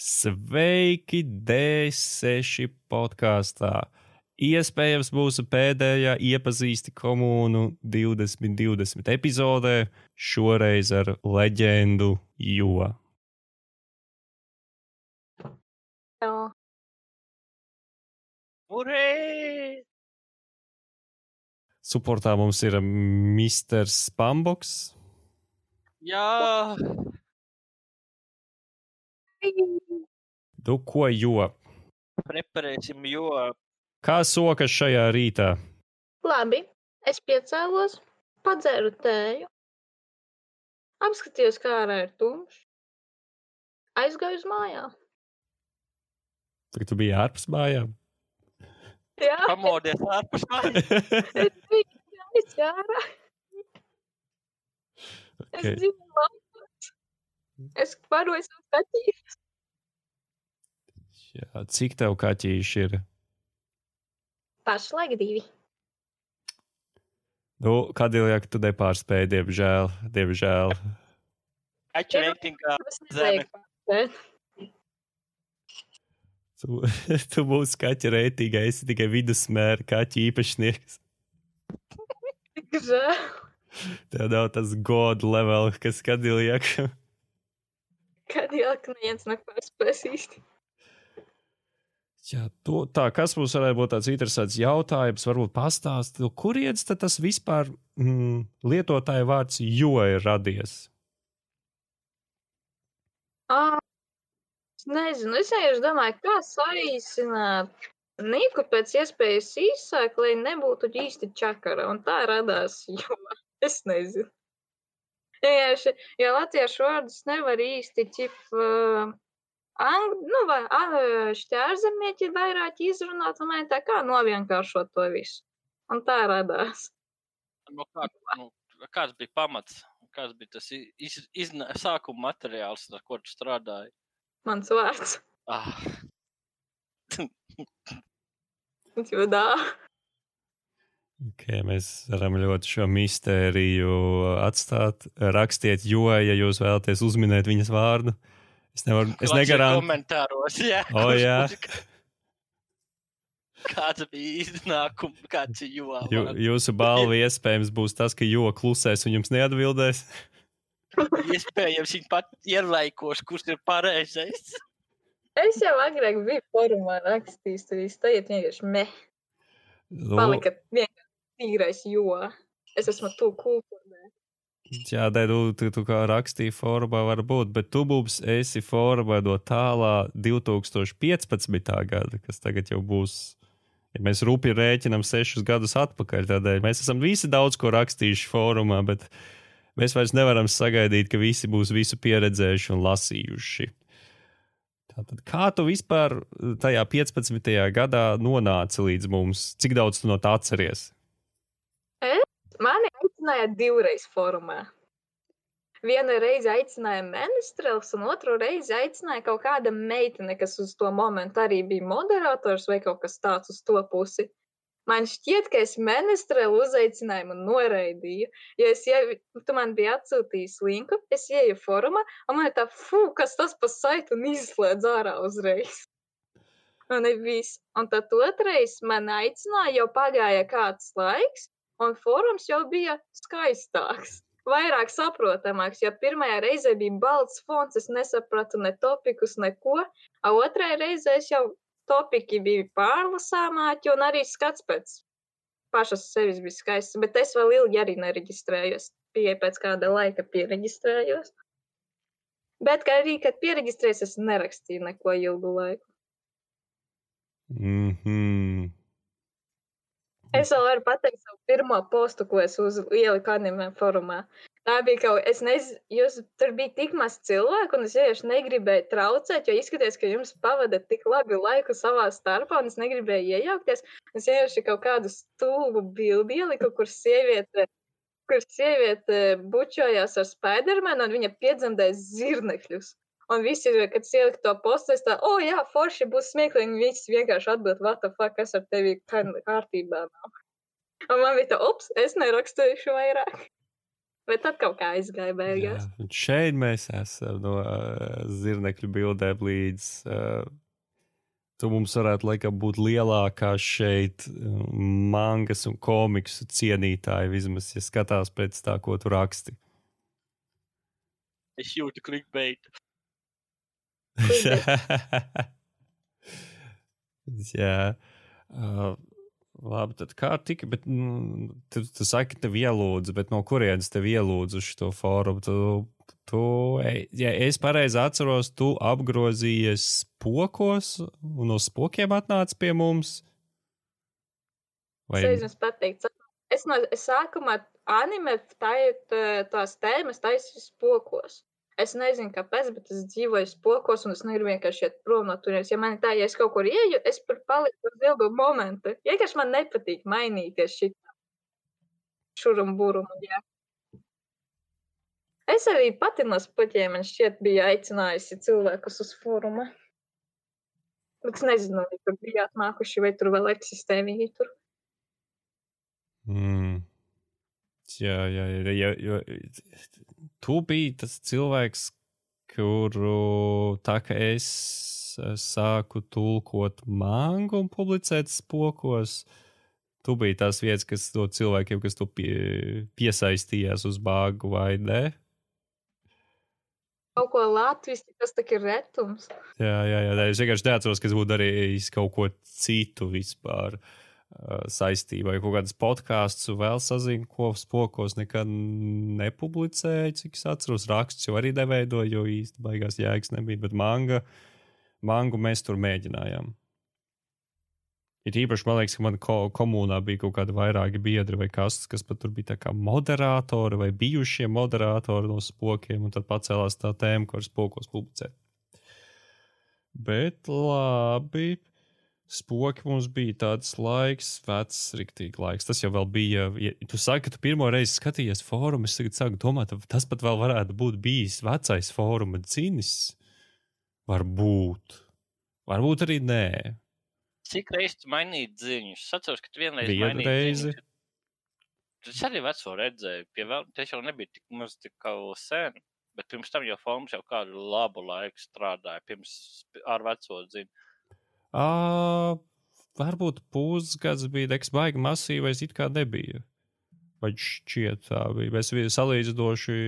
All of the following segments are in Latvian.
Sveiki, D6 podkāstā. Iespējams, mūsu pēdējā iepazīsti komunu 2020 epizodē, šoreiz ar leģendu Jo. Urē! Suportā mums ir Mr. Spamboks. Jā, Nu, ko jo? preparēsim, jo Kā sokas šajā rītā? Labi, es piecēlos, padzēru tēju, apskatījos, kā ārā ir tumšs, aizgāju uz mājām. Tagad tu biji ārpus mājām. Jā, pamodies ārpus mājas. es biju. Es okay. dzīvoju laukos. Es varoju savu kaķīti. Jā, cik tev kaķīši ir? Pašlaik divi. Nu, Kadiljāk, tu nepārspēji, diemžēl. diemžēl. Kaķu reitingā zeme. Tu, tu mūsu kaķa reitingā esi tikai vidusmēra kaķa īpašnieks. Tik žēl. Tev nav tas god level, kas Kadiljāk. Kad jau neviens nepārspēs īsti. Jā, to, tā, kas mums varētu būt tāds interesants jautājums, varbūt pastāstīt, kurienes tas vispār mm, lietotāja vārds jo ir radies? Ā, Es nezinu, es vienkārši domāju, kā saīsināt Niku pēc iespējas īsāk, lai nebūtu īsti čakara. Un tā radās, jo es nezinu. Vienkārši, ja latviešu vārdus nevar īsti ķip, uh, ang, nu, vai uh, šķērzemieķi vairāk izrunāt, un man tā kā novienkāršot to visu. Un tā radās. Nu, kā, nu, kāds bija pamats? Kāds bija tas iz, izna, sākuma materiāls, ar ko tu strādāji? Mans vārds. Ah, Jo dā. Okay, mēs varam ļoti šo mistēriju atstāt. Rakstiet, jo, ja jūs vēlaties uzminēt viņas vārdu. Es nevaru, es negarām. komentāros, jā. O, jā. Kāds bija iznākums, kāds ir jo? Jū, jūsu balva iespējams būs tas, ka jo klusēs un jums neatbildēs. Iespējams, viņi pat ielaikos, kurš ir pareizais. Es jau agrāk biju formā rakstījis, tur viss tagad vienkārši me. Palika vienkārši tīrais jo. Es esmu tu kultūrē. Jā, dē, tu, tu, kā rakstīji formā, varbūt, bet tu mums esi formā no tālā 2015. gada, kas tagad jau būs. Ja mēs rūpīgi rēķinām sešus gadus atpakaļ, tādēļ mēs esam visi daudz ko rakstījuši fórumā, bet mēs vairs nevaram sagaidīt, ka visi būs visu pieredzējuši un lasījuši. Tātad, kā tu vispār tajā 15. gadā nonāci līdz mums? Cik daudz tu no tā atceries? Aicināja divreiz formā. Vienu reizi aicināja ministrs, un otru reizi aicināja kaut kāda meitene, kas uz to momentu arī bija moderators vai kaut kas tāds uz to pusi. Man šķiet, ka es ministru uzaicinājumu noraidīju. Jo es jau, tu man biji atsūtījis linku, es ieju formā, un man ir tā, fu, kas tas pa saitu un izslēdz ārā uzreiz. Un viss. Un tad otrais man aicināja, jau pagāja kāds laiks, un fórums jau bija skaistāks. Vairāk saprotamāks, jo pirmajā reizē bija balts fons, es nesapratu ne topikus, neko. A otrajā reizē jau topiki bija pārlasāmāki, un arī skats pēc pašas sevis bija skaists. Bet es vēl ilgi arī nereģistrējos. Bija pēc kāda laika pieregistrējos. Bet kā arī, kad pieregistrējos, es nerakstīju neko ilgu laiku. Mm -hmm. Es vēl varu pateikt savu pirmo postu, ko es uz ieliku anime formā. Tā bija kaut kas, es nezinu, jūs tur bija tik maz cilvēku, un es vienkārši negribēju traucēt, jo izskatījās, ka jums pavada tik labi laiku savā starpā, un es negribēju iejaukties. Es vienkārši kaut kādu stulbu bildi ieliku, kur sieviete, kur sieviete bučojās ar Spidermanu, un viņa piedzemdēja zirnekļus. Un visi, kad ieliku to postu, es tā, o, oh, jā, forši būs smieklīgi. un Visi vienkārši atbild, what the fuck, kas ar tevi kā- kārtībā nav. Un man bija tā, ops, es nerakstīšu vairāk. Bet tad kaut kā aizgāja beigās. Jā, šeit mēs esam no uh, zirnekļu bildēm līdz. Uh, tu mums varētu laikam būt lielākā šeit uh, mangas un komiksu cienītāja, vismaz, ja skatās pēc tā, ko tu raksti. Es jūtu clickbait. Jā. Uh, labi, tad kā tika, bet nu, tu, tu saki, tev ielūdzu, bet no kurienes tev ielūdzu šo fórumu? Tu, tu, ja es pareizi atceros, tu apgrozījies spokos un uz spokiem atnāc pie mums. Vai... Es jums pateiktu, es no es sākumā anime tā, tā, tās tēmas taisīju spokos. Es nezinu, kāpēc, bet es dzīvoju spokos, un es negribu vienkārši iet prom no turienes. Ja man ir tā, ja es kaut kur ieju, es tur paliku uz ilgu momentu. Vienkārši man nepatīk mainīties šī šurum burumu. Jā. Es arī pati no spoķiem, man šķiet, biju aicinājusi cilvēkus uz fóruma. Bet es nezinu, vai tur bija atnākuši, vai tur vēl eksistē viņi tur. Mm. Jā, jā, jā, jā, jā. Tu biji tas cilvēks, kuru tā kā es sāku tulkot mangu un publicēt spokos. Tu biji tās vietas, kas to cilvēkiem, kas to pie, piesaistījās uz bāgu vai ne? Kaut ko latviešu, tas tā ir retums. Jā, jā, jā. Es vienkārši neatceros, ka es būtu darījis kaut ko citu vispār. Uh, saistībā, ja kaut kādas podkāstus vēl sazinu, ko spokos nekad nepublicēju, cik es atceros, rakstus jau arī neveidoju, jo īsti baigās jēgas nebija, bet manga, mangu mēs tur mēģinājām. Ir īpaši, man liekas, ka manā ko komunā bija kaut kādi vairāki biedri vai kas, kas pat tur bija kā moderatori vai bijušie moderatori no spokiem, un tad pacēlās tā tēma, ko ar spokos publicēt. Bet labi, spoki mums bija tāds laiks, vecs, rīktīgi laiks. Tas jau bija. Ja tu saki, ka tu pirmo reizi skatījies fórumu, es tagad sāku domāt, tas pat vēl varētu būt bijis vecais fóruma dzinis. Varbūt. Varbūt arī nē. Cik reizes mainīt ziņus? Es atceros, ka tu vienreiz Vienu reizi. Ziņus. Es arī veco redzēju, pie vēl, tas jau nebija tik maz tik sen, bet pirms tam jau formas jau kādu labu laiku strādāja, pirms ar veco ziņu. Uh, varbūt pusgads bija deks baigi masīvais, it kā nebija. Vai šķiet tā bija. Mēs bijām salīdzinoši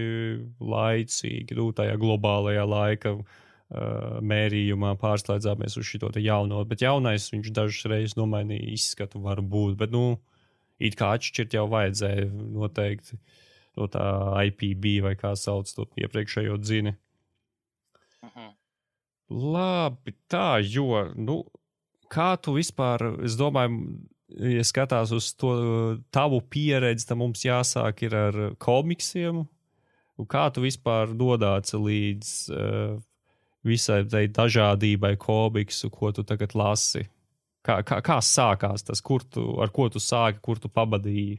laicīgi, nu, tajā globālajā laika uh, mērījumā pārslēdzāmies uz šo jauno. Bet jaunais viņš dažas reizes nomainīja izskatu, varbūt. Bet, nu, it kā atšķirt jau vajadzēja noteikti no tā IPB vai kā sauc to iepriekšējo dzini. Labi, tā, jo, nu, kā tu vispār, es domāju, ja skatās uz to tavu pieredzi, tad mums jāsāk ir ar komiksiem. Un kā tu vispār nodāci līdz uh, visai tai dažādībai komiksu, ko tu tagad lasi? Kā, kā, kā sākās tas, kur tu, ar ko tu sāki, kur tu pabadīji?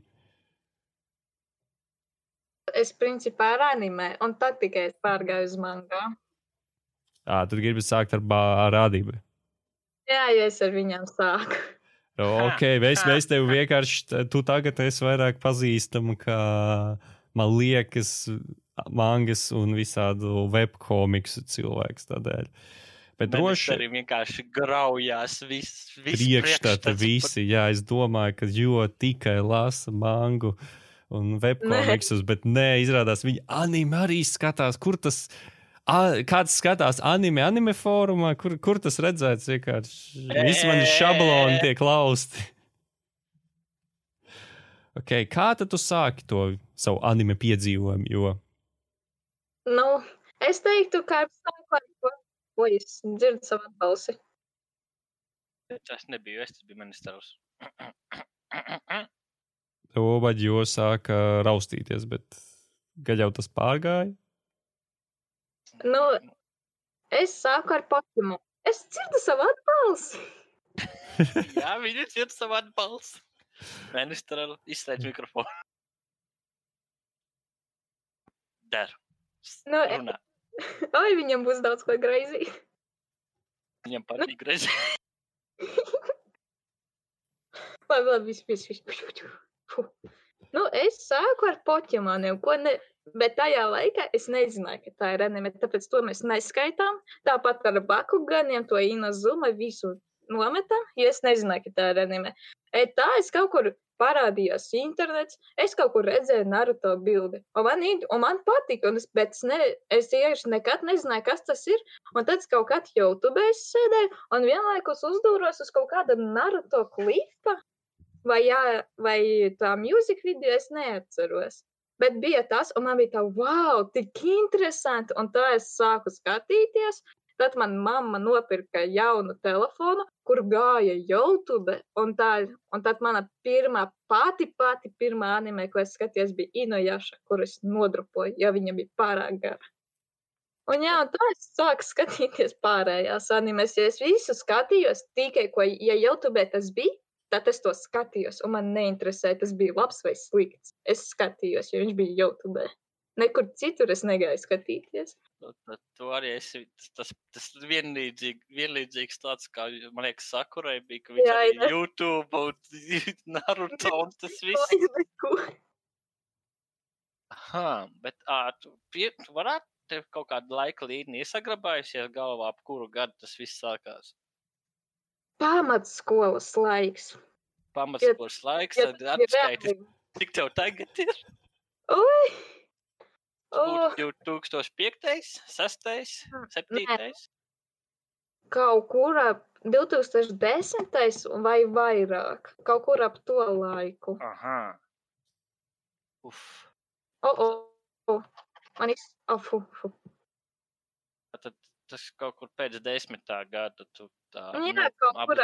Es principā ar anime, un tad tikai es pārgāju uz mangā. À, tad gribi sākt ar, ar rādību. Jā, ja es ar viņiem sāku. Ok, mēs, mēs tevi vienkārši, tu tagad esi vairāk pazīstama kā, man liekas, mangas un visādu webkomiksu cilvēks tādēļ. Bet droši arī vienkārši graujās viss. Vis priekšstati visi, jā, es domāju, ka jo tikai lasa mangu un webkomiksus, bet nē, izrādās viņi anime arī skatās, kur tas ir kāds skatās anime, anime fórumā, kur, kur tas redzēts. Vienkārši visi mani šabloni tiek lausti. Okay, kā tad tu sāki to savu anime piedzīvojumu? Jo... Nu, es teiktu, ka ar to, ko es dzirdu savu balsi. Tas nebija es, tas bija manis tavs. Vaļ, jo sāka raustīties, bet gaļ jau tas pārgāja. Nu, es sāku ar Pokemon. Es dzirdu savu atbalsi. Jā, viņi dzird savu atbalsi. Ministra izslēdz mikrofonu. Der. Nu, Runā. Oi, viņam būs daudz ko greizī. Viņam patīk greizī. labi, labi, viss, viss, viss. Nu, es sāku ar Pokemoniem, ko ne, Bet tajā laikā es nezināju, ka tā ir anime, tāpēc to mēs neskaitām. Tāpat ar Bakuganiem, to Inazuma visu nometam, jo es nezināju, ka tā ir anime. E, tā es kaut kur parādījās internets, es kaut kur redzēju Naruto bildi. Un man, un man patika, un es, bet es, ne, es tieši nekad nezināju, kas tas ir. Un tad es kaut kad YouTube es sēdēju un vienlaikus uzdūros uz kaut kāda Naruto klipa. Vai, jā, vai tā mūzika video, es neatceros. Bet bija tas, un man bija tā, wow, tik interesanti. Un tā es sāku skatīties. Tad man mamma nopirka jaunu telefonu, kur gāja YouTube. Un, tā, un tad mana pirmā, pati, pati pirmā anime, ko es skatījos, bija Inojaša, kuras nodrupoju, jo viņa bija pārāk gara. Un jā, un tā es sāku skatīties pārējās animes, jo es visu skatījos tikai, ko, ja YouTube tas bija, tad es to skatījos, un man neinteresēja, tas bija labs vai slikts. Es skatījos, jo viņš bija YouTube. Nekur citur es negāju skatīties. Nu, tad Tu arī esi tas, tas, vienlīdzīgi, vienlīdzīgs tāds, kā man liekas, Sakurai bija, ka viņš Jā, arī jā. YouTube un Naruto un tas viss. Aha, bet ā, tu, pie, tu varētu tev kaut kādu laika līniju iesagrabājusies galvā, ap kuru gadu tas viss sākās. Pamatskolas laiks. Pamatskolas laiks, Ja tad atskaiti, reāli- cik tev tagad ir? Ui! Oh, būtu 2005, 6, 7. kaut kur ap 2010. un vai vairāk. Kaut kur ap to laiku. Aha. Uf. O, o, o. Man ir. Oh, fu, fu. Tad tas kaut kur pēc desmitā gada tu tā Jā, kaut kur.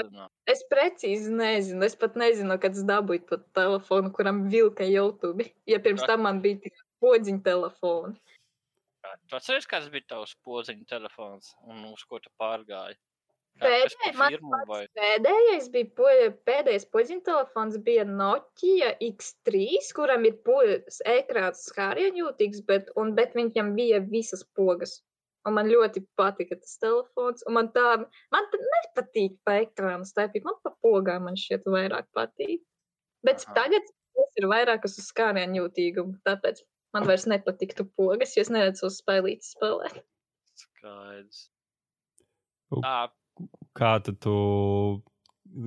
Es precīzi nezinu. Es pat nezinu, kad es dabūju to telefonu, kuram vilka YouTube. Ja pirms tam man bija tikai podziņa telefons. Tu atceries, kāds bija tavs podziņa telefons un uz ko tu pārgāji? Pēdējais, vai? Pēdējais bija po, pēdējais podziņa telefons, bija Nokia X3, kuram ir po- ekrāns skārienjūtīgs, bet, un, bet viņam bija visas pogas. Un man ļoti patika tas telefons. Un man tā, man tā nepatīk pa ekrānu staipīt. Man pa pogām man šķiet vairāk patīk. Bet Aha. tagad tas ir vairāk uz skārienjūtīgumu. Tāpēc man vairs nepatiktu pogas, jo es neredzu uz spēlītes spēlēt. Skaidrs. Kā tad tu,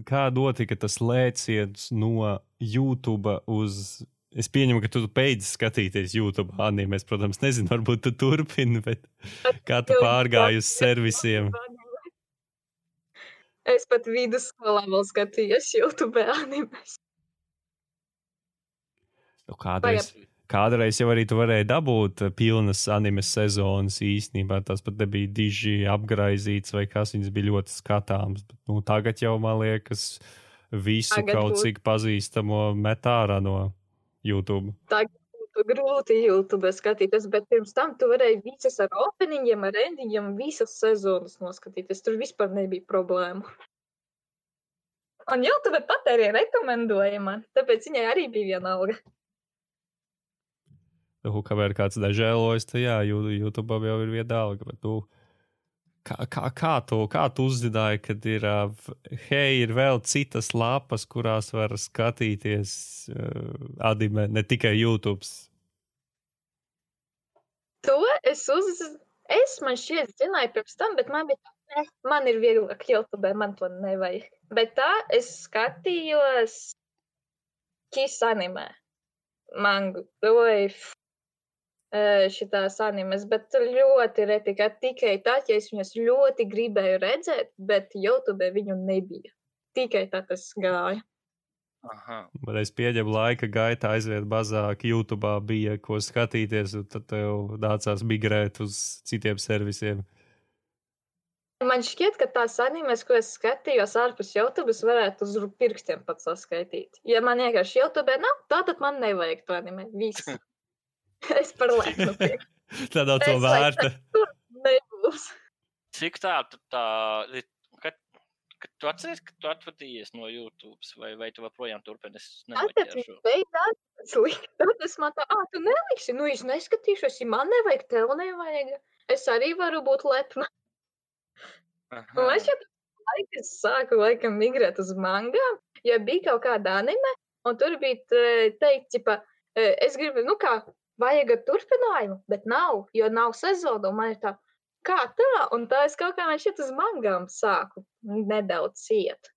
kā notika tas lēciens no YouTube uz. Es pieņemu, ka tu beidz skatīties YouTube animes. Protams, nezinu, varbūt tu turpini, bet kā tu pārgāji uz servisiem? Es pat vidusskolā vēl skatījos YouTube animes. Nu, Kādreiz, kādreiz jau arī tu varēji dabūt eh, pilnas animes sezonas īstenībā. Tas pat nebija diži apgraizīts vai kas, viņas bija ļoti skatāms. Bet, nu, tagad jau man liekas, visu Tagad kaut būs- cik pazīstamo met ārā no YouTube. būtu grūti YouTube skatīties, bet pirms tam tu varēji visas ar openingiem, ar endingiem, visas sezonas noskatīties. Tur vispār nebija problēmu. Un YouTube pat arī rekomendēja man, tāpēc viņai arī bija viena alga. Nu, kamēr kāds nežēlojas, tad jā, YouTube jau ir viena alga. Bet, nu, kā, kā, kā, tu, kā tu uzzināji, kad ir, hei, ir vēl citas lapas, kurās var skatīties uh, anime, ne tikai YouTube? To es uz... Es man šķiet, zināju pirms tam, bet man bija tā, man ir vieglāk YouTube, man to nevajag. Bet tā es skatījos Kiss animē. Man goja šitās animes, bet ļoti reti, ka tikai tad, ja es viņus ļoti gribēju redzēt, bet YouTube viņu nebija. Tikai tā tas gāja. aha. Man es pieņemu laika gaitā aizvien mazāk YouTube bija, ko skatīties, un tad tev nācās migrēt uz citiem servisiem. Man šķiet, ka tās animes, ko es skatījos ārpus YouTube, varētu uz pirkstiem pat saskaitīt. Ja man vienkārši YouTube nav, tā tad man nevajag to anime. Viss. es par lēnu piekrītu. Tā nav to vērta. Nebūs. Cik tā, tu tā, li- kad, kad tu atceries, ka tu atvadījies no YouTube, vai, vai tu joprojām turpini? Es slikti. Tad es man tā, ah, tu neliksi, nu es neskatīšos, ja man nevajag, tev nevajag. Es arī varu būt lepna. Un es jau laiku es sāku laikam migrēt uz mangām, ja bija kaut kāda anime, un tur bija te- teikt, ķipa, e, es gribu, nu kā, vajag ar turpinājumu, bet nav, jo nav sezona. Man ir tā, kā tā, un tā es kaut kā man šeit uz mangām sāku nedaudz ciet.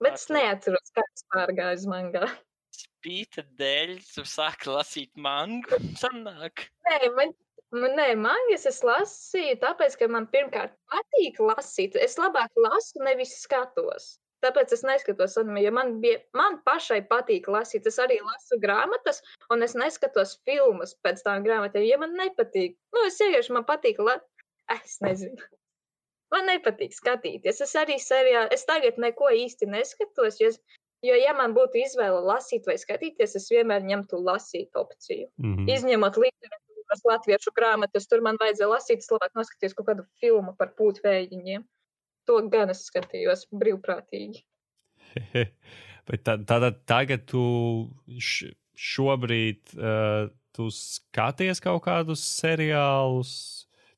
Bet es Ar to- neatceros, kā es pārgāju uz mangā. Spīta dēļ, tu sāki lasīt mangu. Sanāk. Nē, man, man, nē, mangas es lasīju, tāpēc, ka man pirmkārt patīk lasīt. Es labāk lasu, nevis skatos. Tāpēc es neskatos anime, jo man, bija, man pašai patīk lasīt. Es arī lasu grāmatas, un es neskatos filmas pēc tām grāmatām, ja man nepatīk. Nu, es vienkārši man patīk, la... es nezinu. Man nepatīk skatīties. Es arī serijā, es tagad neko īsti neskatos, jo, es, jo ja man būtu izvēle lasīt vai skatīties, es vienmēr ņemtu lasīt opciju. Mhm. Izņemot literatūras latviešu grāmatas, tur man vajadzēja lasīt, es labāk noskatījos kaut kādu filmu par pūtvējiņiem. To gan es skatījos brīvprātīgi. Bet tā, tātad tagad tu šobrīd uh, tu skaties kaut kādus seriālus,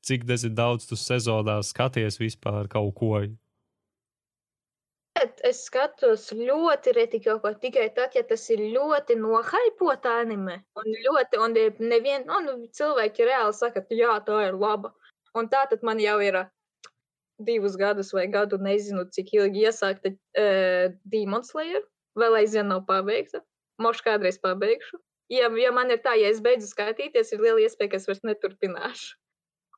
cik daudz tu sezonā skaties vispār kaut ko. Es skatos ļoti reti kaut ko tikai tad, ja tas ir ļoti nohaipota anime. Un ļoti, un nevien, un cilvēki reāli saka, ka jā, tā ir laba. Un tā tad man jau ir divus gadus vai gadu, nezinu, cik ilgi iesākta uh, Demon Slayer. Vēl aizvien nav pabeigta. Mošu kādreiz pabeigšu. Ja, ja man ir tā, ja es beidzu skatīties, ir liela iespēja, ka es vairs neturpināšu.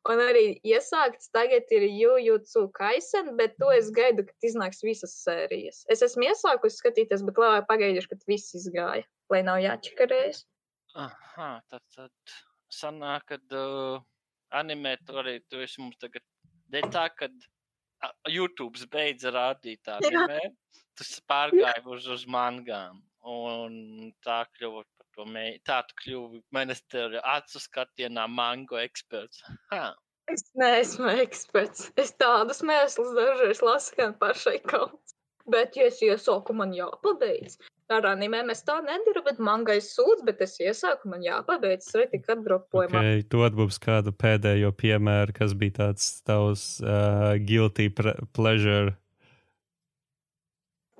Un arī iesākts tagad ir Jujutsu Kaisen, bet to es gaidu, kad iznāks visas sērijas. Es esmu iesākusi skatīties, bet labāk pagaidīšu, kad viss izgāja, lai nav jāčakarējas. Aha, tad, tad sanāk, ka uh, animē to arī tu esi mums tagad. Dēļ tā, ka YouTube beidza rādīt animē, tu pārgāji uz, uz mangām. Un tā kļuva par to mēģinājumu. Tā tu kļuvi ministra acu skatienā mango eksperts. Ha. Es neesmu eksperts. Es tādus mēslus dažreiz lasu, gan pašai kaut. Bet, ja es iesāku, man jāpabeidz. Ar animēm es tā nedaru, bet manga ir sūds, bet es iesāku, man jāpabeidz. Es arī tik atdropoju. Okay. Dod mums kādu pēdējo piemēru, kas bija tāds tavs uh, guilty pleasure.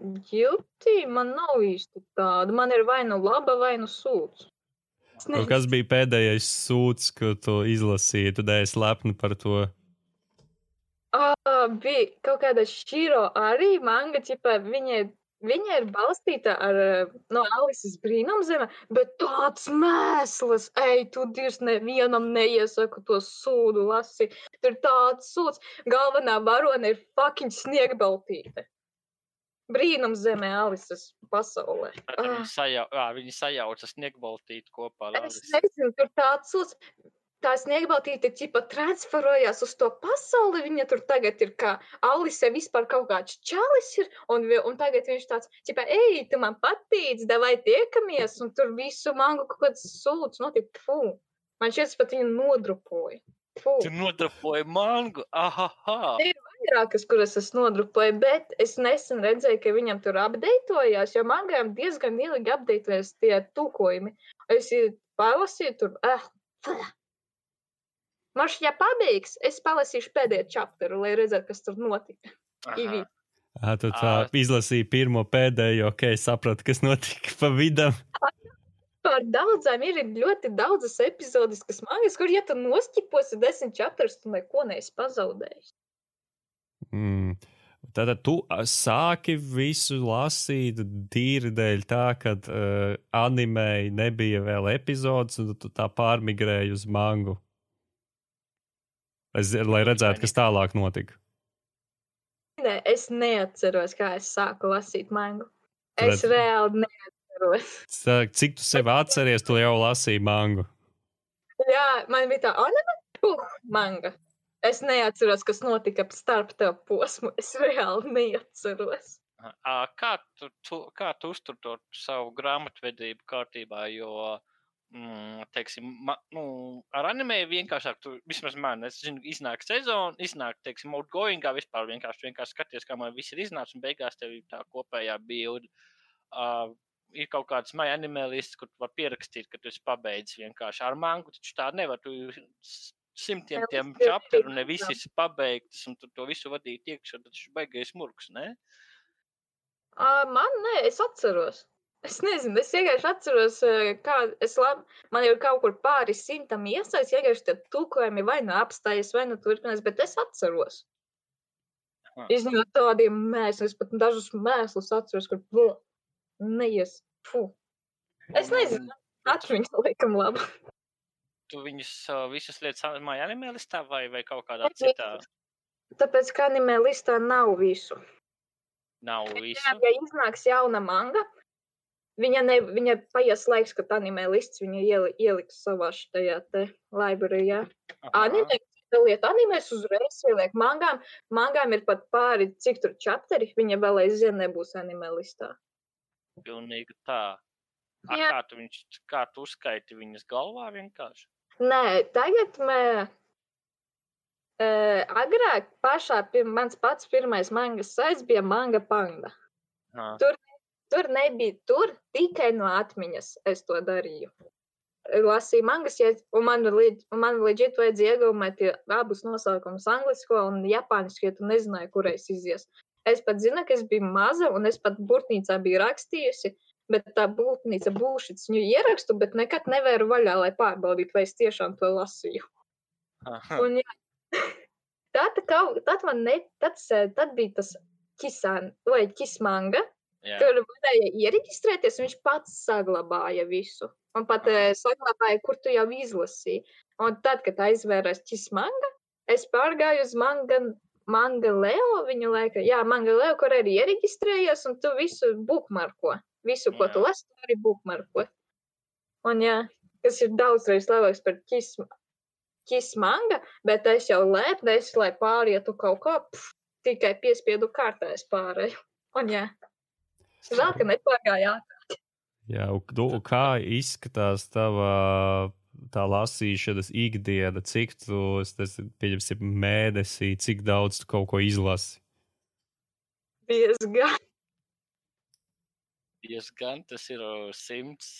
Guilty man nav īsti tāda. Man ir vai nu laba, vai nu sūds. Es kas bija pēdējais sūds, ko tu izlasīji? Tu esi lepni par to. Uh, bija kaut kāda šķiro arī manga, ķipā, viņa, viņa ir balstīta ar no Alises brīnumzeme, bet tāds mēsls, ej, tu dirs nevienam neiesaku to sūdu lasi. Tur tāds sūds, galvenā varone ir fucking sniegbaltīte. Brīnumzemē Alises pasaulē. Viņi, Ah. sajau, jā, viņi sajauca sniegbaltīti kopā Es nezinu, tur tāds sūds. Tā sniegbaltīte ķipa transferojās uz to pasauli. Viņa tur tagad ir kā Alise vispār kaut kāds čalis ir. Un, un tagad viņš tāds, ķipa, ej, tu man patīc, davai tiekamies. Un tur visu mangu kaut kāds sūds. Nu, tik, fu. Man šķiet, pat viņu nodrupoju. Fu. Tu nodrapoji mangu. Aha! vairākas, kuras es nodrupoju, bet es nesen redzēju, ka viņam tur apdeitojās, jo mangām diezgan ilgi apdeitojas tie tūkojumi. Es ir palasīju tur, ah, Marš, ja pabeigs, es palasīšu pēdējo čapteru, lai redzētu, kas tur notika. Ah, tu tā izlasīji pirmo pēdējo, ok, sapratu, kas notika pa vidam. Par daudzām ir ļoti daudzas epizodiskas mangas, kur, ja tu noskiposi desmit čapterus, tu neko neesi pazaudējis. Mm. Tātad tu sāki visu lasīt tīri dēļ tā, ka uh, animēji nebija vēl epizodes, un tu tā pārmigrēji uz mangu. Es, lai redzētu, kas tālāk notika. Nē, es neatceros, kā es sāku lasīt mangu. Es redz- reāli neatceros. Cik tu sev atceries, tu jau lasīji mangu. Jā, man bija tā anime, puh, manga. Es neatceros, kas notika starp tev posmu. Es reāli neatceros. Kā tu, tu, kā tu uztur to savu grāmatvedību kārtībā? Jo, mm, teiksim, ma, nu, ar anime ir vienkāršāk, tu, vismaz man, es zinu, iznāk sezona, iznāk, teiksim, outgoingā vispār vienkārši, vienkārši skaties, kā man viss ir iznācis, un beigās tev ir tā kopējā bilde. Uh, ir kaut kāds maija anime lists, kur tu vari pierakstīt, ka tu esi pabeidzis vienkārši ar mangu, taču tā nevar. Tu simtiem tiem čapteru, ne visi ir pabeigts, un tu to visu vadīt iekšā, tad ir baigais murgs, ne? Uh, man nē, es atceros. Es nezinu, es vienkārši atceros, eh, kā es lab, man ir kaut kur pāri simtam iesaistīts, vienkārši tie tulkojumi vai nu apstājas, vai nu turpinās, bet es atceros. Aha. Izņemot tādiem mēsliem, es pat dažus mēslus atceros, kur bleh, neies. Fu. Es nezinu, atmiņas laikam laba. Tu viņus uh, visas lietas māja animē listā vai, vai kaut kādā Es citā Tāpēc, ka animē listā nav visu. nav visu? Jā, ja iznāks jauna manga, viņa, ne, viņa paies laiks, kad animē lists viņa ieli, ieliks savā šajā te libraryjā. Aha. Animē, lieta animēs uzreiz ieliek mangām. Mangām ir pat pāri, cik tur čapteri, viņa vēl aizvien nebūs animē listā. Pilnīgi tā. A, kā, tu viņš, kā tu uzskaiti viņas galvā vienkārši? Nē, tagad mē, e, agrāk pašā, pir, mans pats pirmais mangas saits bija manga panda. Aha. Tur nebija, tur tikai no atmiņas es to darīju. Lasīju mangas, ja, un man, līdz vajadzēja iegaumēt tie abus nosaukumus anglisko un japāniski, ja tu nezināji, kurais izies. Es pat zinu, ka es biju maza, un es pat burtnīcā biju rakstījusi, bet tā būtnīca būšits viņu ierakstu, bet nekad nevēru vaļā, lai pārbaudītu, vai es tiešām to lasīju. Aha. Un, jā, tad, kaut, tad man ne, tad, tad bija tas kisān, vai kismanga, Jā. Tur varēja iereģistrēties, un viņš pats saglabāja visu. Un pat uh, saglabāja, kur tu jau izlasīji. Un tad, kad aizvērās šis manga, es pārgāju uz manga, manga Leo. Viņa laika, jā, manga Leo, kur arī iereģistrējies, un tu visu bookmarko. Visu, ko tu Jā. lasi, tu arī bookmarko. Un jā, tas ir daudzreiz labāks par kismu. Kismanga, bet es jau lēpu, es, lai pārietu kaut kā, pf, tikai piespiedu kārtā es pārēju. Un jā, Žēl, ka nepārgāja ātrāk. Jā, un, kā izskatās tava tā lasīšanas ikdiena, cik tu, nezinu, pieņemsim, mēnesī, cik daudz tu kaut ko izlasi? Diezgan. Diezgan tas ir simts.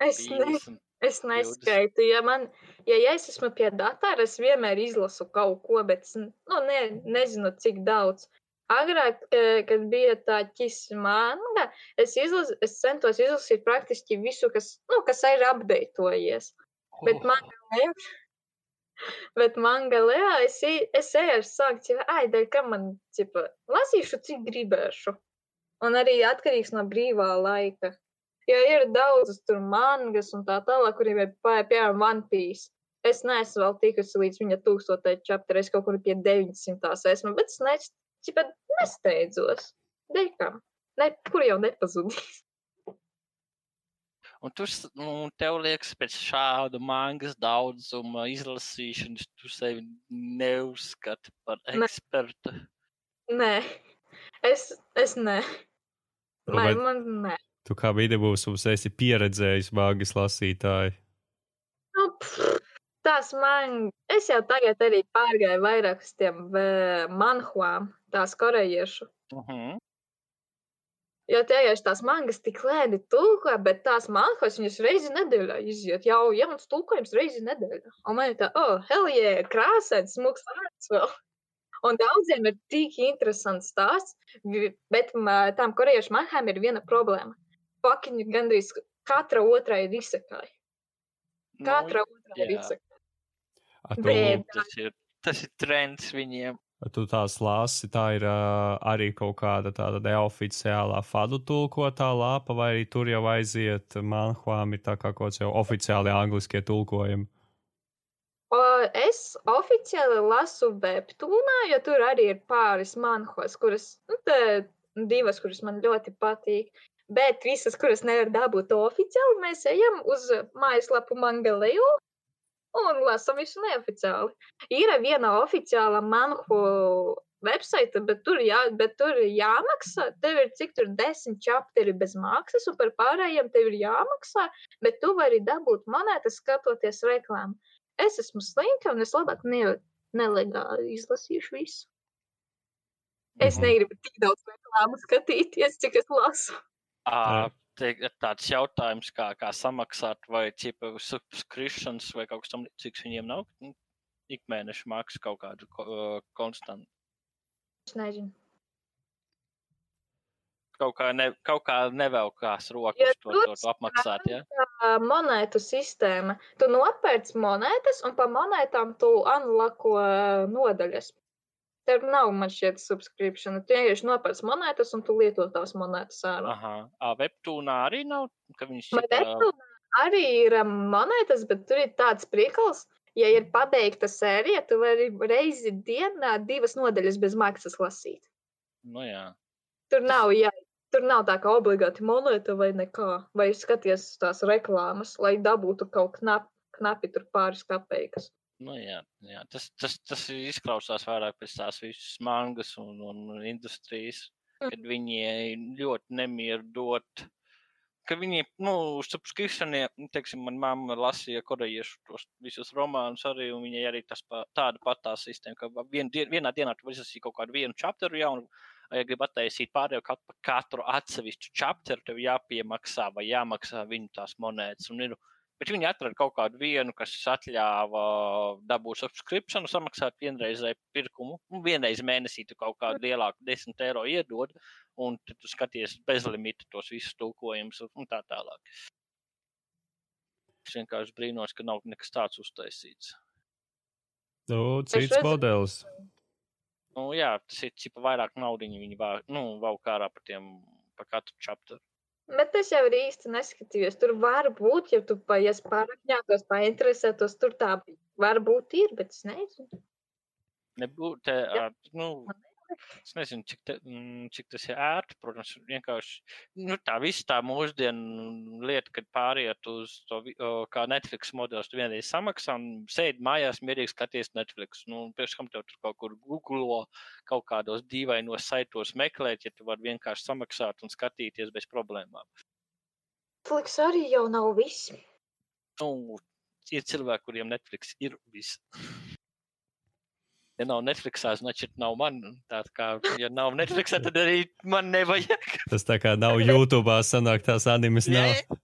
Es, ne, 50. es neskaitu. Ja, man, ja, ja es esmu pie datora, es vienmēr izlasu kaut ko, bet es nu, ne, nezinu, cik daudz. Agrāk, eh, kad bija tā ķismanga, es, izlas, es centos izlasīt praktiski visu, kas, nu, kas ir apdeitojies. Bet Oh, man Galileo, bet man Galileo, es, es eju ar sāku, jau, ai, dēļ, ka man, cipa, lasīšu, cik gribēšu. Un arī atkarīgs no brīvā laika. Jo ir daudzas tur mangas un tā tālāk, kuriem ir, pie- piemēram, One Piece. Es neesmu vēl tikusi līdz viņa tūkstotai čapterei, es kaut kur pie 900 esmu, bet es ne, cipa, nesteidzos. Dēļ kam? Ne, kur jau nepazudīs. Un tu, s- nu, tev liekas, pēc šāda mangas daudzuma izlasīšanas, tu sevi neuzskati par Ne. ekspertu. Nē, es, es nē. Man, man nē. Tu kā vidubūs mums esi pieredzējis māgas lasītāji. Nu, tās man, es jau tagad arī pārgāju vairāk uz tiem manhuām, tās korejiešu. Uh -huh. Jo tieši tās mangas tik lēni tulko, bet tās manhas viņas reizi nedēļā iziet. Jau jauns tulkojums reizi nedēļā. Un man ir tā, oh, hell yeah, krāsains, smuks vārds vēl. Un daudziem ir tik interesants stāsts, bet tām korejiešu manhām ir viena problēma. Pakiņi gandrīz katra otrā ir izsakai. Katra otrā ir jā. izsakai. A, tu, Bet- Tas ir, tas ir trends viņiem. tu tās lasi, tā ir uh, arī kaut kāda tāda neoficiālā fadu tulkotā lapa, vai arī tur jau aiziet manhuām, ir tā kā kaut kāds jau oficiāli angliskie tulkojumi. O, es oficiāli lasu webtūnā, jo tur arī ir pāris manhos, kuras, nu, divas, kuras man ļoti patīk. Bet visas, kuras nevar dabūt oficiāli, mēs ejam uz mājaslapu Mangaleo un lasām visu neoficiāli. Ir viena oficiāla manhu website, bet tur, jā, bet tur ir jāmaksā. Tev ir cik tur desmit čapteri bez maksas, un par pārējiem tev ir jāmaksā, bet tu vari dabūt monētas skatoties reklāmu. Es esmu slinka, un es labāk ne, nelegāli izlasīšu visu. Es Mhm. negribu tik daudz reklāmu skatīties, cik es lasu. Ā, ir tāds jautājums, kā, kā samaksāt, vai tipa subscriptions vai kaut kas tamlīdzīgs viņiem nav. Ikmēneša maksa kaut kādu ā, konstantu. Es nezinu. kaut kā, ne, kaut kā nevelkās rokas Jo to, to, to apmaksāt. Ja? monētu sistēma. Tu nopērc monētas, un pa monētām tu unlako ā, nodaļas. Tur nav man šķiet subscription. Tu vienkārši nopērc monētas, un tu lieto tās monētas ārā. Aha, Ā, Webtoonā arī nav, ka viņš šitā- Webtoonā arī ir ā, monētas, bet tur ir tāds priekals. Ja ir pabeigta sērija, tu vari reizi dienā divas nodaļas bez maksas lasīt. Nu, jā. Tur nav, jā, tur nav tā kā obligāti monēta vai nekā. Vai skaties tās reklāmas, lai dabūtu kaut knap, knapi tur pāris kapeikas. Nu, jā, jā. Tas, tas, tas izklausās vairāk pēc tās visas mangas un, un industrijas, Mm. kad viņi ļoti nemieru dot. Ka viņi, nu, subscriptioniem, nu, teiksim, man mamma lasīja korejiešu tos visus romānus arī, un viņai arī tas pa, tāda pat tā sistēma, ka vien, dien, vienā dienā tu izlasīt kaut kādu vienu chapteru jaunu, ja gribi attaisīt pārējo kat, par katru atsevišķu chapteru, tev jāpiemaksā vai jāmaksā viņu tās monētas. Un ir, bet viņi atrada kaut kādu vienu, kas atļāva dabūt subscription, samaksāt vienreizēju pirkumu. Un vienreiz mēnesī tu kaut kādu lielāku 10 eiro iedod, un tu skaties bezlimita tos visus tulkojumus un tā tālāk. Es vienkārši brīnos, ka nav nekas tāds uztaisīts. Nu, cits modelis. Nu, jā, tas ir cipa vairāk naudiņu viņi vā, nu, valk ārā par tiem, par katru chapteru. Bet es jau īsti neskatījos. Tur var būt, ja tu paies pārakņātos, painteresētos, tur tā varbūt ir, bet es nezinu. Nebūtu, nu, es nezinu, cik, te, mm, cik tas ir ērti, protams, vienkārši, nu, tā viss tā mūsdienu lieta, kad pāriet uz to, kā Netflix modelis, tu vienreiz samaksā un sēdi mājās mierīgi skaties Netflix, nu, pēc kam tev tur kaut kur Google kaut kādos dīvainos saitos meklēt, ja tu vari vienkārši samaksāt un skatīties bez problēmām. Netflix arī jau nav viss. Nu, ir cilvēki, kuriem Netflix ir viss Ja nav Netflixā, значит, nav man. Tā kā, ja nav Netflixā, tad arī man nevajag. Tas tā kā nav YouTube, sanāk tās animes nav. Nē.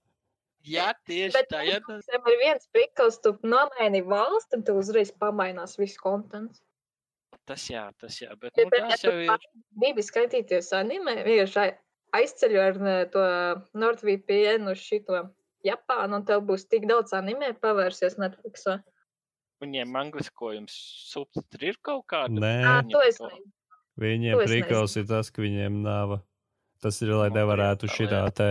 Jā, tieši Bet tā. Ja, tas- Tam ir viens prikals, tu nomaini valsts, un tu uzreiz pamainās viss kontents. tas jā, tas jā. Bet Bet, nu, bet, ja tās tu jau ir. gribi skatīties anime, vienkārši ai- aizceļu ar ne, to NordVPN uz šito Japānu, un tev būs tik daudz anime pavērsies Netflixā. Viņiem angliskojums subtitri ir kaut kāda. Nē, Viņam to es nezinu. viņiem prikals ir tas, ka viņiem nav. Tas ir, lai nevarētu tā, šitā te,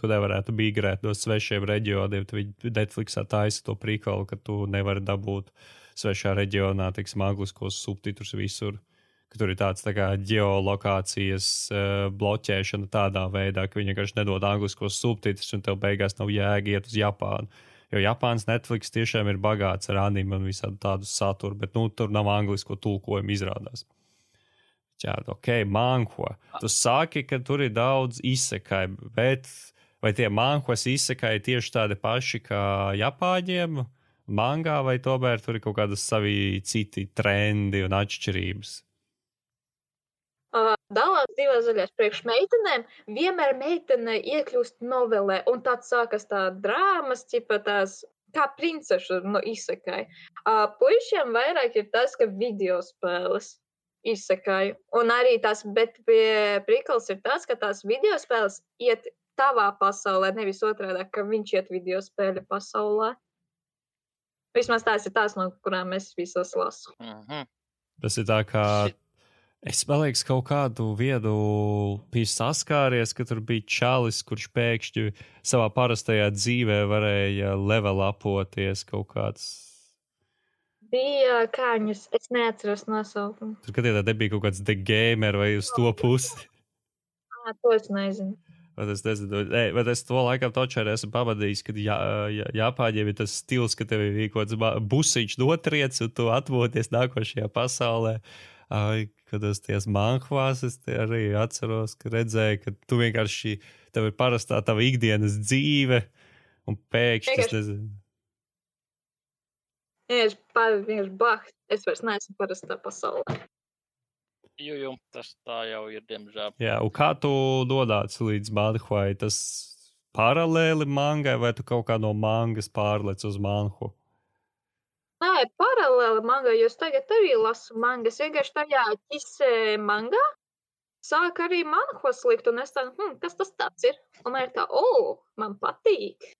tu nevarētu migrēt no svešiem reģioniem. Tad viņi Netflixā taisa to prikalu, ka tu nevari dabūt svešā reģionā, teiksim, angliskos subtitrus visur. Ka tur ir tāds tā kā geolokācijas uh, bloķēšana tādā veidā, ka viņi vienkārši nedod angliskos subtitrus, un tev beigās nav jēga iet uz Japānu. Jo Japānas Netflix tiešām ir bagāts ar anime un visādi tādu saturu, bet nu, tur nav anglisko tulkojumu izrādās. Jā, ok, manko. Tu saki, ka tur ir daudz izsekai, bet vai tie mankos izsekai tieši tādi paši kā Japāņiem, mangā, vai tomēr tur ir kaut kādas savi citi trendi un atšķirības? Uh, dalās divās daļās. Priekš meitenēm vienmēr meitene iekļūst novelē, un tad sākas tā drāmas, tipa tās kā princešu no izsakai. Uh, puišiem vairāk ir tas, ka video spēles izsakai. Un arī tas, bet pie prikals ir tas, ka tās video spēles iet tavā pasaulē, nevis otrādi, ka viņš iet video spēļu pasaulē. Vismaz tās ir tās, no kurām es visas lasu. Mhm. Tas ir tā kā. Es ka kaut kādu viedu biju saskāries, ka tur bija čalis, kurš pēkšņi savā parastajā dzīvē varēja levelāpoties kaut kāds. Bija kāņus, es neatceros nosaukumu. Tur kad nebija kaut kāds The Gamer vai uz to pusi. Ā, To es nezinu. Bet es nezinu, Ei, bet es to laikam točā arī esmu pavadījis, kad jā, jā, Japāņiem ir tas stils, ka tev ir kaut kāds busiņš notriec, un tu atmoties nākošajā pasaulē. Ai, es ties manhvās, es arī atceros, ka redzēju, ka tu vienkārši, tev ir parastā tava ikdienas dzīve, un pēkšņi tas nezinu. Pāri vienkārši bah, es vairs neesmu parastā pasaulē. Jo, jo, tas tā jau ir, diemžēl. Jā, un kā tu dodāts līdz manhvai? Tas paralēli mangai, vai tu kaut kā no mangas pārlec uz manhu? Nē, paralēli manga, jo es tagad arī lasu mangas. Vienkārši tajā ķisē mangā sāk arī manhos likt, un es tādu, hm, kas tas tāds ir? Un man ir tā, o, oh, man patīk.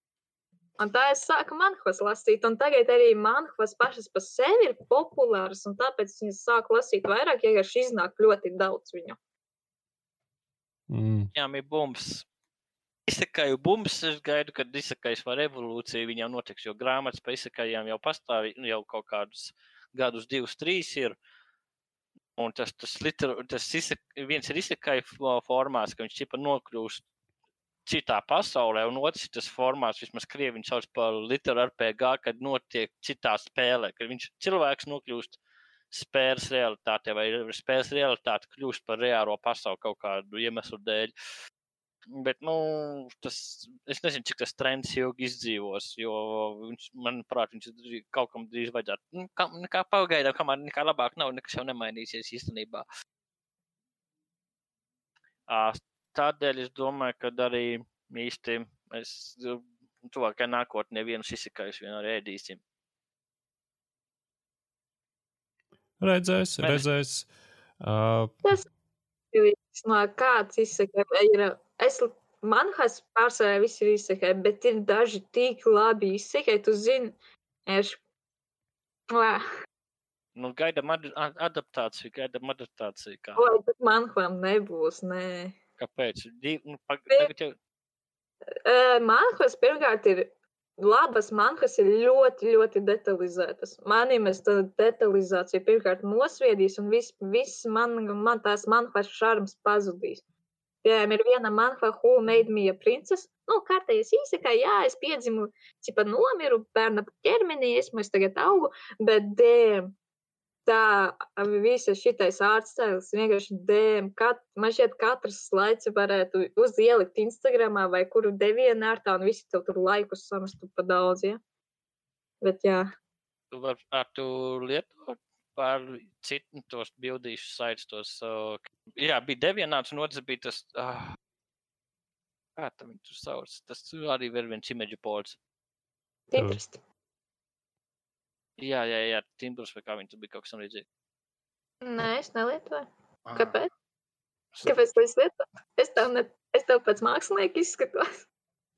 Un tā es sāku manhos lasīt, un tagad arī manhos pašas par sevi ir populāras, un tāpēc viņas sāku lasīt vairāk, ja vienkārši iznāk ļoti daudz viņu. Mm. Jā, ir bums. Izsakāju bums, es gaidu, kad izsakājas par revolūciju, viņam notiks, jo grāmatas par izsakājām jau pastāv, jau kaut kādus gadus, divus, trīs ir. Un tas, tas, liter, tas izsak, viens ir izsakāju formās, ka viņš čipa nokļūst citā pasaulē, un otrs ir tas formāts, vismaz krievi viņu sauc par literu RPG, kad notiek citā spēlē, kad viņš cilvēks nokļūst spēles realitātē, vai spēles realitāte kļūst par reālo pasauli kaut kādu iemeslu dēļ. Bet, nu, tas, es nezinu, cik tas trends ilgi izdzīvos, jo viņš, manuprāt, viņš kaut kam drīz vajadzētu. Nu, kā, kā pagaidām, kamēr nekā labāk nav, nekas jau nemainīsies īstenībā. Tādēļ es domāju, ka arī īsti mēs tuvākajā nākotnē vienus izsakājus vien arī ēdīsim. Redzēs, redzēs. Uh, Tas ir no kāds izsaka. Ir, es manhas pārsvarā visi ir izsakai, bet ir daži tik labi izsakai, tu zini, ir. Nu, gaidām ad adaptāciju, gaidām adaptāciju. Kā. Lai pat manhām nebūs, nē. Kāpēc? Div, nu, pag, tagad jau... Uh, manhas pirmkārt ir labas manhas ir ļoti, ļoti detalizētas. Manim es tādu detalizāciju pirmkārt nosviedīs, un viss vis man, man tās manhas šarms pazudīs. Piemēram, ir viena manha, Who Made Me a Princess. Nu, kārtējies īsakā, jā, es piedzimu, cipa nomiru, bērna ķermenī, esmu es tagad augu, bet dēm, tā visa šitais ārstēlis vienkārši dēm. Kat, man šķiet, katrs slaids varētu uz ielikt Instagramā vai kuru devienu ārtā, un visi tev tur laikus samastu pa daudz, ja? Bet jā. Tu var, ar tu lietot par citu tos bildīšu saites, tos, uh, jā, bija devienāts, un otrs bija tas, uh, kā tam viņi tur sauc, tas arī vēl viens imidžu pols. Pinterest. Jā, jā, jā, Timbrs vai kā viņi tur bija kaut kas tam līdzīgs. Nē, es nelietoju. Ah. Kāpēc? Kāpēc es lietoju? Es tev, ne, es tev pēc mākslinieka izskatos.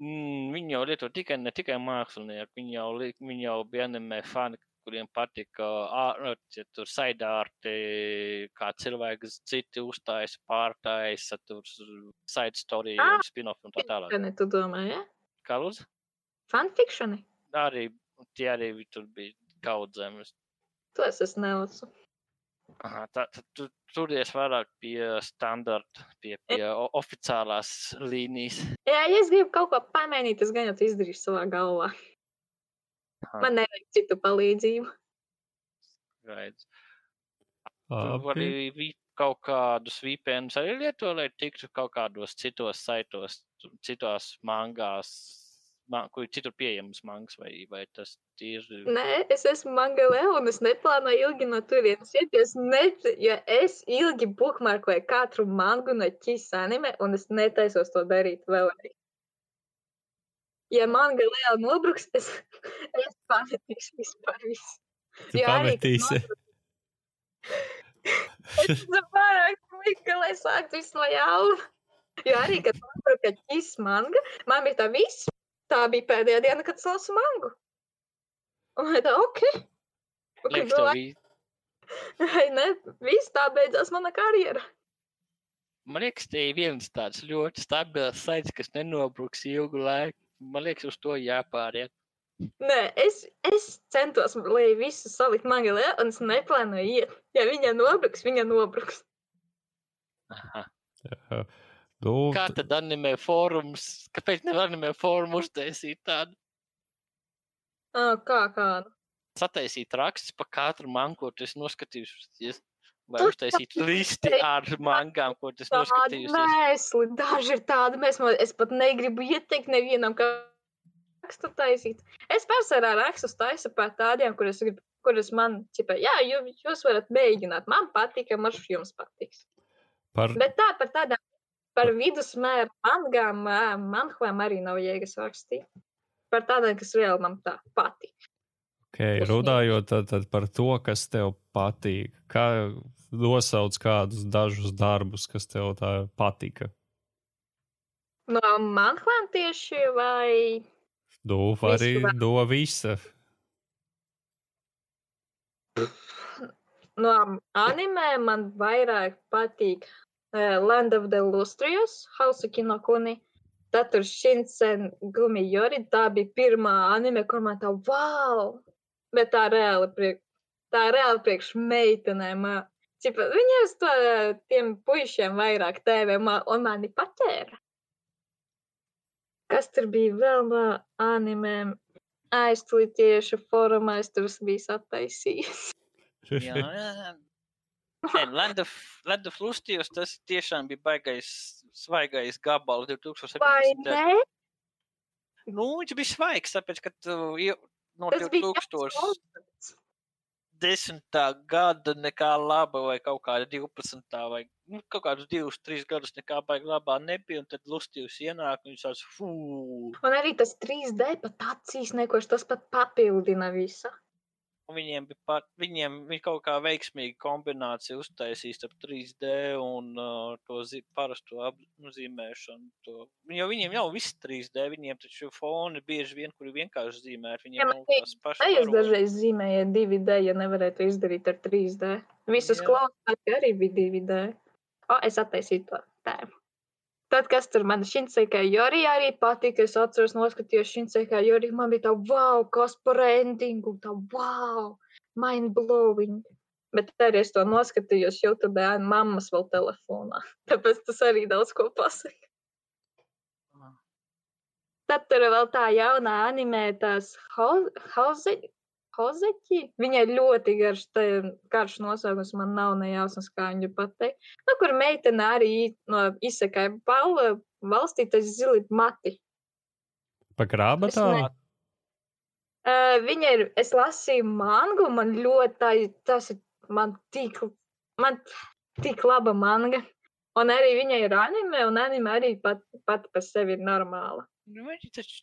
Mm, viņi jau lieto tikai, ne tikai mākslinieki, viņi jau, viņi jau bija anime fani, kuriem patika ār- ja tur saidārti, kā cilvēki citi uzstājas, pārtaisa, tur side story Ah, un spin-off un tā tālāk. Ne tu domā, ja? Kā lūdzu? Fanfikšani? Arī tie arī tur bija kaudzemes. To es es nelasu. Aha, tā, tā, tu turies vairāk pie standarta, pie, pie o- oficiālās līnijas. Jā, ja es gribu kaut ko pamainīt, es gan jau to izdarīšu savā galvā. Man nevajag citu palīdzību. Gaidz. Tu arī kaut kādus VPNs arī lieto, lai tiktu kaut kādos citos saitos, citās mangās, man, kur ir citur pieejams mangas, vai, vai tas ir. Nē, es esmu mangalē, un es neplānoju ilgi no turienes iet. jo Es, ne, ja es ilgi bookmarkoju katru mangu no ķīs anime, un es netaisos to darīt vēlreiz. Ja mangalē nobruks, es, es pametīšu vispār visu. Tu Jo arī, pametīsi. Es esmu pārāk slikta, ka lai sāktu visu no jauna. Jo arī, kad man bija tā ķis manga, man bija tā viss. Tā bija pēdējā diena, kad es lasu mangu. Un tā, ok. Un, kad Liekas, tev domāju, vi- Ai, ne, viss tā beidzās mana karjera. Man liekas, te ir viens tāds ļoti stabils saits, kas nenobruks ilgu laiku. Man liekas, uz to jāpāriet. Nē, es, es centos, lai visu salikt mangalē, un es neplānoju iet. Ja viņa nobruks, viņa nobruks. Aha. Jā. Nu, Kā tad animē fórums? Kāpēc nevar animē fórumu uztaisīt tādu? Kā kādu? Sataisīt rakstus par katru mangu, ko tu esi noskatījusies. Vai Tu uztaisīt listi ar mangām, ko Tādi noskatījusies. mēsli, daži ir tādi. Mēs, man- es pat negribu ieteikt nevienam, kā rakstu taisīt. Es pārsvarā rakstus taisu par tādiem, kurus, grib, kurus man, ķipa, jā, jū, jūs varat mēģināt. Man patika, man jums patiks. par, Bet tā par tādām, par vidusmēru mangām, manhvēm arī nav jēgas rakstīt. Par tādām, kas reāli man tā patīk. Okay, runājot tad, tad par to, kas tev patīk. Kā, nosauc kādus dažus darbus, kas tev tā patika. No manhām tieši vai Nu, arī var- no visa. no anime man vairāk patīk uh, Land of the Lustrous, Hausuki no Kuni. Tad tur Shinsen Gumi Jori, tā bija pirmā anime, kur man tā wow! Bet tā reāli priekš, tā reāli priekš meitenēm. ā, Cipa, viņi uz to tiem puišiem vairāk tēvē, un mani paķēra. Kas tur bija vēl no animēm? Aiztulītiešu formā es tur biju attaisījis. Jā, jā. Nē, Land of, Land of Lustijos tas tiešām bija baigais, svaigais gabals 2017. Vai ne? Nu, viņš bija svaigs, tāpēc, ka tu, no Tas bija 2010. gada nekā laba vai kaut kāda 12. vai nu, kaut kādus 2-3 gadus nekā baigi labā nebija, un tad Lustijos ienāk, un viņš tāds, fū, Un arī tas 3D pat acīs nekoši, tas pat papildina visu. Un viņiem pat, viņiem, viņi kaut kā veiksmīgi kombināciju uztaisīs starp 3D un uh, to zi, parasto apzīmēšanu. To. Jo viņiem jau viss 3D, viņiem taču foni bieži vien, kuri vienkārši zīmēt, viņiem Jā, nav tās pašas. Varoņas. dažreiz zīmējat 2D, ja nevarētu izdarīt ar 3D. Visus klausās arī bija 2D. O, es attaisīju to tēmu. Tad, kas tur man Shinseikai Jori arī patika, es atceros, noskatījos Shinseikai Jori, man bija tā, wow, kas par endingu, tā, wow, mind blowing. Bet arī es to noskatījos YouTube, un mammas vēl telefonā. Tāpēc tas arī daudz ko pasaka. Tad tur vēl tā jaunā animē, tās hauzeķi. Hozeķi? Viņai ļoti garš, garš nosaukums, man nav nejausmas, kā viņu pateikt. Nu, kur meitene arī no izsakai balva valstī, tas zili mati. Pa krāba Es tā? ne- Uh, viņa ir, es lasīju mangu, man ļoti, tā, tas ir man tik, man tik laba manga. Un arī viņa ir anime, un anime arī pat, pat par sevi ir normāla. Nu, Viņi taču,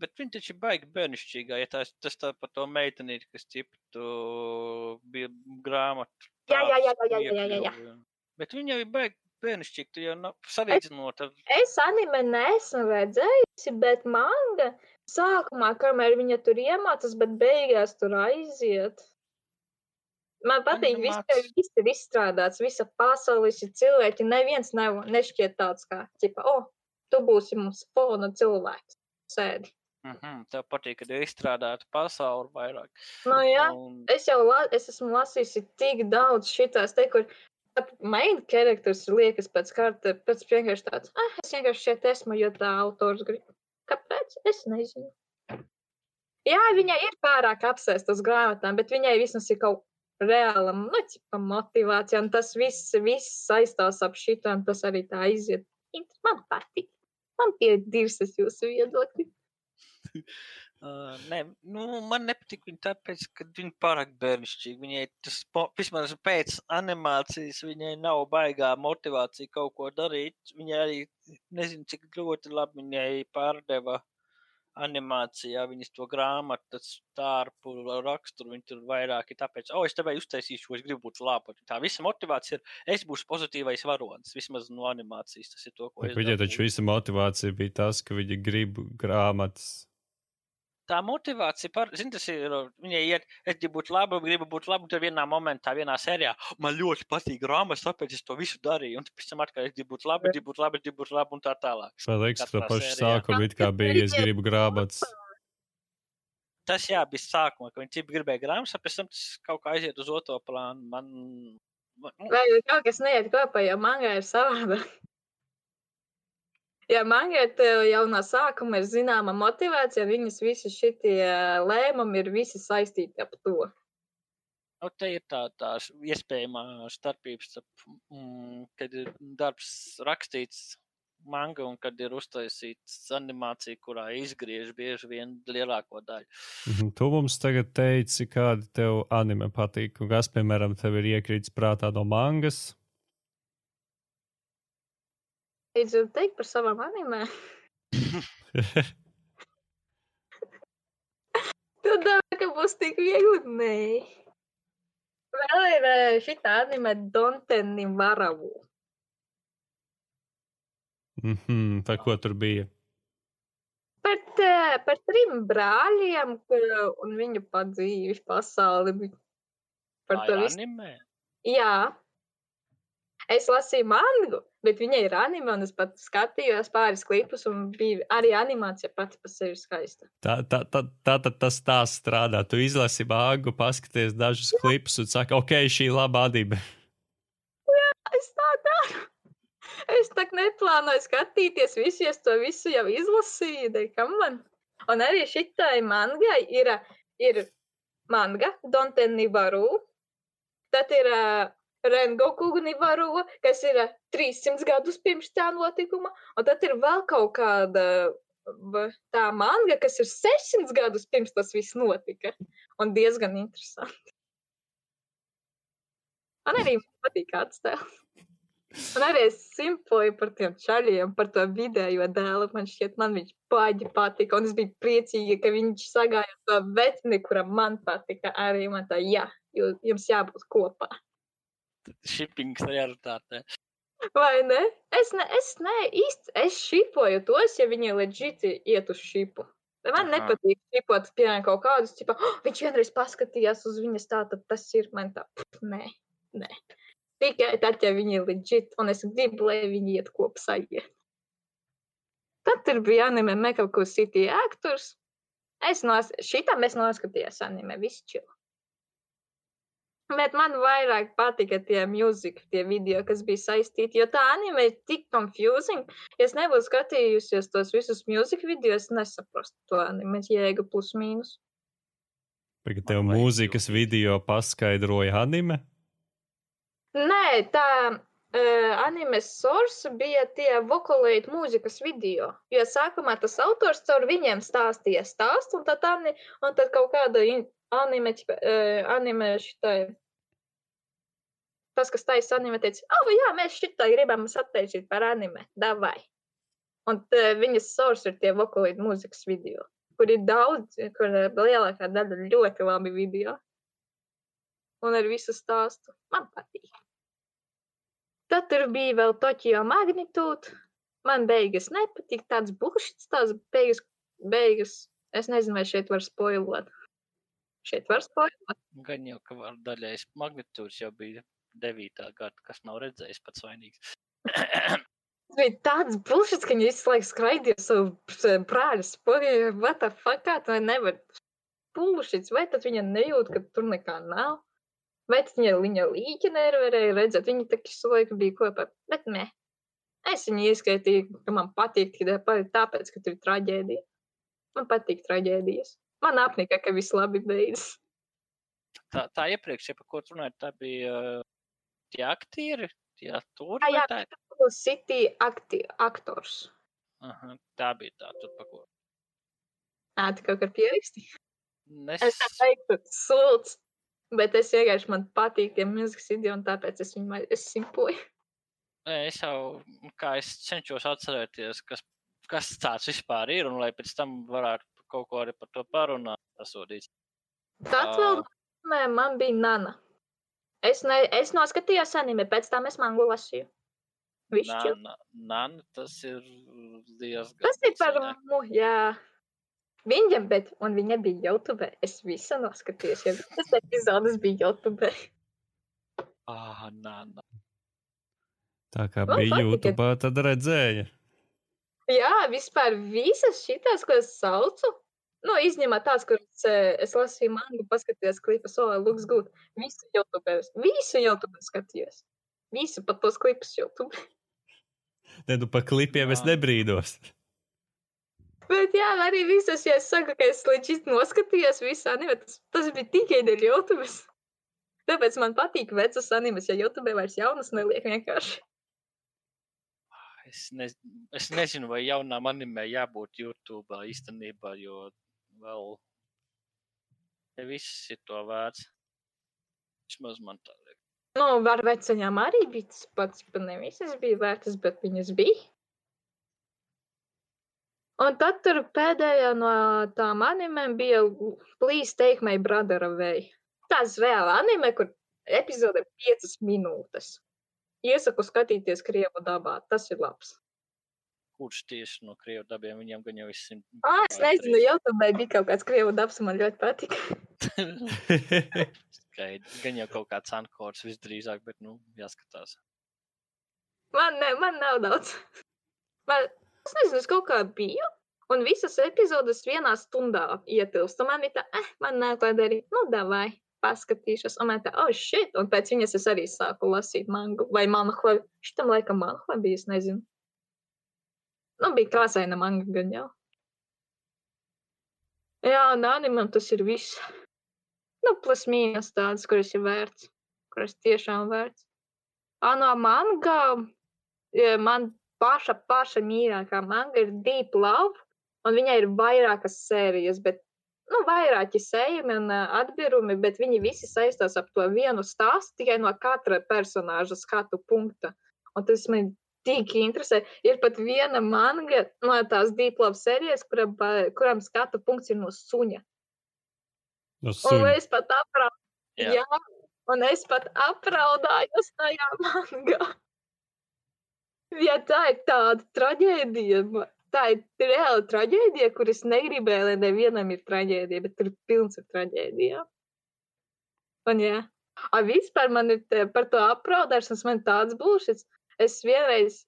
bet viņi taču ir baigi bērnišķīgā, ja tās, tas tā par to meitenīti, kas ciptu bija grāmatu. Jā, jā, jā, jā, jā, jā, jā, jā. Bet viņi jau ir baigi bērnišķīgi, tu jau nav salīdzinot ar Es anime neesmu redzējusi, bet manga sākumā, kamēr viņa tur iemācās, bet beigās tur aiziet. Man patīk, viss Animāts. ir, viss ir izstrādāts, visa pasaule, visi cilvēki. Neviens nav, nešķiet tāds kā, ķipa, o, oh, tu būsi mums fona cilvēks. Sēdi. Mhm, tev patīk, kad ir izstrādāta pasaule vairāk. Nu, jā, Un, es jau la, es esmu lasījusi tik daudz šitās, te, kur pat main characters liekas pēc kārta, pēc vienkārši tāds, ah, es vienkārši šeit esmu, jo tā autors grib. Kāpēc? Es nezinu. Jā, viņai ir pārāk apsēst uz grāmatām, bet viņai vismaz ir kaut reāla, nu, ķipa motivācija, un tas viss, viss saistās ap šito, un tas arī tā aiziet. Int- Man patīk. Man tie dirsas jūsu viedokļi. Uh, nē, nu, man nepatīk viņa tāpēc, ka viņa pārāk bērnišķīga. Viņai tas, vismaz pēc animācijas, viņai nav baigā motivācija kaut ko darīt. Viņai arī nezinu, cik ļoti labi viņai pārdeva animācijā viņas to grāmatu, stārpu raksturu. Viņa tur vairāk ir tāpēc, o, es tev uztaisīšu, es gribu būt laba. Tā visa motivācija ir, es būšu pozitīvais varonis. Vismaz no animācijas tas ir to, ko es Viņai taču visa motivācija bija tas, ka viņi grib grāmatas. Tā motivācija, par, zin, tas ir, viņai iet, es gribu būt laba, gribu būt laba, un tad vienā momentā, vienā sērijā, man ļoti patīk grāmatas, tāpēc es to visu darīju, un pēc tam atkal es gribu būt laba, gribu būt laba, gribu būt laba, un tā tālāk. Man liekas, ka sērijā. sākumu it kā bija, es gribu grāmatas. Tas jā, bija sākumā, ka viņi gribēja grāmatas, un pēc tam tas kaut kā aiziet uz otro plānu. Man, Vai kaut kas neiet kopā, jo manga ir savādāk? Ja manga tev jau no sākuma ir zināma motivācija, viņas visi šitie lēmumi ir visi saistīti ap to. nu, te ir tā, tā iespējamā starpība, starp, mm, kad ir darbs rakstīts manga un kad ir uztaisīts animācija, kurā izgriež bieži vien lielāko daļu. Mhm, Tu mums tagad teici, kādi tev anime patīk, un kas, piemēram, tev ir iekrītis prātā no mangas. Es gribu teikt par savām animē. Tu domā, ka būs tik viegli? Nē. Vēl ir eh, šī anime Donteni Varavu. Mhm, par ko tur bija? Par, te- par trim brāļiem kur- un viņu padzīvi pasauli. Par Tā to visu. anime. Jā. Es lasīju mangu, bet viņa ir anime, un es pat skatījos pāris klipus, un bija arī animācija pati par sevi skaista. Tā, tā, tā, tā tad tas tā strādā. Tu izlasi bāgu, paskaties dažus klipus un saki, ok, šī ir laba adība. Es tā daru. Es tā neplānoju skatīties visu, es to visu jau izlasīju. dai, kam man? Un arī šitai mangai ir, ir manga, Donte Nivaru. Tad ir uh, Rengoku Nivaru, kas ir uh, 300 gadus pirms tā notikuma. Un tad ir vēl kaut kāda tā manga, kas ir 600 gadus pirms tas viss notika. Un diezgan interesanti. Man arī patīk tēls. Un arī es simpoju par tiem čaļiem, par to vidējo dēlu. Man šķiet, man viņš baigi patika. Un es biju priecīga, ka viņš sagāja to vetni, kuram man patika. Arī man tā, jā, jums jābūt kopā. Shippings realitāte. Vai ne? Es ne, es ne īsti, es šipoju tos, ja viņi leģiti iet uz šipu. Man Aha. nepatīk šipot, piemēram, kaut kādus, tipā, oh, viņš vienreiz paskatījās uz viņas tā, tad tas ir man tā, pff, nē, nē. Tikai tad, ja viņi ir leģit, un es gribu, lai viņi iet kopā sajiet. Tad tur bija anime Mekaku City Actors. Es nos, šitam es noskatījos anime, viss čil. Bet man vairāk patika tie mūzika, tie video, kas bija saistīti, jo tā anime ir tik confusing. Ja es nebūtu skatījusies tos visus mūzika video, es nesaprastu to anime jēgu plus mīnus. Tagad tev mūzikas video paskaidroja anime. Nē, tā uh, anime source bija tie vokalēta mūzikas video. Jo sākumā tas autors caur viņiem stāstīja stāstu, un tad, ani, un tad kaut kāda anime, ķipa, uh, anime šitai. Tas, kas taisa anime, teica, oh, jā, mēs šitai gribam sataisīt par anime, davai. Un uh, viņas source ir tie vokalēta mūzikas video, kur ir daudz, kur lielākā daļa ļoti labi video. Un ar visu stāstu man patīk. Tad tur bija vēl Tokio magnitūda. Man beigas nepatīk. Tāds bullshit, tās beigas, beigas. Es nezinu, vai šeit var spoilot. Šeit var spoilot. Gan jau, ka var daļais magnitūds jau bija 9. gada, kas nav redzējis pats vainīgs. Tas bija tāds bullshit, ka viņi visu laiku skraidīja savu prāļu spoilēju. What the fuck, kā tā nevar? Bullshit, vai tad viņa nejūt, ka tur nekā nav? Vai tad viņa, viņa līķi nevarēja redzēt? Viņa tā visu laiku bija kopā. Bet nē. Es viņu ieskaitīju, ka man patīk tikai tā- tāpēc, ka tur ir traģēdija. Man patīk traģēdijas. Man apnika, ka viss labi beidzas. Tā, tā iepriekš, ja par ko tu runāji, tā bija tie aktieri, tie aktori. Vai jā, tā, City akti, aktors. Aha, tā bija tā, tur par ko. Ā, tu kaut kā pierakstīji. Nes... Es teiktu, sūds. Bet es vienkārši man patīk tie mūzikas video, un tāpēc es viņu es simpoju. Nē, Es jau, kā es cenšos atcerēties, kas, kas tāds vispār ir, un lai pēc tam varētu kaut ko arī par to parunāt. Pasūdīt. Tad vēl nē, man bija nana. Es, ne, es noskatījos anime, pēc tam es mangu lasīju. Višķi. Nana, nana, tas ir diezgan. Tas ir par sen, jā. mu, jā. Viņam, bet, un viņa bija YouTube. Es visu noskatījos, jo tas epizodes bija YouTube. Ah, nana. Tā kā bija. YouTube, tad redzēja. Jā, vispār visas šitās, ko es saucu, nu, izņemot tās, kuras eh, es lasīju mangu, paskatījos klipus, oh, looks good. Visu YouTube, visu YouTube skatījos. Visu pat tos klipus YouTube. Ne, nu, pa klipiem es Jā. nebrīdos. Bet jā, arī visas, ja es saku, ka es līdz noskatījos visu anime, tas, tas bija tikai dēļ YouTube. Tāpēc man patīk vecas animes, ja YouTube vairs jaunas neliek vienkārši. Es, ne, es nezinu, vai jaunām animē jābūt YouTube īstenībā, jo vēl te viss ir to vērts. Vismaz man tā liekas. Nu, var vecaņām arī bija tas pats, bet ne visas bija vērtas, bet viņas bija. Un tad tur pēdējā no tām animēm bija Please Take My Brother Away. Tas vēl anime, kur epizode ir piecas minūtes. Iesaku skatīties Krievu dabā. Tas ir labs. Kurš tieši no krievu dabiem viņam gan jau ir simt. Ah, es nezinu, jau tur bija kaut kāds Krievu dabs, man ļoti patika. Skaidrs. Gan jau kaut kāds ankors visdrīzāk, bet, nu, jāskatās. Man, ne, man nav daudz. Man, es nezinu, es kaut kā biju. Un visas epizodes vienā stundā ietilpst. Man bija tā, eh, man nav ko darīt. Nu, davai, paskatīšos. Un man tā, oh, shit. Un pēc viņas es arī sāku lasīt mangu. Vai manhua. Šitam laikam manhua bija, es nezinu. Nu, bija krāsaina manga gan jau. Jā, un animam tas ir viss. Nu, plus mīnus tādas, kuras ir vērts. Kuras tiešām vērts. Ano manga, ja man paša, paša mīļākā manga ir Deep Love. Un viņai ir vairākas sērijas, bet nu, vairāki sējumi un atbirumi, bet viņi visi saistās ap to vienu stāstu tikai no katra personāža skatu punkta. Un tas man tik interesē. Ir pat viena manga no tās Deeplove sērijas, kura, kuram skatu punkts ir no suņa. No Un suņa. es pat apraudāju. Jā. Jā, un es pat apraudājos tajā mangā. Ja tā ir tāda traģēdija, tā ir reāla traģēdija, kuras negribēju, lai nevienam ir traģēdija, bet tur pilns ar traģēdijām. Un jā, A, vispār man ir te, par to apraudāšanas, man tāds būšas. Es vienreiz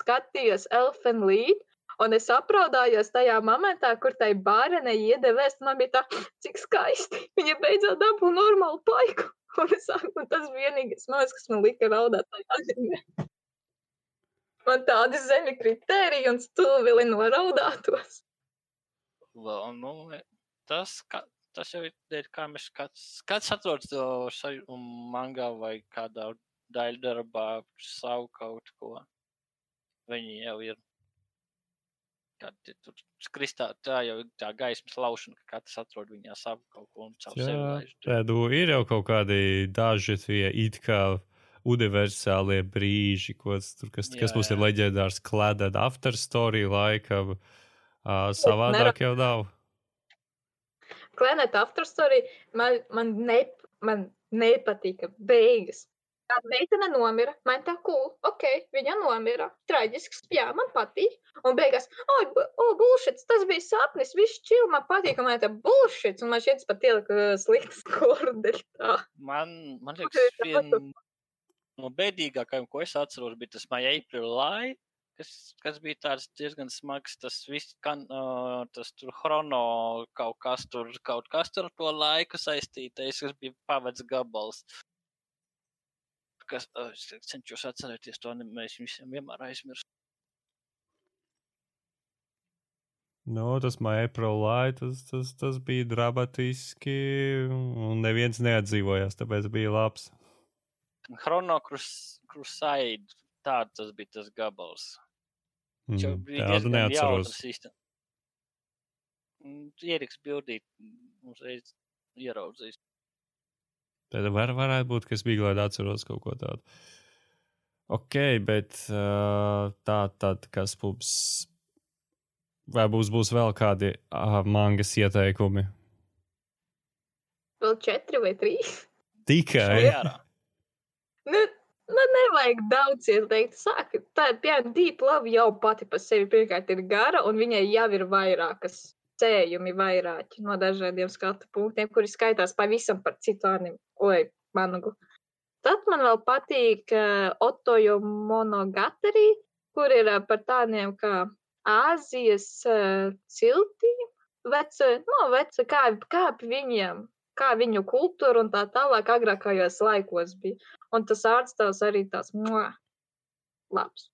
skatījos Elfenu līdzi, un es apraudājos tajā momentā, kur tai bērnei iedevēs, man bija tā, cik skaisti. Viņa beidzot dabūja normālu paiku. Un, es, un tas vienīgais mākslinieks, kas man lika raudāt tajā animē. Man tādi zemi kritēriji un stūvili noraudātos. Vēl, nu, tas, ka, tas jau ir, kā mēs kāds, kāds atrodas to un mangā vai kādā daļdarbā savu kaut ko. Viņi jau ir. Kad tur kristā, tā jau ir tā gaismas laušana, ka katrs atrod viņā savu kaut ko un savu sevi Jā, laiž. tādu ir jau kaut kādi daži tie it kā universālie brīži, tur, kas, kas Jā, mums ir jā. leģendārs klēdēt after story laika. Uh, savādāk jau nav. Klanēt afterstory man, man, ne, man nepatika beigas. Kāda meitene nomira, man tā cool, ok, viņa nomira, traģisks, jā, man patīk. Un beigās, oh, oh bullshit, tas bija sapnis, viss čil, man patīk, un man tā bullshit, un man šķiet, pat ielika sliktas kordeļi tā. Man, man liekas, tā viena no bēdīgākajām, ko es atceros, bija tas My April Lai, kas, kas bija tāds diezgan smags. Tas viss, kan, uh, tas tur chrono kaut kas tur, kaut kas tur ar to laiku saistītais, kas bija pavads gabals. Kas, uh, es cenšos atcerēties to animēšanu, visiem vienmēr aizmirst. Nu, tas Light, tas, tas, tas bija dramatiski, un neviens neatdzīvojās, tāpēc bija labs. Chrono Crus- Crusade, tāds tas bija tas gabals. Mm, tādu diezgan neatceros. īstenībā. Ieriks bildīt, uzreiz ieraudzīs. Tad var, varētu būt, ka es biju glādi atceros kaut ko tādu. Ok, bet uh, tā tad, kas mums. Vai būs, būs vēl kādi uh, mangas ieteikumi? Vēl četri vai trīs. Tikai. Nu, nu, nevajag daudz ieteikt. Sāk, tā ir piemēram, Deep Love jau pati par sevi pirmkārt ir gara, un viņai jau ir vairākas sējumi, vairāki no dažādiem skatu punktiem, kuri skaitās pavisam par citu anime, oi, managu. Tad man vēl patīk uh, Otojo monogatari, kur ir uh, par tādiem kā Āzijas uh, ciltīm, veca, no, veca, kā, kā viņiem, kā viņu kultūra un tā tālāk agrākajos laikos bija. Un tas ārstās arī tās mua, labs.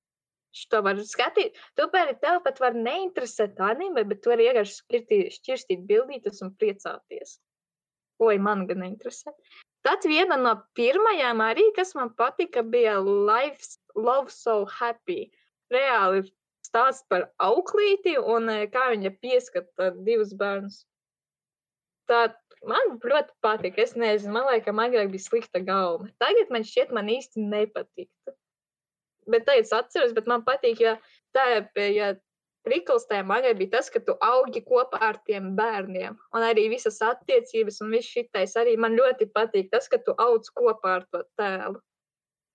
Šo var skatīt. Pēdi tev pat var neinteresēt anime, bet tu vari vienkārši šķirtīt, šķirstīt bildītas un priecāties. Oi, man gan neinteresē. Tad viena no pirmajām arī, kas man patika, bija Life, Love So Happy. Reāli stāsts par auklīti un eh, kā viņa pieskata divus bērnus. Tā man ļoti patika. Es nezinu, man liekas, agrāk bija slikta gauma. Tagad man šķiet, man īsti nepatiktu. Bet tagad es atceros, bet man patīk, ja tā ja prikals tajā magai bija tas, ka tu augi kopā ar tiem bērniem. Un arī visas attiecības un viss šitais arī man ļoti patīk tas, ka tu audz kopā ar to tēlu.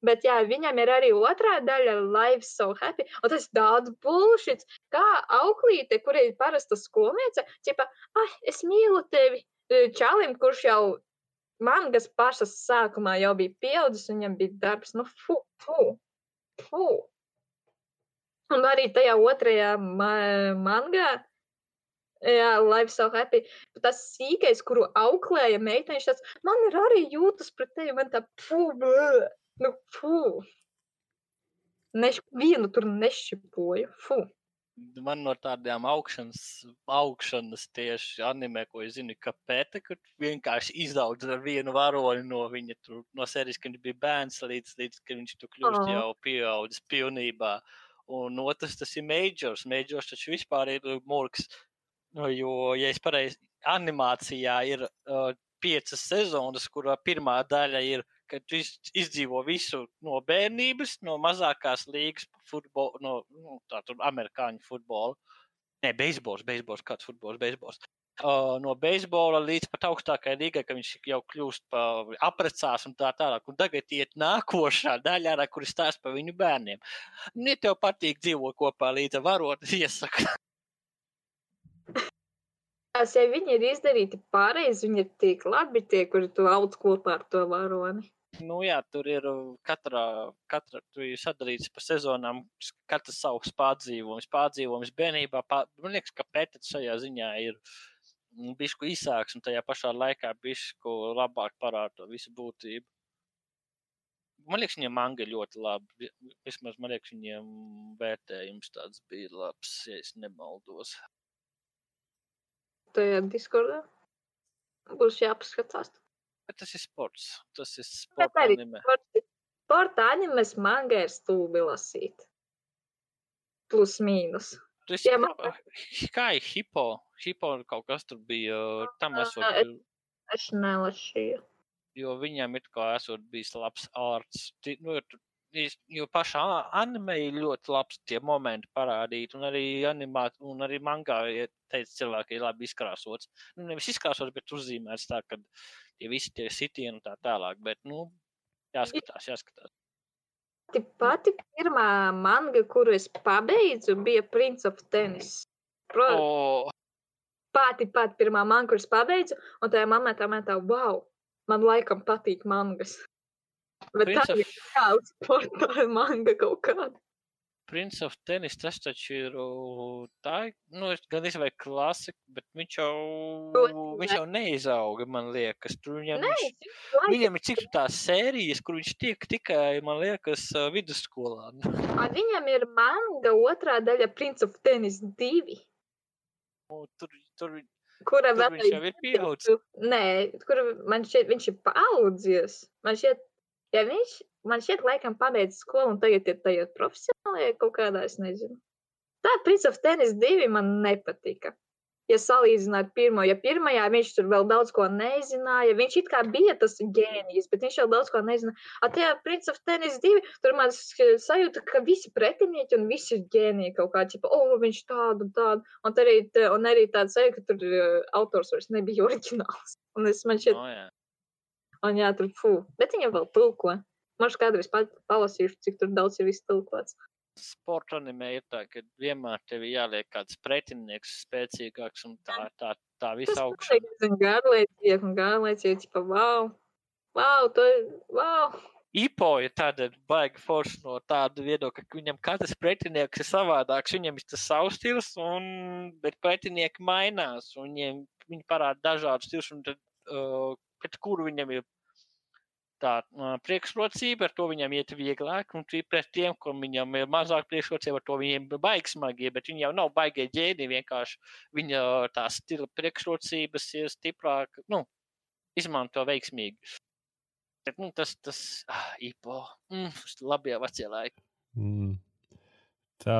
Bet jā, viņam ir arī otrā daļa, Life so happy. Un tas ir tāds bullshit, kā auklīte, kur ir parasta skolniece, ķipa, ah, es mīlu tevi. Čalim, kurš jau mangas pašas sākumā jau bija pieaudzis, viņam bija darbs, nu, fu, fu, fu. Un arī tajā otrajā ma mangā, jā, Life so happy, tas sīkais, kuru auklēja meitenes, tāds, man ir arī jūtas pret tevi, man tā, fu, blē. Nu, fu. Neš, vienu tur nešipoju. Fu. Man no tādām augšanas, augšanas tieši anime, ko es zinu, ka pēta, kur vienkārši izaudz ar vienu varoni no viņa, tur, no serijas, kad viņš bija bērns, līdz, līdz kad viņš tur kļūst Aha. jau pieaudzis pilnībā. Un otrs, tas ir Majors. Majors taču vispār ir murgs, nu, jo, ja es pareizi, animācijā ir uh, piecas sezonas, kurā pirmā daļa ir, kad tu iz, izdzīvo visu no bērnības, no mazākās līgas, futbol, no nu, tā, tur, amerikāņu futbola. Nē, beisbols, beisbols, kāds futbols, beisbols. Uh, no beisbola līdz pat augstākajai līgai, ka viņš jau kļūst par aprecās un tā tālāk. Un tagad iet nākošā daļā, kur stāsta par viņu bērniem. Ja tev patīk dzīvot kopā līdz ar varoni, iesaka. Tās, ja viņi ir izdarīti pareizi, viņi ir tik labi tie, kuri tu audz kopā ar to varoni. Nu, jā, tur ir uh, katra, katra tur ir sadalīts pa sezonām, katrs savs pārdzīvojums, pārdzīvojums bērnībā. Pār, man liekas, ka pētets šajā ziņā ir mm, bišku īsāks un tajā pašā laikā bišku labāk parāda to visu būtību. Man liekas, viņiem manga ļoti labi. Vi- Vismaz man liekas, viņiem vērtējums tāds bija labs, ja es nemaldos. Tajā diskordā būs jāpaskatās. Bet tas ir sports. Tas ir sports arī anime. sporta- sporta animes manga ir stulbi lasīt. Plus mīnus. Esi Jā, man- kā ir hipo? Hipo kaut kas tur bija tam Ā, esot. es- Es nelasīju. jo viņam ir kā esot bijis labs ārsts. Ti- Nu, jo, tu- is- jo pašā anime ir ļoti labs tie momenti parādīt, un arī animāt, un arī mangā, ja teica cilvēki, ir labi izkrāsots. Nu, nevis izkrāsots, bet uzzīmēts tā, ka tie visi tie sitieni un tā tālāk, bet, nu, jāskatās, jāskatās. Ti pati pirmā manga, kuru es pabeidzu, bija Prince of Tennis. Pro, O, pati, pati pirmā manga, kuras pabeidzu, un tajā momentā man tā, wow, man laikam patīk mangas. Bet Prince tā of- ir kāda sporta manga kaut kāda. Prince of Tennis, tas taču ir o, tā, nu, es gan izvēl klasika, bet viņš jau, Protams, viņš jau neizauga, man liekas. Tur viņam, Nē, viņš, viņam ir cik tās sērijas, kur viņš tiek tikai, man liekas, vidusskolā. A, Viņam ir manga otrā daļa Prince of Tennis 2, Nu, Tur, tur, kura tur vēl viņš jau ir pieaudzis. Nē, kur man šķiet, viņš ir paaudzies. Man šķiet, ja viņš, man šķiet, laikam pabeidz skolu un tagad ir tajā profesionālajā kaut kādā, es nezinu. Tā Prince of Tennis 2 man nepatika. Ja salīdzināt pirmo, ja pirmajā viņš tur vēl daudz ko nezināja, viņš it kā bija tas ģēnijs, bet viņš jau daudz ko nezināja. A tajā Prince of Tennis 2, tur man sajūta, ka visi pretinieki un visi ir ģēniji kaut kā, tipo, o, viņš tādu tādu. Un, arī, un arī tāds sajūta, ka tur autors vairs nebija oriģināls. Un es man šķiet, No, jā. Un jā, tur fū. Bet viņam vēl tulko. Šķiet, kādreiz palasīšu, cik tur daudz ir iztulkots. Sporta animē ir tā, ka vienmēr tev jāliek kāds pretinieks spēcīgāks un tā, tā, tā Tas visa augšana. ir garlaicīgi un garlaicīgi, tipo, wow, wow, to ir, wow. Ipo ir tāda baigta forša no tāda viedokļa, ka viņam katrs pretinieks ir savādāks. Viņam ir tas savs stils, un, bet pretinieki mainās. un Viņiem, viņi parāda dažādus stilus, un tad, uh, pret kuru viņam ir tā priekšrocība, ar to viņam iet vieglāk. Un pret tiem, kam viņam ir mazāk priekšrocība, ar to viņiem ir baigi smagie, bet viņi jau nav baigie ģēni. Vienkārši viņa tā stila priekšrocības ir stiprāk, nu, izmanto veiksmīgi. Bet, nu, tas, tas, ah, īpo, mm, labie vecie laiki. Mm. Tā,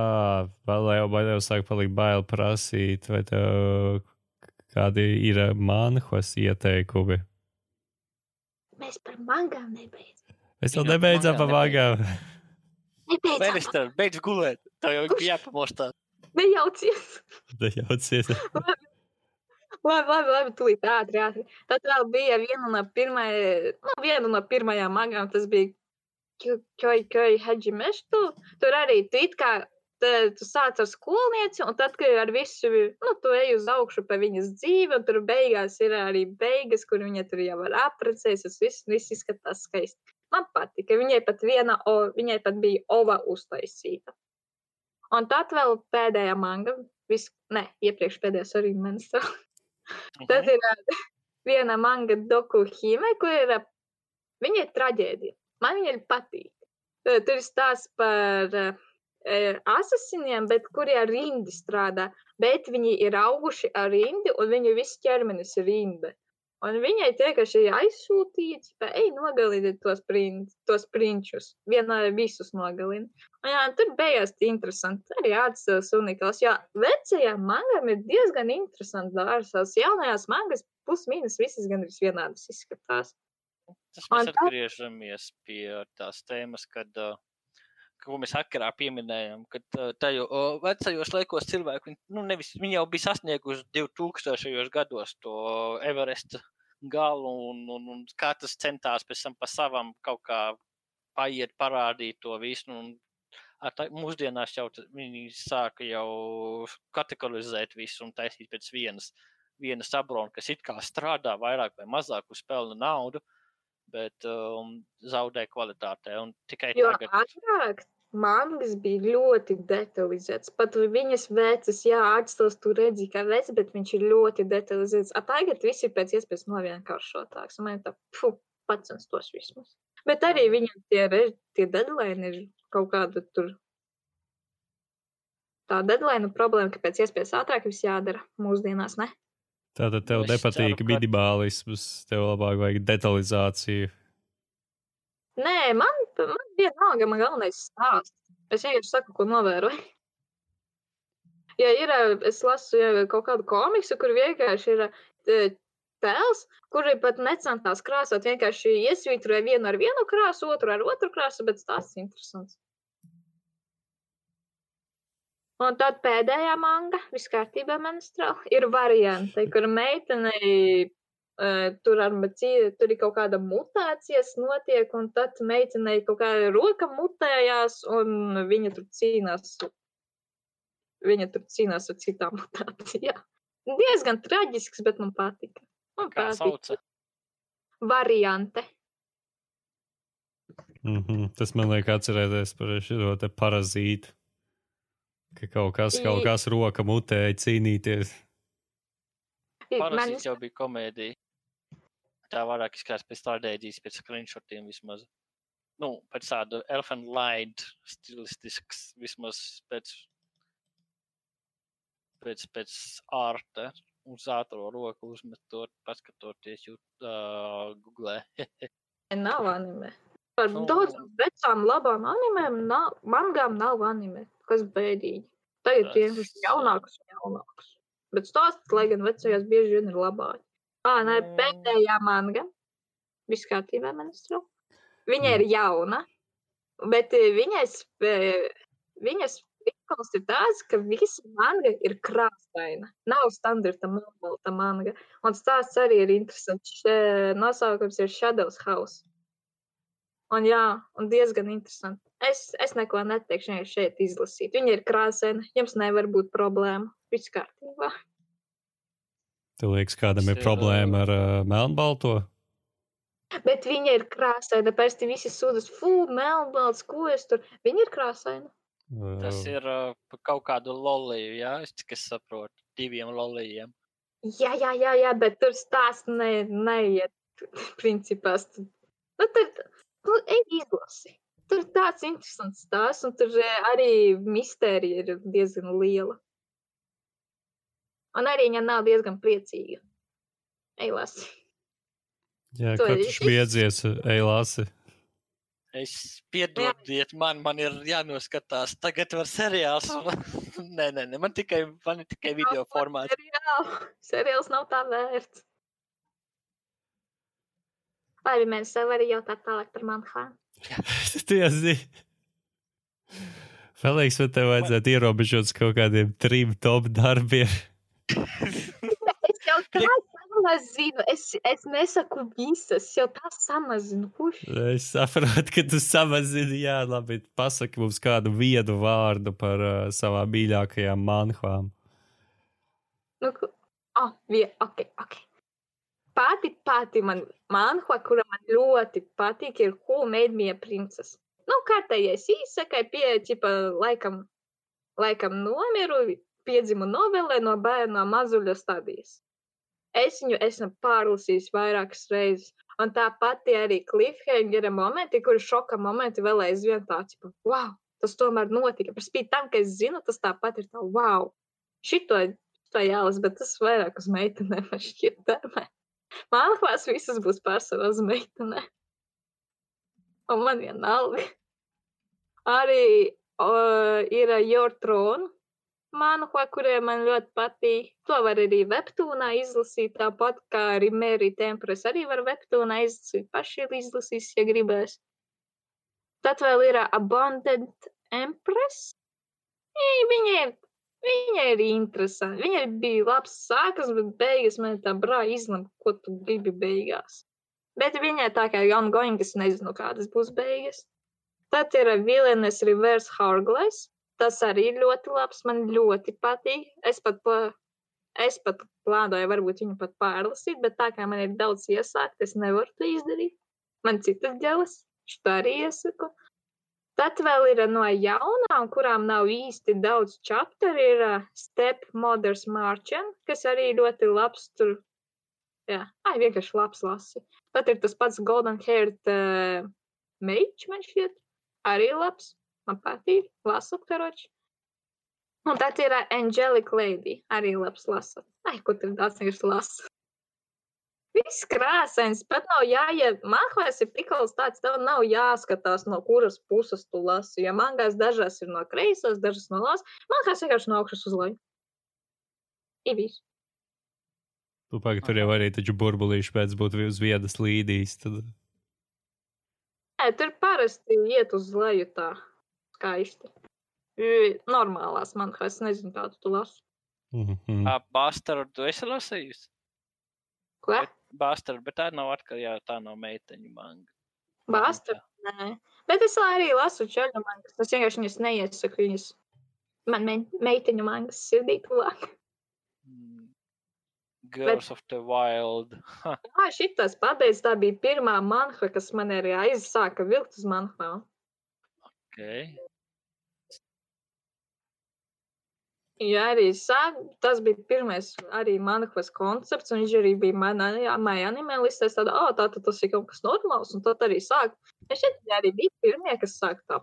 vēl jau baidījos, sāk palikt bail prasīt, vai tev kādi ir manhos ieteikumi. Mēs par mangām nebeidzam. Es vēl Jā, nebeidzām pa mangām. Nebeidzam. Beidz gulēt. Tev jau bija jāpamostā. Nejaucies! Nejaucies. Labi, labi, labi, tūlīt ātri, ātri. Tad vēl bija viena no pirmajām, nu, viena no pirmajām magām, tas bija Koi Koi Hedži Meštu. Tur arī tu it kā tu sāc ar skolnieci, un tad, kad ar visu, nu, tu ej uz augšu pa viņas dzīvi, un tur beigās ir arī beigas, kur viņa tur jau var apprecēties, viss, viss izskatās skaisti. Man patika, viņai pat viena, o, viņai pat bija ova uztaisīta. Un tad vēl pēdējā manga, vis, ne, iepriekš pēdējā arī manis. tad ir viena manga doku hime, kur ir, viņa ir traģēdija. Man viņa patīk. Tur ir stāsts par uh, asasiniem, bet kuri ar rindi strādā. Bet viņi ir auguši ar rindi, un viņu viss ķermenis ir rinde. Un viņai vienkārši ir aizsūtīts, ka, ej, nogalini tos, prin, tos prinčus. Vienā visus nogalini. Un jā, tur beigās interesanti. Arī atsevišķs unikāls. Jā, vecajā mangam ir diezgan interesanti dārsās. Jaunajās mangas plus-mínus visas gan ir vienādas izskatās. Tas mēs atgriežamies pie tās tēmas, kad uh, ko mēs sakarā pieminējām, ka tajos vecajos laikos cilvēki, nu, nevis, viņi jau bija sasnieguši 2000. gados to Everesta galu, un, un, un katrs centās pēc tam pa savam kaut kā paiet, parādīt to visu. Un, tā, mūsdienās jau viņi sāka jau kategorizēt visu un taisīt pēc vienas, vienas abrona, kas it kā strādā vairāk vai mazāk uz pelnu naudu bet um, zaudē kvalitātē. Un tikai jo tagad. Agrāk mangas bija ļoti detalizēts. Pat viņas vecas, jā, atstās tu redzi, ka vec, bet viņš ir ļoti detalizēts. A tagad viss ir pēc iespējas novienkāršotāks. Man tā, fu, pacenstos vismaz. Bet arī viņam tie, tie deadline ir kaut kāda tur. Tā deadline problēma, ka pēc iespējas ātrāk viss jādara mūsdienās, ne? Tātad tev es nepatīk ceru, minimālisms, tev labāk vajag detalizāciju. Nē, man, man vienalga, man galvenais stāsts. Es vienkārši saku, ko novēroju. Ja ir, es lasu ja kaut kādu komiksu, kur vienkārši ir tēls, kuri pat necentās krāsot, vienkārši iesvītroja vienu ar vienu krāsu, otru ar otru krāsu, bet stāsts interesants. Un tad pēdējā manga, viss kārtībā, menstruāli, ir varianti, kur meitenei uh, tur, ar, tur ir kaut kāda mutācijas notiek, un tad meitenei kaut kāda roka mutējās, un viņa tur cīnās. Viņa tur cīnās ar citām mutācijām. Diezgan traģisks, bet man patika. Man Kā sauca? Variante. Mm -hmm. Tas man liek atcerēties par šo te parazītu. Ka kaut kas, kaut kas roka mutēja cīnīties. Parazīts jau bija komēdija. Tā vairāk izskatās pēc stratēģijas, pēc screenshotiem vismaz. Nu, pēc tāda Elfan Light stilistisks, vismaz pēc, pēc, pēc ārta uz ātro roku uzmetot, paskatoties jūt, uh, Google. nav anime. Par nu, daudzām vecām labām animēm, nav, mangām nav anime kas bēdīgi. Tagad ir vienkārši jaunāks un jaunāks. Bet stāsts, lai gan vecajās bieži vien ir labāk. Ā, nē, mm. pēdējā manga. Viss kārtībā, ministru. Viņa ir jauna, bet viņas, viņas Pikls ir tāds, ka visa manga ir krāsaina. Nav standarta melnbalta manga. Un stāsts arī ir interesants. Nosaukums ir Shadows House. Un jā, un diezgan interesanti. Es, es neko neteikšu, vienkārši šeit izlasīt. Viņa ir krāsaina, jums nevar būt problēma. Viss kārtībā. Tev liekas, kādam ir problēma ar uh, melnbalto? Bet viņa ir krāsaina. Pēc tam visi sūdzas, fū, melnbalts, ko es tur. Viņa ir krāsaina. Tas ir uh, kaut kādu loliju, jā, es tikai saprotu, diviem lolijiem. Jā, jā, jā, jā, bet tur stāsts ne, neiet. Principā, nu, tur, Nu, ej, izlasi. Tur ir tāds interesants stāsts, un tur arī mistērija ir diezgan liela. Un arī viņa nav diezgan priecīga. Ej, lasi. Jā, tu katrs biedzies, ej, lasi. Es piedodiet, man, man ir jānoskatās. Tagad var seriāls. nē, nē, nē, man tikai, man tikai video formāts. Seriāls. seriāls nav tā vērts. Labi, mēs arī jautāt tālāk par Manhānu. Tiesi. Felix, vai tev vajadzētu ierobežot kaut kādiem trim top darbiem? Es jau tā samazinu, es, es nesaku visas, jau tā samazinu. Kurš? Es saprotu, ka tu samazini, jā, labi. Pasaki mums kādu viedu vārdu par uh, savām mīļākajām manhām. Nu, ah, vie, ok, ok. Pati, pati man, manhua, kura man ļoti patīk, ir Who Made Me a Princess. Nu, kārtējais īsakai pie, ķipa, laikam, laikam nomiru, piedzimu novelē no bērna mazuļa stadijas. Es viņu esmu pārlasījis vairākas reizes. Un tā pati arī cliffhangera momenti, kur šoka momenti vēl aizvien tāds, ka, wow, tas tomēr notika. Par spīti tam, ka es zinu, tas tāpat ir tā, wow, šito, šito jālas, bet tas vairāk uz meitenēm man šķiet tēmē. Mālklās visas būs pārsvarā uz meitenēm. Un man vienalga. Arī uh, ir Your Throne manhua, kuriem man ļoti patīk. To var arī webtūnā izlasīt, tāpat kā arī Mary Tempres arī var webtūnā izlasīt. Paši izlasīs, ja gribēs. Tad vēl ir Abundant Empress. Viņa ir, viņa ir interesanti. Viņa bija labs sākas, bet beigas man tā brā izlem, ko tu gribi beigās. Bet viņai tā kā ongoing, es nezinu, kādas būs beigas. Tad ir Villainous Reverse Hargless. Tas arī ir ļoti labs, man ļoti patīk. Es pat, pa, es pat plānoju, varbūt viņu pat pārlasīt, bet tā kā man ir daudz iesākt, es nevaru to izdarīt. Man citas ģelas, šo arī iesaku. Tad vēl ir no jaunām, kurām nav īsti daudz chapteru, ir uh, Step Mothers Marchand, kas arī ļoti labs tur. Jā, ai, vienkārši labs lasi. Tad ir tas pats Golden Haired uh, Mage, man šķiet, arī labs. Man patīk, lasu karoči. Un tad ir Angelic Lady, arī labs lasa. Ai, ko tur daudz vienkārši lasa. Viss krāsains, pat nav jāiet. Mākslinieks ir tikls tāds, tev nav jāskatās, no kuras puses tu lasi. Jo mangās dažas ir no kreisās, dažas no labas. Mākslinieks vienkārši no augšas uz leju. Ir viss. Tu pagaidi, tur jau arī taču burbulīši pēc būtu uz viedas līdīs. Tad... Nē, tur parasti iet uz leju tā skaisti. Normālās manhās, nezinu, kādu tu lasi. Mm -hmm. Bastardu, tu esi lasījis? Ko? Bastardu, bet tā nav atkal, jā, tā nav meiteņu manga. Bāsta? Nē. Bet es arī lasu čaļu mangas. Es vienkārši viņas neiesaku. Viņas man me meiteņu mangas sirdī tuvāk. Mm. Girls of the Wild. Jā, šitas pabeidz, tā bija pirmā manha, kas man arī aizsāka vilkt uz manhām. okay. Jā, arī sāk, tas bija pirmais arī manhas koncepts, un viņš arī bija manā anime listē. Tādu, oh, tā tad tas ir kaut kas normāls, un tad arī sāk. Es šeit arī bija pirmie, kas sāk tā.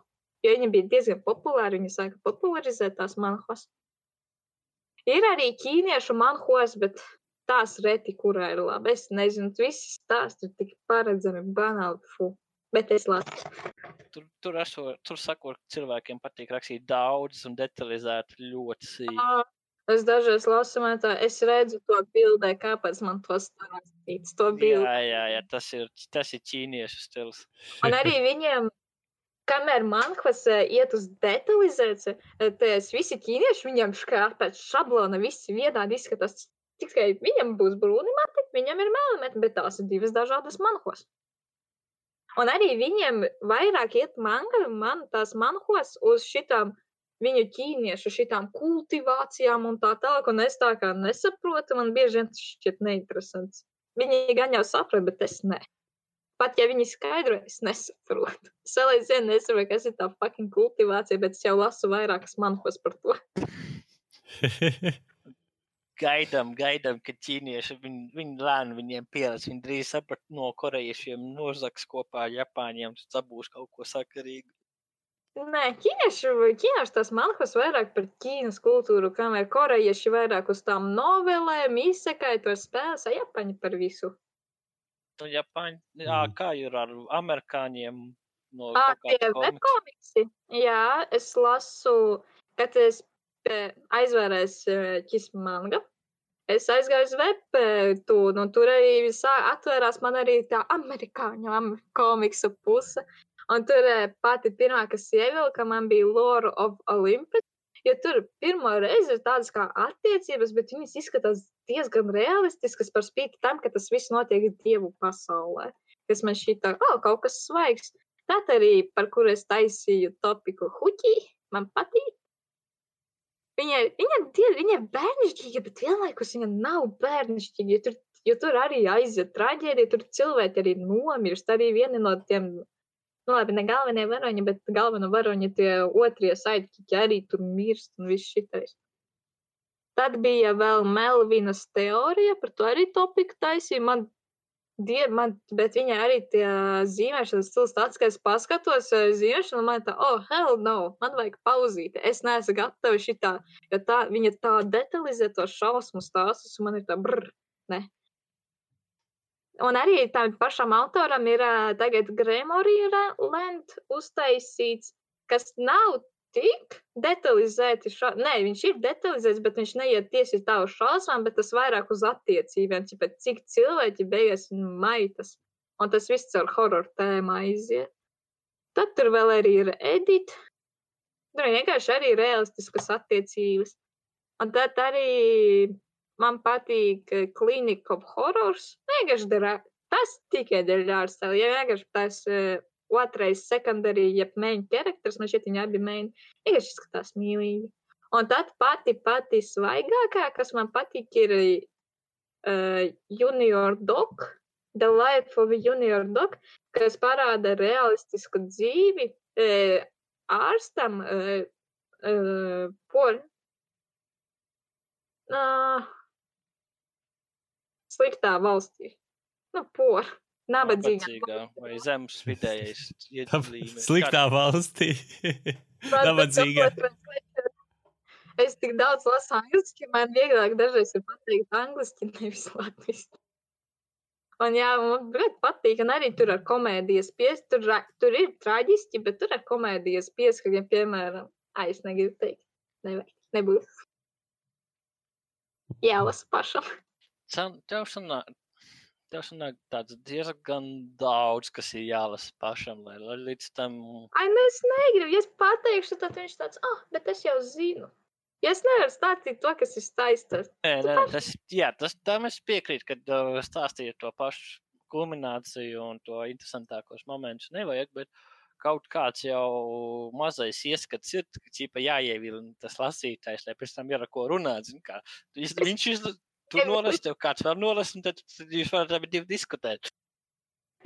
Jo viņi bija diezgan populāri, viņi sāka popularizēt tās manhas. Ir arī ķīniešu manhos, bet tās reti, kurā ir labi. Es nezinu, visi stāsti ir tik paredzami, banāli, fu. Bet es lasu. Tur, tur, esot, tur sakot, cilvēkiem patīk rakstīt daudz un detalizēt ļoti sīki. Es dažreiz lasu, tā, es redzu to bildē, kāpēc man to stāstīts, to bildi. Jā, jā, jā, tas ir, tas ir ķīniešu stils. Un arī viņiem, kamēr manhvas eh, iet uz detalizēciju, tas visi ķīnieši viņam kā pēc šablona visi vienādi izskatās. Tikai viņam būs brūni mati, viņam ir melni mati, bet tās ir divas dažādas manhos. Un arī viņiem vairāk iet manga, man tās manhos uz šitām viņu ķīniešu šitām kultivācijām un tā tālāk, un es tā kā nesaprotu, man bieži vien tas šķiet neinteresants. Viņi gan jau saprot, bet es ne. Pat ja viņi skaidro, es nesaprotu. Es vēl aizvien nesaprotu, kas ir tā fucking kultivācija, bet es jau lasu vairākas manhos par to. Gaidām, gaidām, ka ķīnieši viņi, viņi lēni viņiem pierādīs. Viņi drīz saprat no korejiešiem, nozaks kopā ar Japāņiem, tad būs kaut ko sakarīgu. Nē, ķīnieši, ķīnieši tās manhas vairāk par Ķīnas kultūru, kamēr korejieši vairāk uz tām novelēm, izsakai to spēles, a Japaņi par visu. Nu, Japāņi, jā, Mhm. kā ir ar amerikāņiem no kaut tie kāda komiksa? webkomiksi. Jā, es lasu, kad es eh, aizvērēju ķismu manga. Es aizgāju uz webu, un tur arī atvērās man arī tā amerikāņu am- komiksu puse. Un tur eh, pati pirmā, kas ievilka, man bija Lora of Olympus. Jo tur pirmo reizi ir tādas kā attiecības, bet viņas izskatās diezgan realistiskas par spīti tam, ka tas viss notiek dievu pasaulē. Kas man šķita, oh, kaut kas svaigs. Tad arī, par kuru es taisīju topiku Huķī, man patīk. Viņa, viņa, die, viņa ir bērnišķīga, bet vienlaikus viņa nav bērnišķīga. Jo tur, jo tur arī aiziet traģēdija, tur cilvēki arī nomirst. Arī viena no tiem nu, labi, ne galvenie varoņi, bet galveno varoņi tie otrie sidekiķi arī tur mirst un viss šitais. Tad bija vēl Melvinas teorija, par to arī topiku taisīja. Man, die, man, bet viņai arī tie zīmēšanas stils tāds, ka es paskatos zīmēšanu, un man tā, oh, hell no, man vajag pauzīt. Es neesmu gatava šitā, jo tā, viņa tā detalizē tos šausmu stāstus, un man ir tā, brr, ne, Un arī tam pašam autoram ir uh, tagad Gremorija Land uztaisīts, kas nav tik detalizēti. Šo... Nē, viņš ir detalizēts, bet viņš neiet tieši tā uz šausmām, bet tas vairāk uz attiecībām, cik cilvēki beigās maitas. Un tas viss ar horror tēmu aiziet. Tad tur vēl arī ir edita. Tur vienkārši arī realistiskas attiecības. Un tad arī man patīk Clinic of Horrors. Vienkārši dara, tas tikai dēļ ārstēla. Ja vienkārši tas uh, otrais secondary, jeb main characters, man šeit viņi abi main, vienkārši izskatās mīlīgi. Un tad pati, pati svaigākā, kas man patīk, ir uh, Junior Dog, The Life of Junior Dog, kas parāda realistisku dzīvi uh, ārstam, uh, uh, por, uh, sliktā valstī. Nu, por. Nabadzīgā. Vai zemes vidējais līmenis. Sliktā valstī. Nabadzīgā. Es tik daudz lasu angliski, man vieglāk dažreiz ir pateikt angliski, nevis latviski. Un jā, man ļoti patīk, un arī tur ar komēdijas pies, tur, tur ir traģiski, bet tur ar komēdijas pieskaņiem, piemēram, ai, es negribu teikt, nevajag, nebūs. Jālasa pašam tev sanāk, tev sanāk tāds diezgan daudz, kas ir jālasa pašam, lai, lai līdz tam. Ai, nu es negribu, ja es pateikšu, tad viņš tāds, ah, oh, bet es jau zinu. Ja es nevaru stāstīt to, kas ir taisnība. Nē, nē, tas, jā, tas tam es piekrītu, kad uh, stāstīja to pašu kulmināciju un to interesantākos momentus nevajag, bet kaut kāds jau mazais ieskats ir, ka ķipa jāievilina tas lasītājs, lai pēc tam ir ar ko runāt. Zin, kā. Viņš, Tu nolasi, tev kāds var nolast, un tad jūs varat abi divi diskutēt.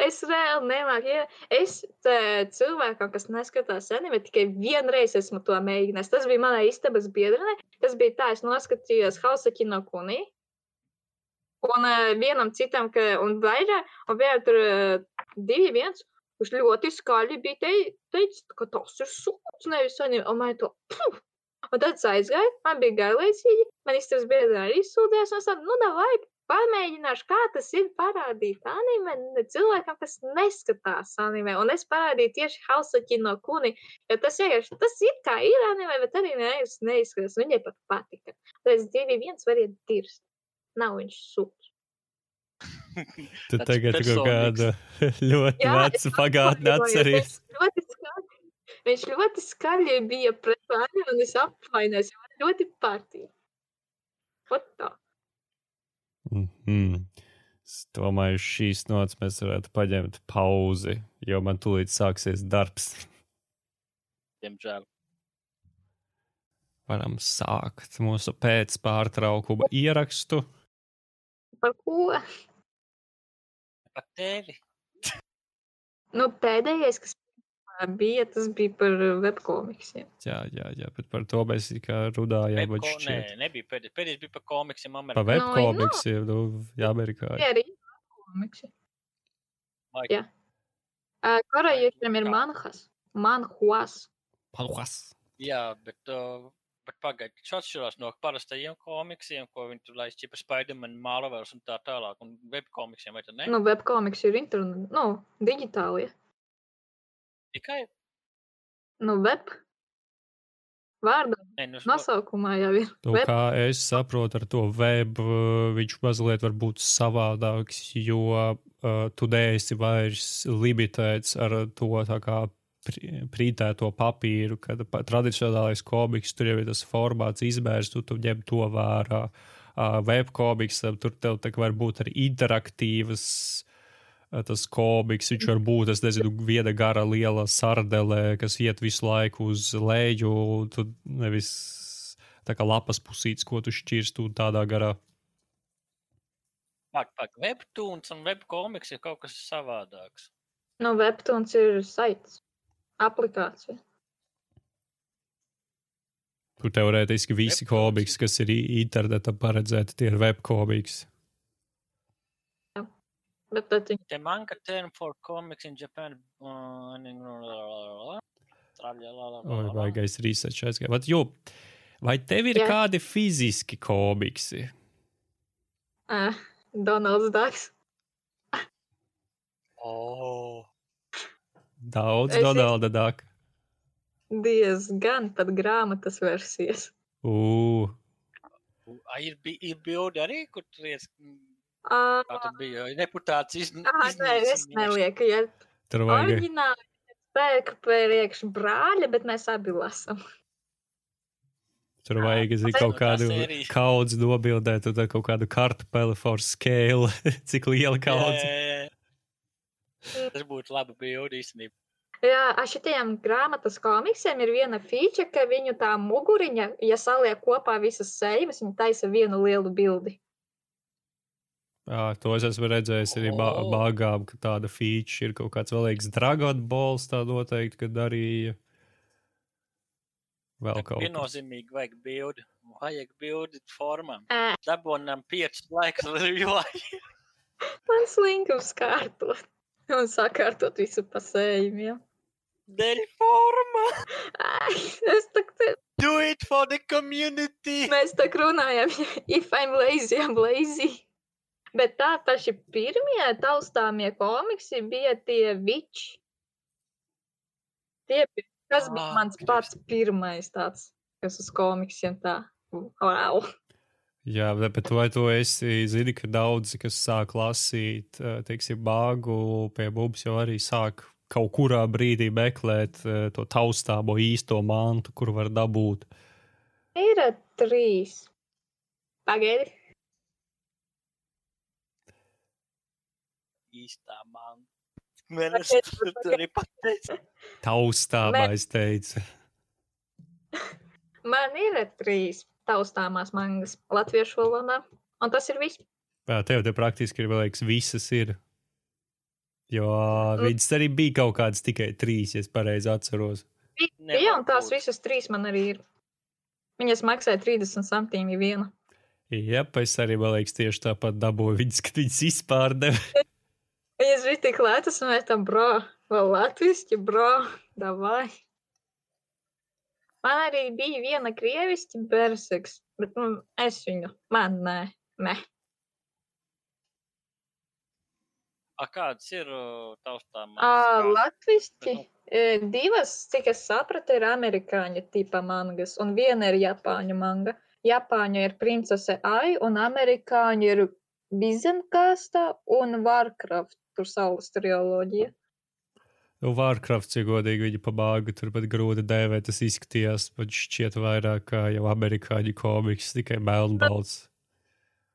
Es reāli nemāku. Ja es cilvēkam, kas neskatās anime, tikai vienreiz esmu to mēģinājis. Tas bija manā istabas biedrenē. Tas bija tā, es noskatījos Hausa kino kunī. Un uh, vienam citam, ka, un vairāk, un vienam tur uh, divi viens, kurš ļoti skaļi bija te, teicis, ka tas ir sūds, nevis anime. Un man to, puh, Un tad es aizgāju, man bija garlaicīgi, man istabas biedri arī sūdzējās, un es tādu, nu, davai, pamēģināšu, kā tas ir parādīt anime cilvēkam, kas neskatās anime. Un es parādīju tieši Hausaki no Kuni, jo tas vienkārši, tas ir kā ir anime, bet arī nevis neizskatās. Viņai pat patika. Tad divi viens variet dirst. Nav viņš sūds. Tu tagad kaut kādu ļoti vecu pagātni atceries. Ļoti Viņš ļoti skaļi bija pret mani, un es apvainojos. Man ļoti patīk. Mm -hmm. Es domāju, šīs nots mēs varētu paņemt pauzi, jo man tūlīt sāksies darbs. Diemžēl. Varam sākt mūsu pēcpārtraukuma ierakstu. Par ko? Par tevi. Nu, pēdējais, kas bija, tas bija par webkomiksiem. Jā, jā, jā, bet par to mēs kā runājām. Webko, nē, nebija pēdējais. Pēdējais bija par komiksiem Amerikā. Par webkomiksiem, no, nu, jā, Amerikā. Jā, arī komiksi. Jā. Uh, Korejiešiem ir manhas. Manhuas. Manhuas. Jā, bet, uh, bet pagaidi, tas atšķirās no parastajiem komiksiem, ko viņi tur laiž ķipa Spider-Man, Marvels un tā tālāk, un webkomiksiem, vai tad ne? Nu, webkomiksi ir internet, nu, digitāli. Tikai? Nu, web. Vārdā, Nē, nu, nosaukumā jau ir. Nu, Web. kā es saprotu, ar to web uh, viņš mazliet var būt savādāks, jo uh, tu neesi vairs limitēts ar to tā kā prītēto papīru, kad tradicionālais komiks tur jau ir tas formāts izmērs, tu, tu ņem to vērā. Uh, web komiks, tur tev var būt arī interaktīvas uh, tas komiks, viņš var būt, es nezinu, viena gara liela sardele, kas iet visu laiku uz leju, tu nevis tā kā lapas pusītes, ko tu šķirstu tādā garā. Pak, pak, webtoons un webkomiks ir kaut kas savādāks. Nu, Webtoons ir saits, aplikācija. Tur teorētiski visi Webtoons. komiks, kas ir i- interneta paredzēti, tie ir webkomiks. Bet tad viņi The manga term for comics in Japan. Oi, baigais research aizgāja. Vat, jo, vai tev ir Jā. kādi fiziski komiksi? uh, Donalds Dārgs. oh. Daudz Es- Donalda Daka. Diezgan pat grāmatas versijas. A, ir, ir bildi arī, kur tur ies, Uh, kā tur bija reputāts iz, ah, nē, es nelieku, ja tur vajag. oriģināli spēku priekš brāļa, bet mēs abi lasām. Tur vajag zin, kaut tā kādu kaudzi nobildēt, tad kaut kādu kartupeli for scale, cik liela kaudze. Tas būtu labi bildi īstenībā. Jā, ar šitiem grāmatas komiksiem ir viena feature, ka viņu tā muguriņa, ja saliek kopā visas sejas, viņa taisa vienu lielu bildi. Jā, to es esmu redzējis arī ba O. bagām, ka tāda feature ir kaut kāds vēlīgs Dragon Balls, tā noteikti, kad darīja. Vēl kaut kas. Viennozīmīgi vajag bildi. Vajag bildi formām. Ē, Dabonam piecus laikus review. man slinkums kārtot un sakārtot visu pa sējumiem. Dēļ forma. Ai, es tā kā Do it for the community. Mēs tā runājam, if I'm lazy, I'm lazy. Bet tā paši pirmie taustāmie komiksi bija tie viči. Tie, bija- tas bija Ah, mans pats pirmais tāds, kas uz komiksiem tā. Wow. Jā, bet vai tu esi, zini, ka daudzi, kas sāk lasīt, eh, teiksim, bāgu pie mums jau arī sāk kaut kurā brīdī meklēt eh, to taustāmo īsto mantu, kur var dabūt. Ir trīs. Pagaidi. Īstā man. Man es Pagaid, tur pagaid. arī pateicu. Taustāmā, es teicu. Man ir trīs taustāmās mangas latviešu valodā. Un tas ir viss. Jā, tev te praktiski ir liekas, visas ir. Jo Nu. viņas arī bija kaut kādas tikai trīs, ja es pareizi atceros. Jā, un tās visas trīs man arī ir. Viņas maksāja 30 centīmi viena. Jā, es arī, man liekas, tieši tāpat dabūju viņas, kad viņas izpārdeva. Viņas bija tik lētas, un mēs tam bro, vēl latviski, bro, davai. Man arī bija viena krieviski berseks, bet nu, es viņu, man nē, nē. A, kādas ir? Latviski Nu. e, divas, cik es sapratu, ir amerikāņu tipa mangas, un viena ir japāņu manga. Japāņu ir princese Ai, un amerikāņu ir Bizenkāsta un Warcraft, tur saules triloģija. Nu, Warcraft, ja godīgi viņa pabāga, tur pat grūti dēvēt, tas izskatījās, pat šķiet vairāk kā jau amerikāņu komiks, tikai melnbalts.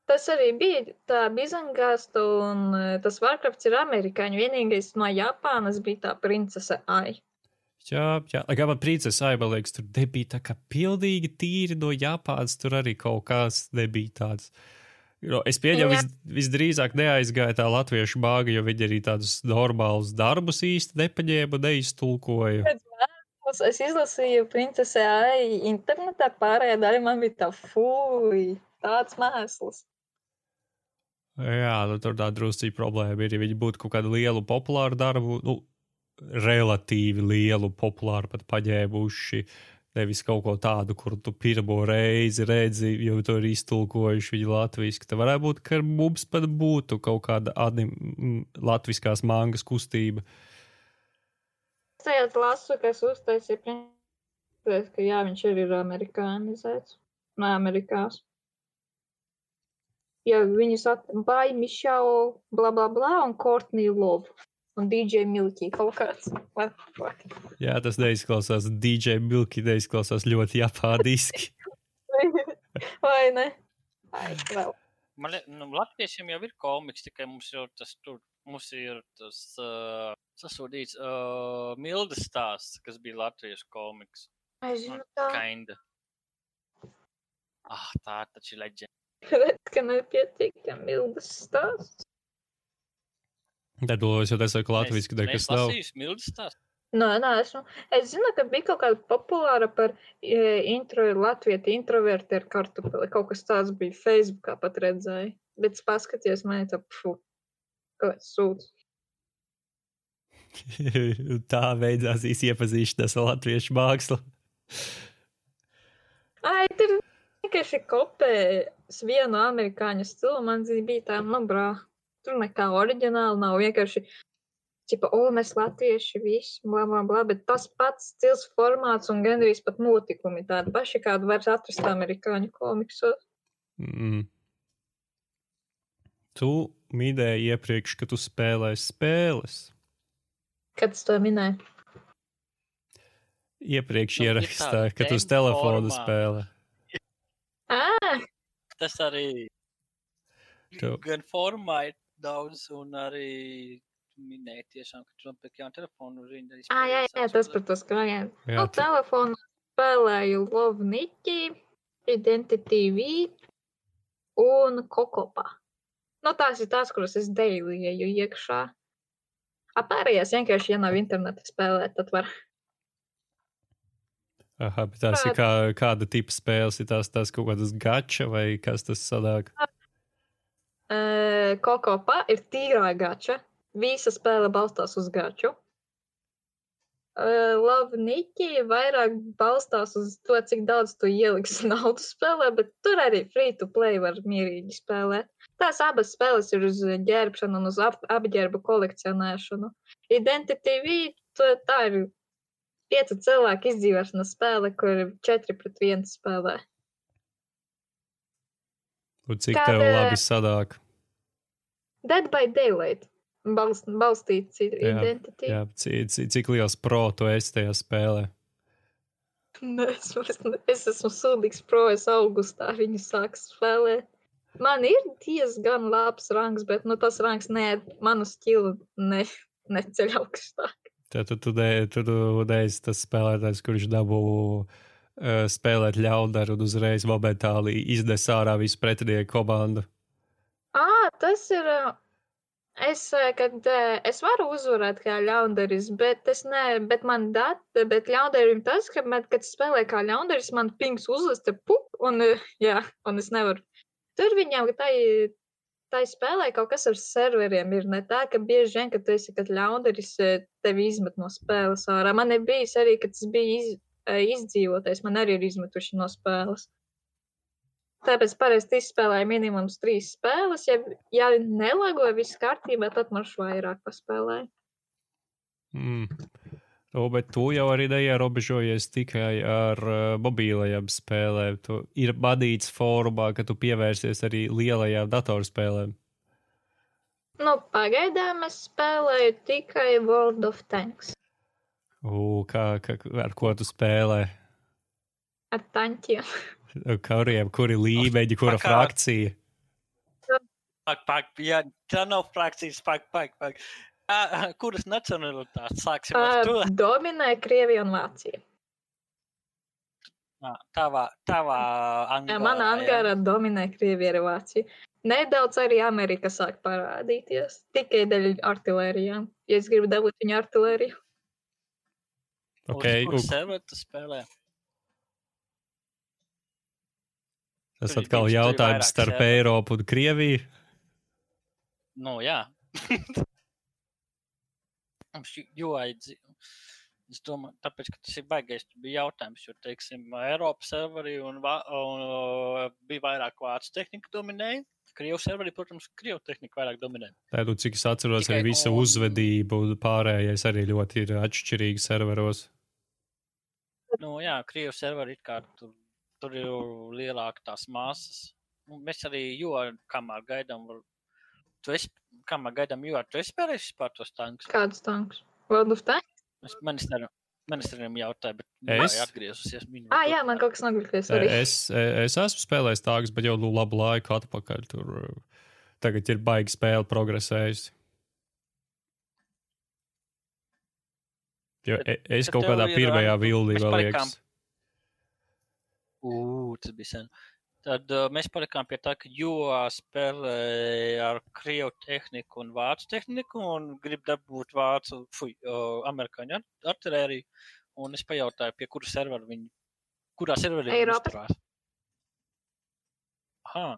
Tas arī bija tā Bizenkāsta, un e, tas Warcrafts ir amerikāņu. Vienīgais no Japānas bija tā princese Ai. Jā, jā, lai gan man princese Aiba liekas, tur nebija tā kā pilnīgi tīri no Japānas, tur arī kaut kas nebija tāds. Jo Es pieņemu, vis, visdrīzāk neaizgāja tā latviešu bāga, jo viņi arī tādus normālus darbus īsti nepaņēma, neiztulkoja. Es izlasīju princese Ai internetā, pārējā daļa man bija tā fuj, tāds mēsls. Jā, nu, tur tā drusciņa problēma ir. Ja viņi būtu kaut kādu lielu populāru darbu, nu, relatīvi lielu populāru pat paņēmuši, nevis kaut ko tādu, kur tu pirmo reizi redzi, jo to ir iztulkojuši viņi latviešu. Tad varētu būt, ka mums pat būtu kaut kāda anim, latviskās mangas kustība. Es lasu, kas uztaisīja princese Tāpēc, ka jā, viņš arī ir amerikānizēts. No Amerikās. Ja viņus atbāja Mišau, bla, bla, bla, un Courtney Love. Un DJ Milky kaut kāds. Jā, tas neizklausās. DJ Milky neizklausās ļoti japāniski. Vai ne? Ai, vēl. Man liekas, nu, latviešiem jau ir komiks, tikai mums ir tas tur, mums ir tas uh, sasūdīts uh, mildas stāsts, kas bija latviešu komiks. Es zinu tā, Kinda. Ah, tā taču ir leģenda. bet, ka nepietiekami ilgas stāsts. Tad es jau teicu, ka latviešu Es nekas nav. Nē, nē, esmu. Es zinu, ka bija kaut kāda populāra par e, intro, latviešu introverti ar kartupeli. Kaut kas tāds bija Facebookā pat redzēju. Bet es paskatījos, man ir tā, pfu, kāds sūds. Tā beidzās īsi iepazīšanās ar latviešu mākslu. Ai, tur vienkārši kopējas vienu amerikāņu stilu. Man bija tā, nu, brā. Tur nekā oriģināli nav. Vienkārši, tipa, o, mēs latvieši visi, bla, bla, bla. Bet tas pats stils, formāts un gandrīz pat notikumi tādi paši, kādu var atrast amerikāņu komiksos. Mm. Tu minēji iepriekš, ka tu spēlēji spēles. Kad es to minēju? Iepriekš Nu, tāda ka tu uz telefona spēlē. Ā, Tas arī Tev- gan formā ir daudz, un arī minēja tiešām, ka tu pēc jaunu telefonu rīndi. ā, jā, jā, tas par to skrājēju. Jā, Nu, telefonu spēlēju Love Niki, Identity V un Kokopa. Nu, tās ir tās, kuras es deilīju iekšā. Apārējās vienkārši, ja nav interneta spēlēt, tad var. Aha, bet tās ir kā, kāda tipa spēles, ir tās, tās kaut kādas gača vai kas tas sanāk? Uh, Kokopa ir tīrā gača. Visa spēle balstās uz gaču. Uh, Love Niki vairāk balstās uz to, cik daudz tu ieliksi naudu spēlē, bet tur arī free to play var mierīgi spēlēt. Tās abas spēles ir uz ģērbšanu un uz ap apģērbu kolekcionēšanu. To, tā ir piecu cilvēku izdzīvošanas spēle, kur četri pret vienu spēlē. Un cik Kāda- tev labi sanāk? Dead by Daylight. Balst, balstīts ir Jā, identity. Jā, cik, cik, liels pro tu esi tajā spēlē? Nē, es, vairs ne- es esmu sūdīgs pro, es augustā viņu sāku spēlēt. Man ir diezgan labs rangs, bet nu, tas rangs ne, manu stilu ne, neceļ augstāk. Tad tu, tu, ne, tu, tu neesi tas spēlētājs, kurš dabū uh, spēlēt ļaundaru un uzreiz momentāli izdes ārā visu pretinieku komandu. Ā, tas ir. ā, Es, ā, kad es varu uzvarēt kā ļaundaris, bet es ne, bet man data, bet ļaundarim tas, ka, man, kad spēlē kā ļaundaris, man pings uzlista pup, un, jā, un es nevaru. Tur viņam, tai, tai spēlē kaut kas ar serveriem ir ne tā, ka bieži vien, kad tu esi kad ļaundaris, tevi izmet no spēles ārā. Man ir bijis arī, kad tas bija iz, ā, izdzīvotais, man arī ir izmetuši no spēles. Tāpēc parasti izspēlēju minimums trīs spēles. Ja, ja nelagoju viss kārtībā, tad man vairāk paspēlēju. Mm. O, bet tu jau arī neierobežojies tikai ar uh, mobilajām spēlēm. Tu ir badīts fórumā, ka tu pievērsies arī lielajām datorspēlēm. Nu, pagaidām es spēlēju tikai World of Tanks U, kā, kā, ar ko tu spēlē? ar taņķiem. Kuriem, kuri līmeņi, kura kā- frakcija? Pak, pak, jā, tā nav frakcijas, pak, pak, pak. Ā, Kuras nacionalitātes sāksim ar to? Dominē Krievija un Vācija. Ā, Tavā, tavā Jā, angārā. Manā angārā dominē Krievija un Vācija. Nedaudz arī Amerika sāk parādīties. Tikai dēļ artilērijām. Ja es gribu dabūt viņu artilēriju, Okay, Uz u, serveru tu spēlē? tas tur atkal ir jautājums starp serveru. Eiropu un Krieviju. Nu, jā. UID. Es domāju, tāpēc, ka tas ir baigais, jautājums, jo, teiksim, Eiropas serveri un, va- un uh, bija vairāk vācu tehnika dominēja. Krievu serveri, protams, krievu tehnika vairāk dominē. Tādu, cik es atceros, Tikai arī visa un- uzvedība un pārējais arī ļoti ir atšķirīgi serveros. Nu, jā, Krievijas serveri it kā tur, tur ir lielāka tās masas. Nu, mēs arī, jo kamēr gaidām, var... tu esi, kamēr gaidām, jo tu esi spēlējis vispār tos tankus. Kādus tankus? World of Tanks? Es ministram, ministram jautāju, bet Es? es atgriezusies. Viņu Ah, jā, man kaut kas nogriezties arī. Es, es esmu spēlējis tāgus, bet jau nu, labu laiku atpakaļ. Tur tagad ir baigi spēle progresējusi. Jo e- es kaut kādā ir, pirmajā mēs vēl liekas. Ugh, tas bija sen. Tad uh, mēs palikām pie tā, ka jo spēlē ar krievu tehniku un vācu tehniku un grib dabūt vācu, fuj, uh, amerikāņu ar- artilēriju. Un es pajautāju, pie kura servera viņi, kurā serverī viņi uzturās. Aha,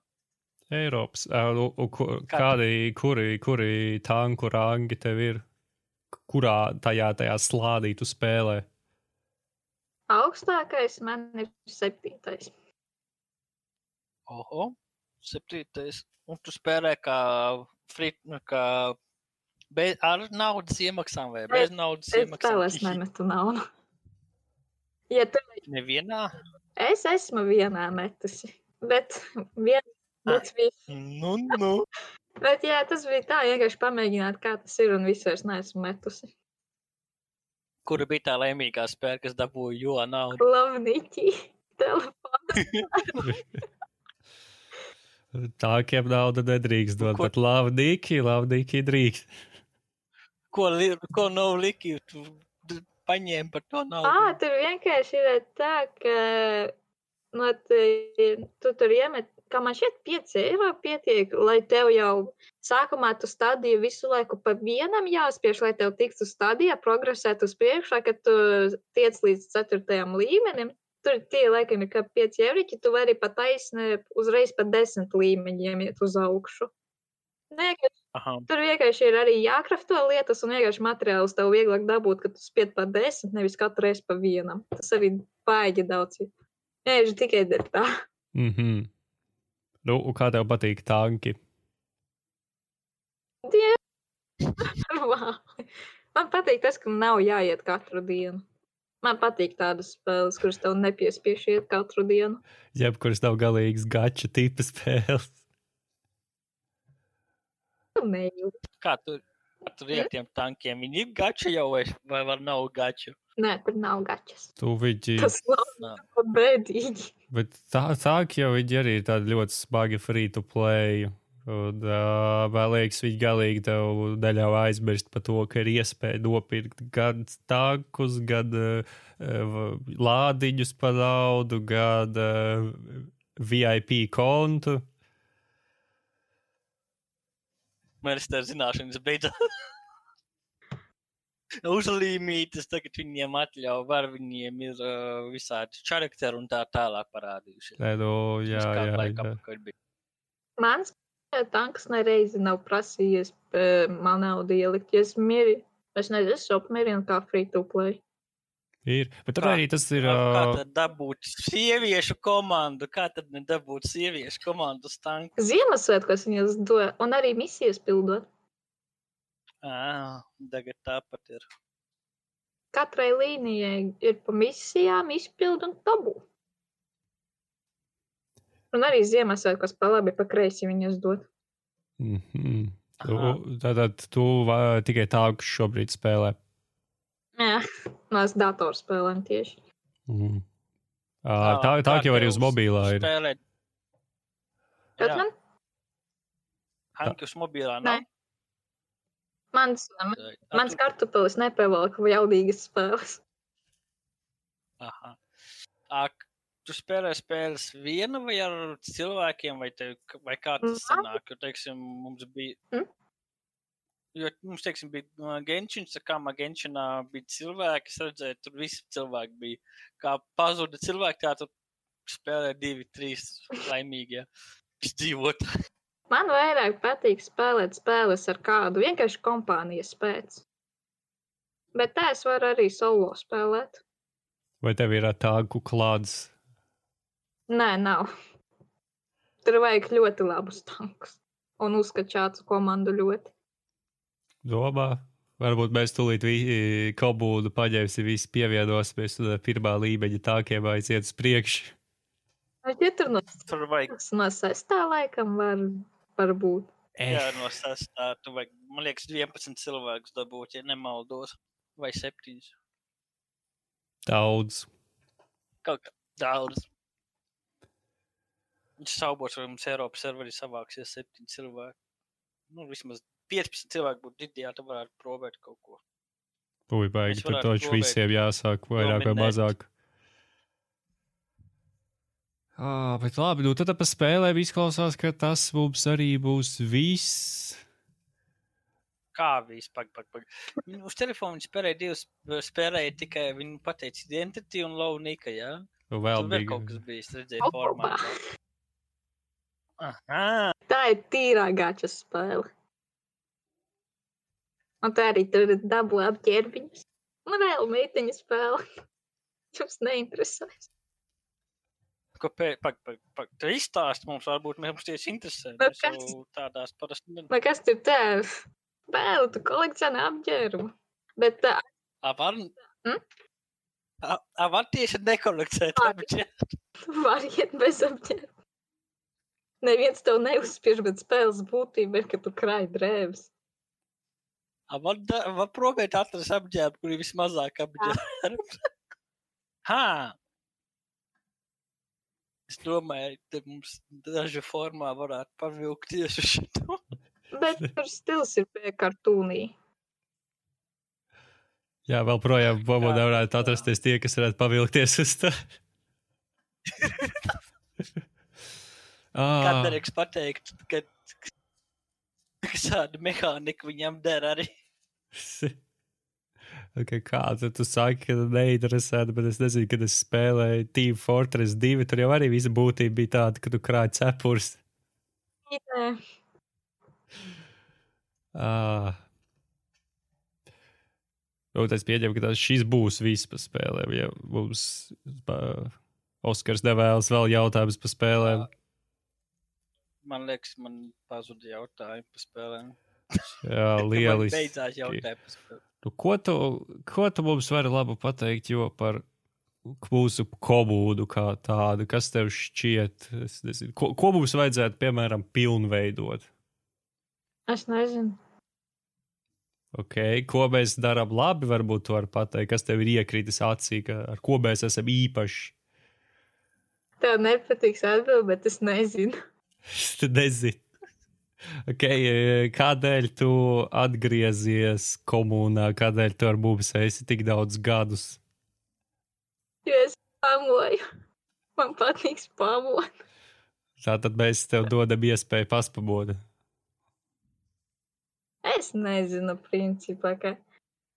Eiropas. ā, u- u- Kādi, kuri, kuri tanku rangi tev ir? Kurā tajā, tajā slādī tu spēlē? Augstākais man ir septītais. oho, septītais. Un tu spēlē kā, free, nu, kā bez, ar naudas iemaksām vai bez naudas Es iemaksām? nemetu naudu. Ja tu, Nevienā. es esmu vienā metusi, bet, vien, bet, vi, Nu, nu. Bet jā, tas bija tā vienkārši pamēģināt, kā tas ir, un visu vairs neesmu metusi. Kura bija tā laimīgā spēle, kas dabūja jo naudu? Lavniķi, telefons. Tākiem naudu nedrīkst dot, Ko- bet lavdīki, lavdīki drīkst. Ko, li, ko nav liki? Tu paņēmi par to naudu. Ā, tur vienkārši ir tā, ka no, te, tu tur iemet, kā man šķiet, 5 eiro pietiek, lai tev jau sākumā tu stadiju visu laiku pa vienam jāspiež, lai tev tiktu stadijā, progresēt uz priekšu, kad tu tiec līdz 4. līmenim. Tur tie laikam ir kā 5 eiro, tu vari pat taisni uzreiz pa 10 līmeņiem iet uz augšu. Nē, ka Aha. Tur vienkārši ir arī jākrafto lietas, un vienkārši materiālus tev vieglāk dabūt, kad tu spied pa desmit, nevis katru reizi pa vienam. Tas arī baigi daudz. Vienkārši tikai tā. Mhm. Mm nu, un kā tev patīk tanki? Die... Vau. Man patīk tas, ka nav jāiet katru dienu. Man patīk tādas spēles, kuras tev nepiespiež iet katru dienu. Jebkuras nav galīgas gača tipa spēles. Nē, Kā tur, tur ir tiem tankiem? Viņi ir gači jau vai, vai var nav gači? Nē tur nav gačas. Tu viņi, Tas nav bēdīgi. bet tā, ka jau viņi arī ir tādi ļoti smagi free to play. Un uh, vēl liekas, viņi galīgi tev neļauj aizmirst par to, ka ir iespēja nopirkt gan tankus, gan uh, lādiņus par naudu, gan uh, VIP kontu. Man ir tā zināšanas beidzot. Uzlīmītas, tagad viņiem atļauj, var viņiem ir uh, visādi čarakteri un tā tālāk parādījušies. Nē, nu, jā, jā, jā. bija. Mans tanks nereizi nav prasījies eh, man naudu ielikt. Ja es miri, es nezinu, es apmierinu kā free to play. Ir. Bet tur Kā- arī tas ir. Kā tad dabūt sieviešu komandu? Kā tad nedabūt sieviešu komandu uz tanku? Ziemassvētkos viņas dod, un arī misijas pildot. Ā, tagad tāpat ir. Katrai līnijai ir pa misijām izpildu un tabu. Un arī Ziemassvētkos pa labi, pa kreisi viņas dod. mm -hmm. Tātad tu va, tikai tādu šobrīd spēlē. Jā, mēs datorspēlēm tieši. Mm. Uh, tā, tā jau arī uz mobilā ir. Spēlēt. Bet man, Hanki uz mobilā Nē. nav. mans, Ā, mans tu- kartupelis nepavalk jaudīgas spēles. Aha. Ak, tu spēlē spēles viena vai ar cilvēkiem, vai, tev, vai kā tas Man- sanāk? Jo, teiksim, mums bija. Mm? Jo mums, teiksim, bija uh, Genčins, kā man Genčinā bija cilvēki, es redzēju, tur visi cilvēki bija. Kā pazuda cilvēki, tā tur spēlē divi, trīs laimīgie izdzīvotāji. Man vairāk patīk spēlēt spēles ar kādu vienkārši kompānijas pēc. Bet tā es varu arī solo spēlēt. Vai tev ir tādu klāts? Nē, nav. Tur vajag ļoti labus tankus un uzskačātu komandu ļoti. Domā, Varbūt mēs tūlīt vi- kobūdu paņemsim, visi pievienosimies ar pirmā līmeņa tākiem aiziet uz priekšu. Ja tur no, Tur vajag, no sestā laikam var, var būt. jā, no sastā, tu vajag, man liekas, 11 cilvēkus dabūt, ja nemaldos. Vai 7. Daudz. Kaut kā daudz. Viņš saubos, vai mums Eiropas serverī savāksies 7 cilvēki. Nu, vismaz 15 cilvēki būtu ideāli, tad varētu probēt kaut ko. Ui, baigi, tur taču visiem jāsāk vairāk vai mazāk. Ah, bet labi, nu tad par spēlēm izklausās, ka tas mums arī būs viss. Kā vispār? Pag, pag. Viņu Uz telefona spēlēja divas, spēlēja tikai viņa pateica Identity un Launika, jā? Nu, vēl bija. kaut kas redzēju Opa. formā. Aha, Tā ir tīrā gača spēle. Un tā arī tur dabū apģērbiņus. Un vēl meitiņa spēle. Jums neinteresēs. ko pēc, pag, pag, pag. Tu izstāsti mums, varbūt mums tieši interesē. Nu, Mēs kas? tādās parasti. ne- Vai kas tur tā? Spēle, tu kolekcionē apģērbu. Bet tā, A, var, Mm? a, a, var tieši nekolekcēt Var. apģērbu. tu vari iet bez apģērba. Neviens tev neuzspiež, bet spēles būtība ir, ka tu krāj drēbes. Da, var probēt atrast apģērbu, kur ir vismazāk apģērbu. Ha! Es domāju, ka mums dažu formā varētu pavilkties uz šo. Bet tur stils ir pie kartūnī. Jā, vēl projām Jā, varētu atrasties tie, kas varētu pavilkties uz tā. ah, Katrs pateikt, ka šāda mehānika viņam der arī. okay, kā tu, saki, ka neinteresēta, bet es nezinu, kad es spēlēju Team Fortress 2, tur jau arī visa būtība bija tāda, ka tu krāji cepures. Ah. Nu, es pieņemu, ka tas šis būs viss par spēlēm. Ja mums pa, Oskars nevēlas vēl jautājumus par spēlēm. Man liekas, man pazuda jautājumi par spēlēm. Jā, lieliski. Beidzās par spēlēm. Nu, ko, tu, ko tu mums vari labu pateikt jo par mūsu komodu kā tādu? Kas tev šķiet? Es nezinu, Ko, ko mums vajadzētu, piemēram, pilnveidot? es nezinu. Okay. Ko mēs darām labi, varbūt tu vari pateikt, kas tev ir iekritis acī, ka, ar ko mēs esam īpaši. Tev nepatiks atbildēt, bet es nezinu. Tu nezini. Okay, eh, kādēļ tu atgriezies komunā, kādēļ tu ar mums esi tik daudz gadus? Jo es pamoju. Man patīk spamot. Tātad mēs tev dodam iespēju paspamot. Es nezinu, principā, ka.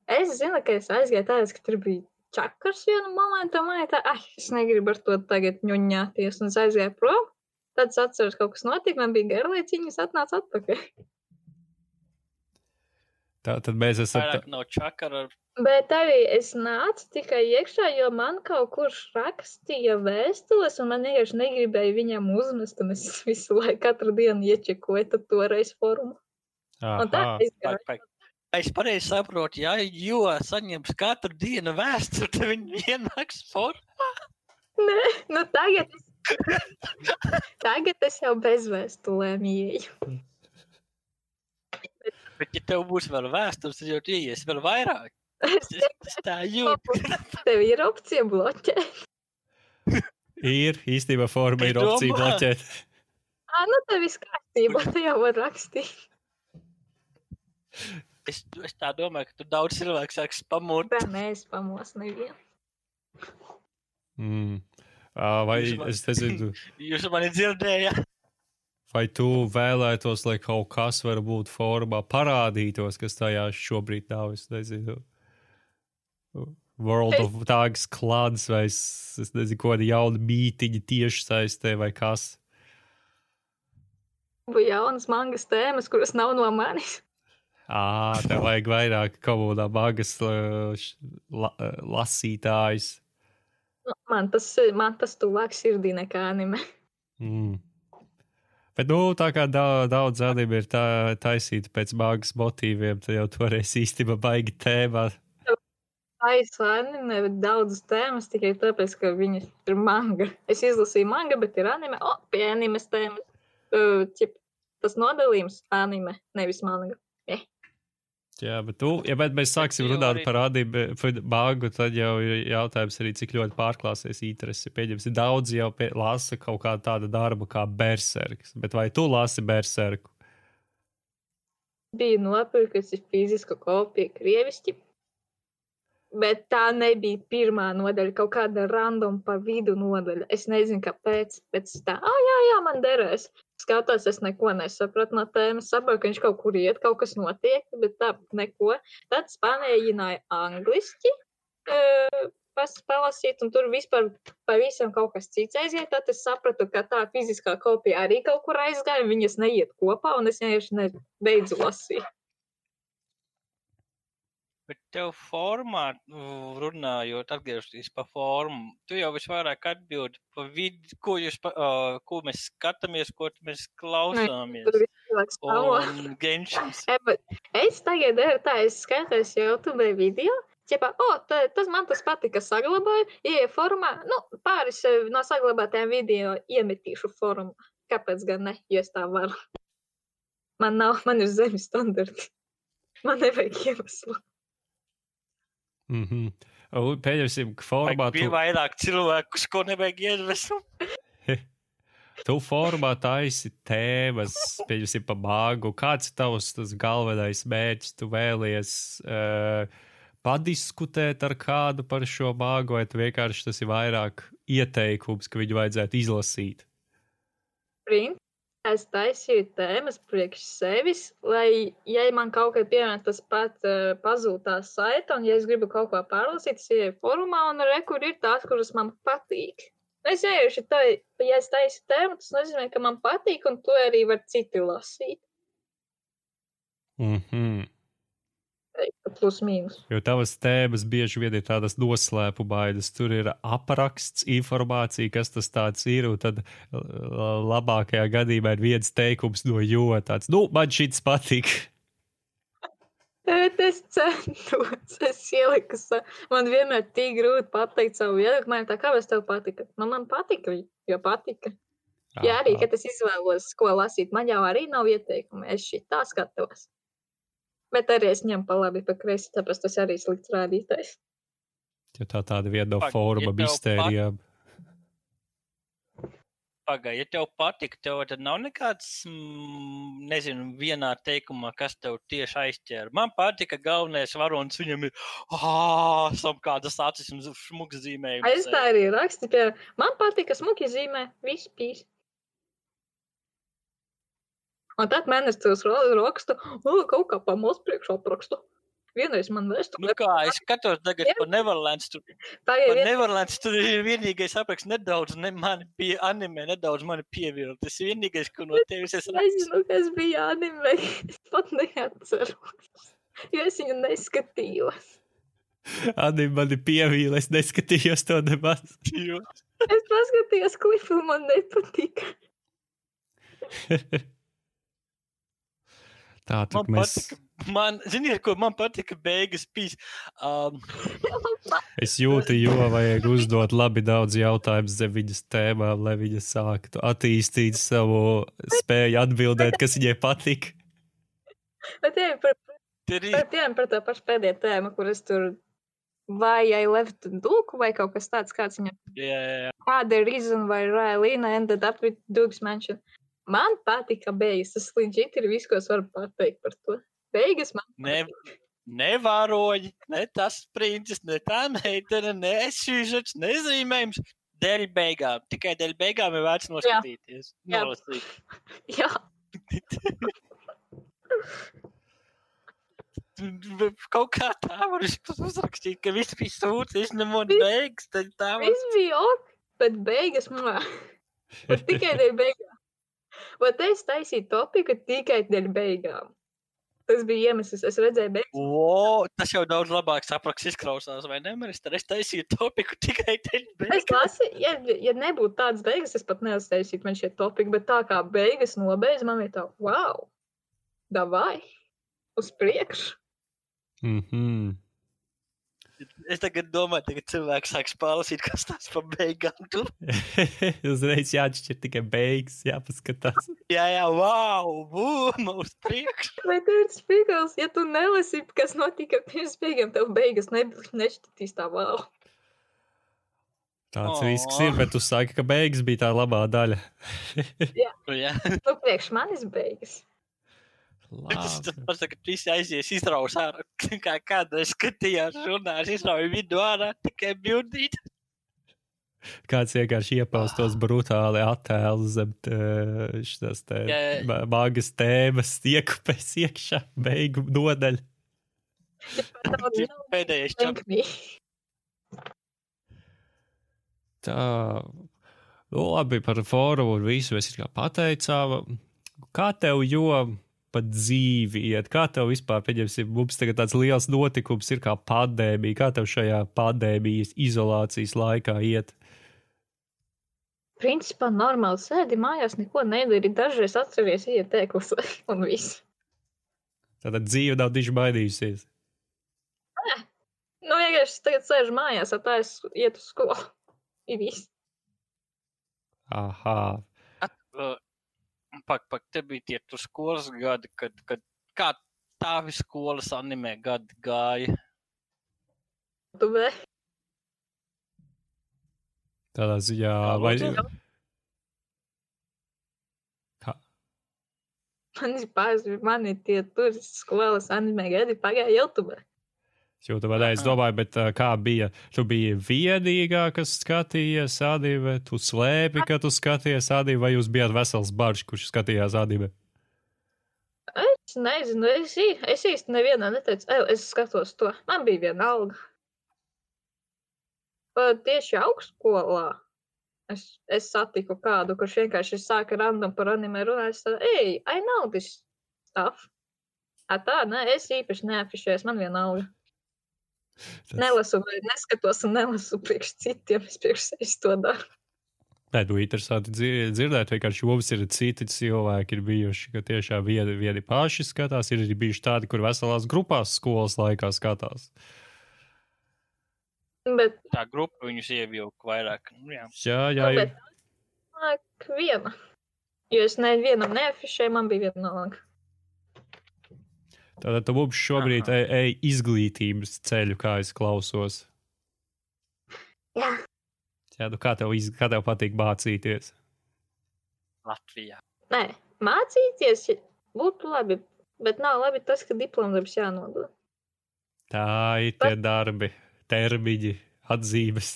Es zinu, ka es aizgāju tādā, ka tur bija čakars vienu momentu, un man tā, ah, es negribu ar to tagad ņuņāties, un es aizgāju prom. Tad es atceros, ka kaut kas notika, man bija garlaicīgi, es atnācu atpakaļ. Tātad mēs esam. Vairāk no čakara. Bet arī es nācu tikai iekšā, jo man kaut kurš rakstīja vēstules, un man vienkārši negribēja viņam uzmest, un es visu laiku, katru dienu iečekoju tad toreiz forumu. Un tā Aha. Pag, pag. Es pareizi saprotu, ja jo saņems katru dienu vēsturi, tad viņi ienāks formā. Nē, nu tagad, es- tagad es jau bez vēstulēm ieju. Bet, ja tev būs vēl vēstures, tad jau tu ies vēl vairāk. Es Es, tā jūtu. Tev ir opcija bloķēt. ir īstenībā forma, ir opcija bloķēt. Ah, nu tev viss kārtībā, tu jau var rakstīt. Es, es tā domāju, ka tu daudz cilvēku sāks pamot. Tā mēs pamos nevienu. Mm. Vai man- es nezinu, Jūs mani dzirdējāt? vai tu vēlētos, lai kaut kas varbūt formā parādītos, kas tajā šobrīd nav? Es nezinu. World of Tanks klāts vai es, es nezinu, ko tādu jaunu mītīņu tieši saistē vai kas. Būs jaunas mangas tēmas, kuras nav no manis. Ā, tev vajag vairāk komodā magas la, la, lasītājs. Man tas, man tas tuvāk sirdī nekā anime. Mm. Bet, nu, tā kā daudz, daudz anime ir tā, taisīta pēc mākslas motīviem, tad jau toreiz īstenībā baigi tēmā. Taisu anime, bet daudzas tēmas tikai tāpēc, ka viņas ir manga. Es izlasīju manga, bet ir anime. O, pie animes tēmas. Uh, ķip, tas nodalījums anime, nevis manga. Jā, bet, tu, ja bet mēs sāksim runāt arī- par anime māgu, tad jau ir jautājums arī, cik ļoti pārklāsies interesi. Pieņemsim, daudz jau pie, lasa kaut kādu tādu darbu kā berserks. Bet vai tu lasi berserku? Bija nopirkusi fizisku kopiju krieviski, bet tā nebija pirmā nodaļa, kaut kāda random pa vidu nodaļa. Es nezinu, kāpēc, bet es tā, ah, jā, jā, man derēs. Skatos, es neko nesapratu no tēmas, saprotu, ka viņš kaut kur iet, kaut kas notiek, bet tā neko. Tad spānējināja angliski. Uh, palasīt, un tur vispār pavisam kaut kas cits aiziet. Tad es sapratu, ka tā fiziskā kopija arī kaut kur aizgāja, viņas neiet kopā, un es vienkārši nebeidzu lasīt. Bet tev formā, nu, runājot, atgriežoties pa formu, tu jau visvairāk atbildi pa vidu, ko, jūs, ā, ko mēs skatāmies, ko mēs klausāmies. Tur viss cilvēks stāv. Un Genšins. E, bet Es tagad daru tā, es skatos YouTube video. Ķepā, o, tā, tas man tas patika, saglabāju, ieeju formā, nu, pāris eh, no saglabātajiem video iemetīšu formā. Kāpēc gan ne, jo es tā varu? Man nav, man ir zemes standarti. Man nevajag iemeslu. Mm -hmm. Pieņemsim, ka formā tu, vairāk cilvēku, ko nevajag iedvesmu. tu formā taisi tēmas, pieņemsim, pa māgu. Kāds ir tavs tas galvenais mērķis? Tu vēlies uh, padiskutēt ar kādu par šo māgu, vai vienkārši tas ir vairāk ieteikums, ka viņu vajadzētu izlasīt? Print. Es taisīju tēmas priekš sevis, lai, ja man kaut kad, piemēram, tas pat uh, pazūd tā saita, un ja es gribu kaut ko pārlasīt, es ieeju formā, un re, kur ir tās, kuras man patīk. Es ieiešu tā, ja es taisu tēmu, tas nozīmē, ka man patīk, un to arī var citi lasīt. Mm Plus mīnus. Jo tavas tēmas bieži vien ir tādas noslēpumainas. Tur ir apraksts, informācija, kas tas ir. Un tad labākajā gadījumā ir viens teikums no jo tāds, nu, man šis patīk. Bet es centos, es ieliku, man vienmēr tik grūti pateikt savu viedokli. Man tā, kāpēc tev patika? Nu, man patika, jo patika. Jā, arī, kad es izvēlos, ko lasīt, man jau arī nav ieteikumi. Es šī tā skatos. Bet arī es ņemu pa labi, pa kreisi, tāpēc tas arī slikts rādītājs. Jo tā tāda viena no Pag, foruma ja tev mistērijām. Pagaidi, ja tev patīk, tev tad nav nekāds, mm, nezinu, vienā teikumā, kas tev tieši aizķēra. Man patika galvenais varonis, viņam ir āsam kādas acis un šmuks A, Es tā arī rakstu, pie man patīk, ka smuki zīmē, viss pīs. Un tad mēnesis tos rakstu, o, kaut kā pa mūsu priekšā aprakstu. Vienreiz man vēstu, Nu kā, es skatos tagad Jā. par Neverlands, tur, par vien- Neverlands, tur ir vienīgais apraksts nedaudz, ne mani pie anime, nedaudz mani pievilkt. Tas ir vienīgais, ko no tevis es redzu. nezinu, kas bija anime. Es pat neatceros. Jo es viņu neskatījos. Adi mani pievīla, es neskatījos to. Jo. Es paskatījos klipu, man nepatika. Tā tad Man mēs. patika, man, ziniet, ko man patika beigas pīs. Um, Es jūtu, jo vajag uzdot labi daudz jautājumu zem viņas tēmām, lai viņa sāktu attīstīt savu spēju atbildēt, kas viņai patīk. Bet jā, par, par, tiem, par to pašu pēdējo tēmu, kur es tur vai I left Duke vai kaut kas tāds, kāds viņam jā, jā, jā. kāda ir reason why Railina ended up with Duke's mansion. Man patika beigas, tas līdz ir viss, ko es varu pateikt par to. Beigas man Ne, ne varoņi, ne tas princis, ne tā meitene, ne šīs nezīmējums. Dēļ beigām, tikai dēļ beigām ir vērts noskatīties. Jā. Nolasīt. Jā, Kaut kā tā var uzrakstīt, ka viss bija sūds, izņemot beigas, tad tā var. viss bija ok, bet beigas man tikai dēļ beigām. Bet es taisīju topiku tikai dēļ beigām. Tas bija iemesls, es redzēju, beigas. O, tas jau daudz labāk sapraks izklausās, vai ne? Ministra, es taisīju topiku tikai Es beigas. lasīju, ja, ja nebūtu tādas beigas, es pat neuztaisītu man šie topiki, bet tā kā beigas nobeidz, man ir tā, wow, davai, uz priekšu. Mhm. Es tagad domāju, ka cilvēks sāks pārlasīt, kas tas par beigām tur. Uzreiz jāatšķir tikai beigas, jāpaskatās. Jā, jā, wow, būm, uz priekšu. Vai tur ir spīgals, ja tu nelasi, kas notika pirms beigām, tev beigas ne, nešķitīs tā, wow. Tāds O. risks ir, bet tu saki, ka beigas bija tā labā daļa. Jā, Nu, priekš manis beigas. Tas tagad visi aizies izraus ārā. Kā kādreiz skatījās žurnāls, izrauja vidu ārā, tikai bildīt. Kāds vienkārši iepauz tos brutāli attēlus zem eh, šīs te magas tēmas, iekupēs iekšā, beigu nodaļa. Pēdējais. Tenkmī. Tā, nu, labi par fórumu un visu mēs kā pateicām. Kā tev, jo pa dzīvi iet, kā tev vispār, pieņemsim, mums tagad tāds liels notikums ir kā pandēmija, kā tev šajā pandēmijas izolācijas laikā iet? Principā normāli sēdi mājās, neko nedari. Dažreiz atceries iet tēklus un viss. Tātad dzīve nav diži mainījusies. Nu, vienkārši tagad sēžu mājās, ar tā es iet uz skolu. Ir viss. Aha, Uh, Pak, pak, te bija tie tu skolas gadi, kad, kad kā tavi skolas animē gadi gāja. Tu vēl. tādā ziņā, Jā, vai kā, Man ir pāris, man ir tie tur skolas anime gadi pagāja YouTube. Jo tu varēji, es domāju, bet kā bija? Tu biji vienīgā, kas skatījās anime, tu slēpi, ka tu skaties anime, vai jūs bijāt vesels barš, kurš skatījās anime? Es nezinu, es, ī- es īsti nevienā neteicu, "Ej, es skatos to. Man bija viena alga. Bet tieši augstskolā es, es satiku kādu, kurš vienkārši sāka random par anime runāt. Es tādu, ej, I know this stuff. A tā, nē, es īpaši neafišējos, man viena alga. Tas- Nelasu, vai neskatos un nelasu priekš citiem, es priekš sevis to daru. Nē, nu, interesanti dzi- dzirdēt, vienkārši mums ir citi cilvēki, ir bijuši, ka tiešām vieni, vieni paši skatās, ir arī bijuši tādi, kur veselās grupās skolas laikā skatās. Bet, Tā grupa viņus ievilka vairāk. Nu, jā. Jā, jā, nu, bet viena. Jo es nevienam neafišēju, man bija viena alga. Tātad tu mums šobrīd ej, ej izglītības ceļu, kā es klausos. Jā. Jā, nu kā tev, iz, kā tev patīk mācīties? Latvijā. Nē, mācīties būtu labi, bet nav labi tas, ka diplomdarbs jānodod. Tā ir tie darbi, termiņi, atzīmes.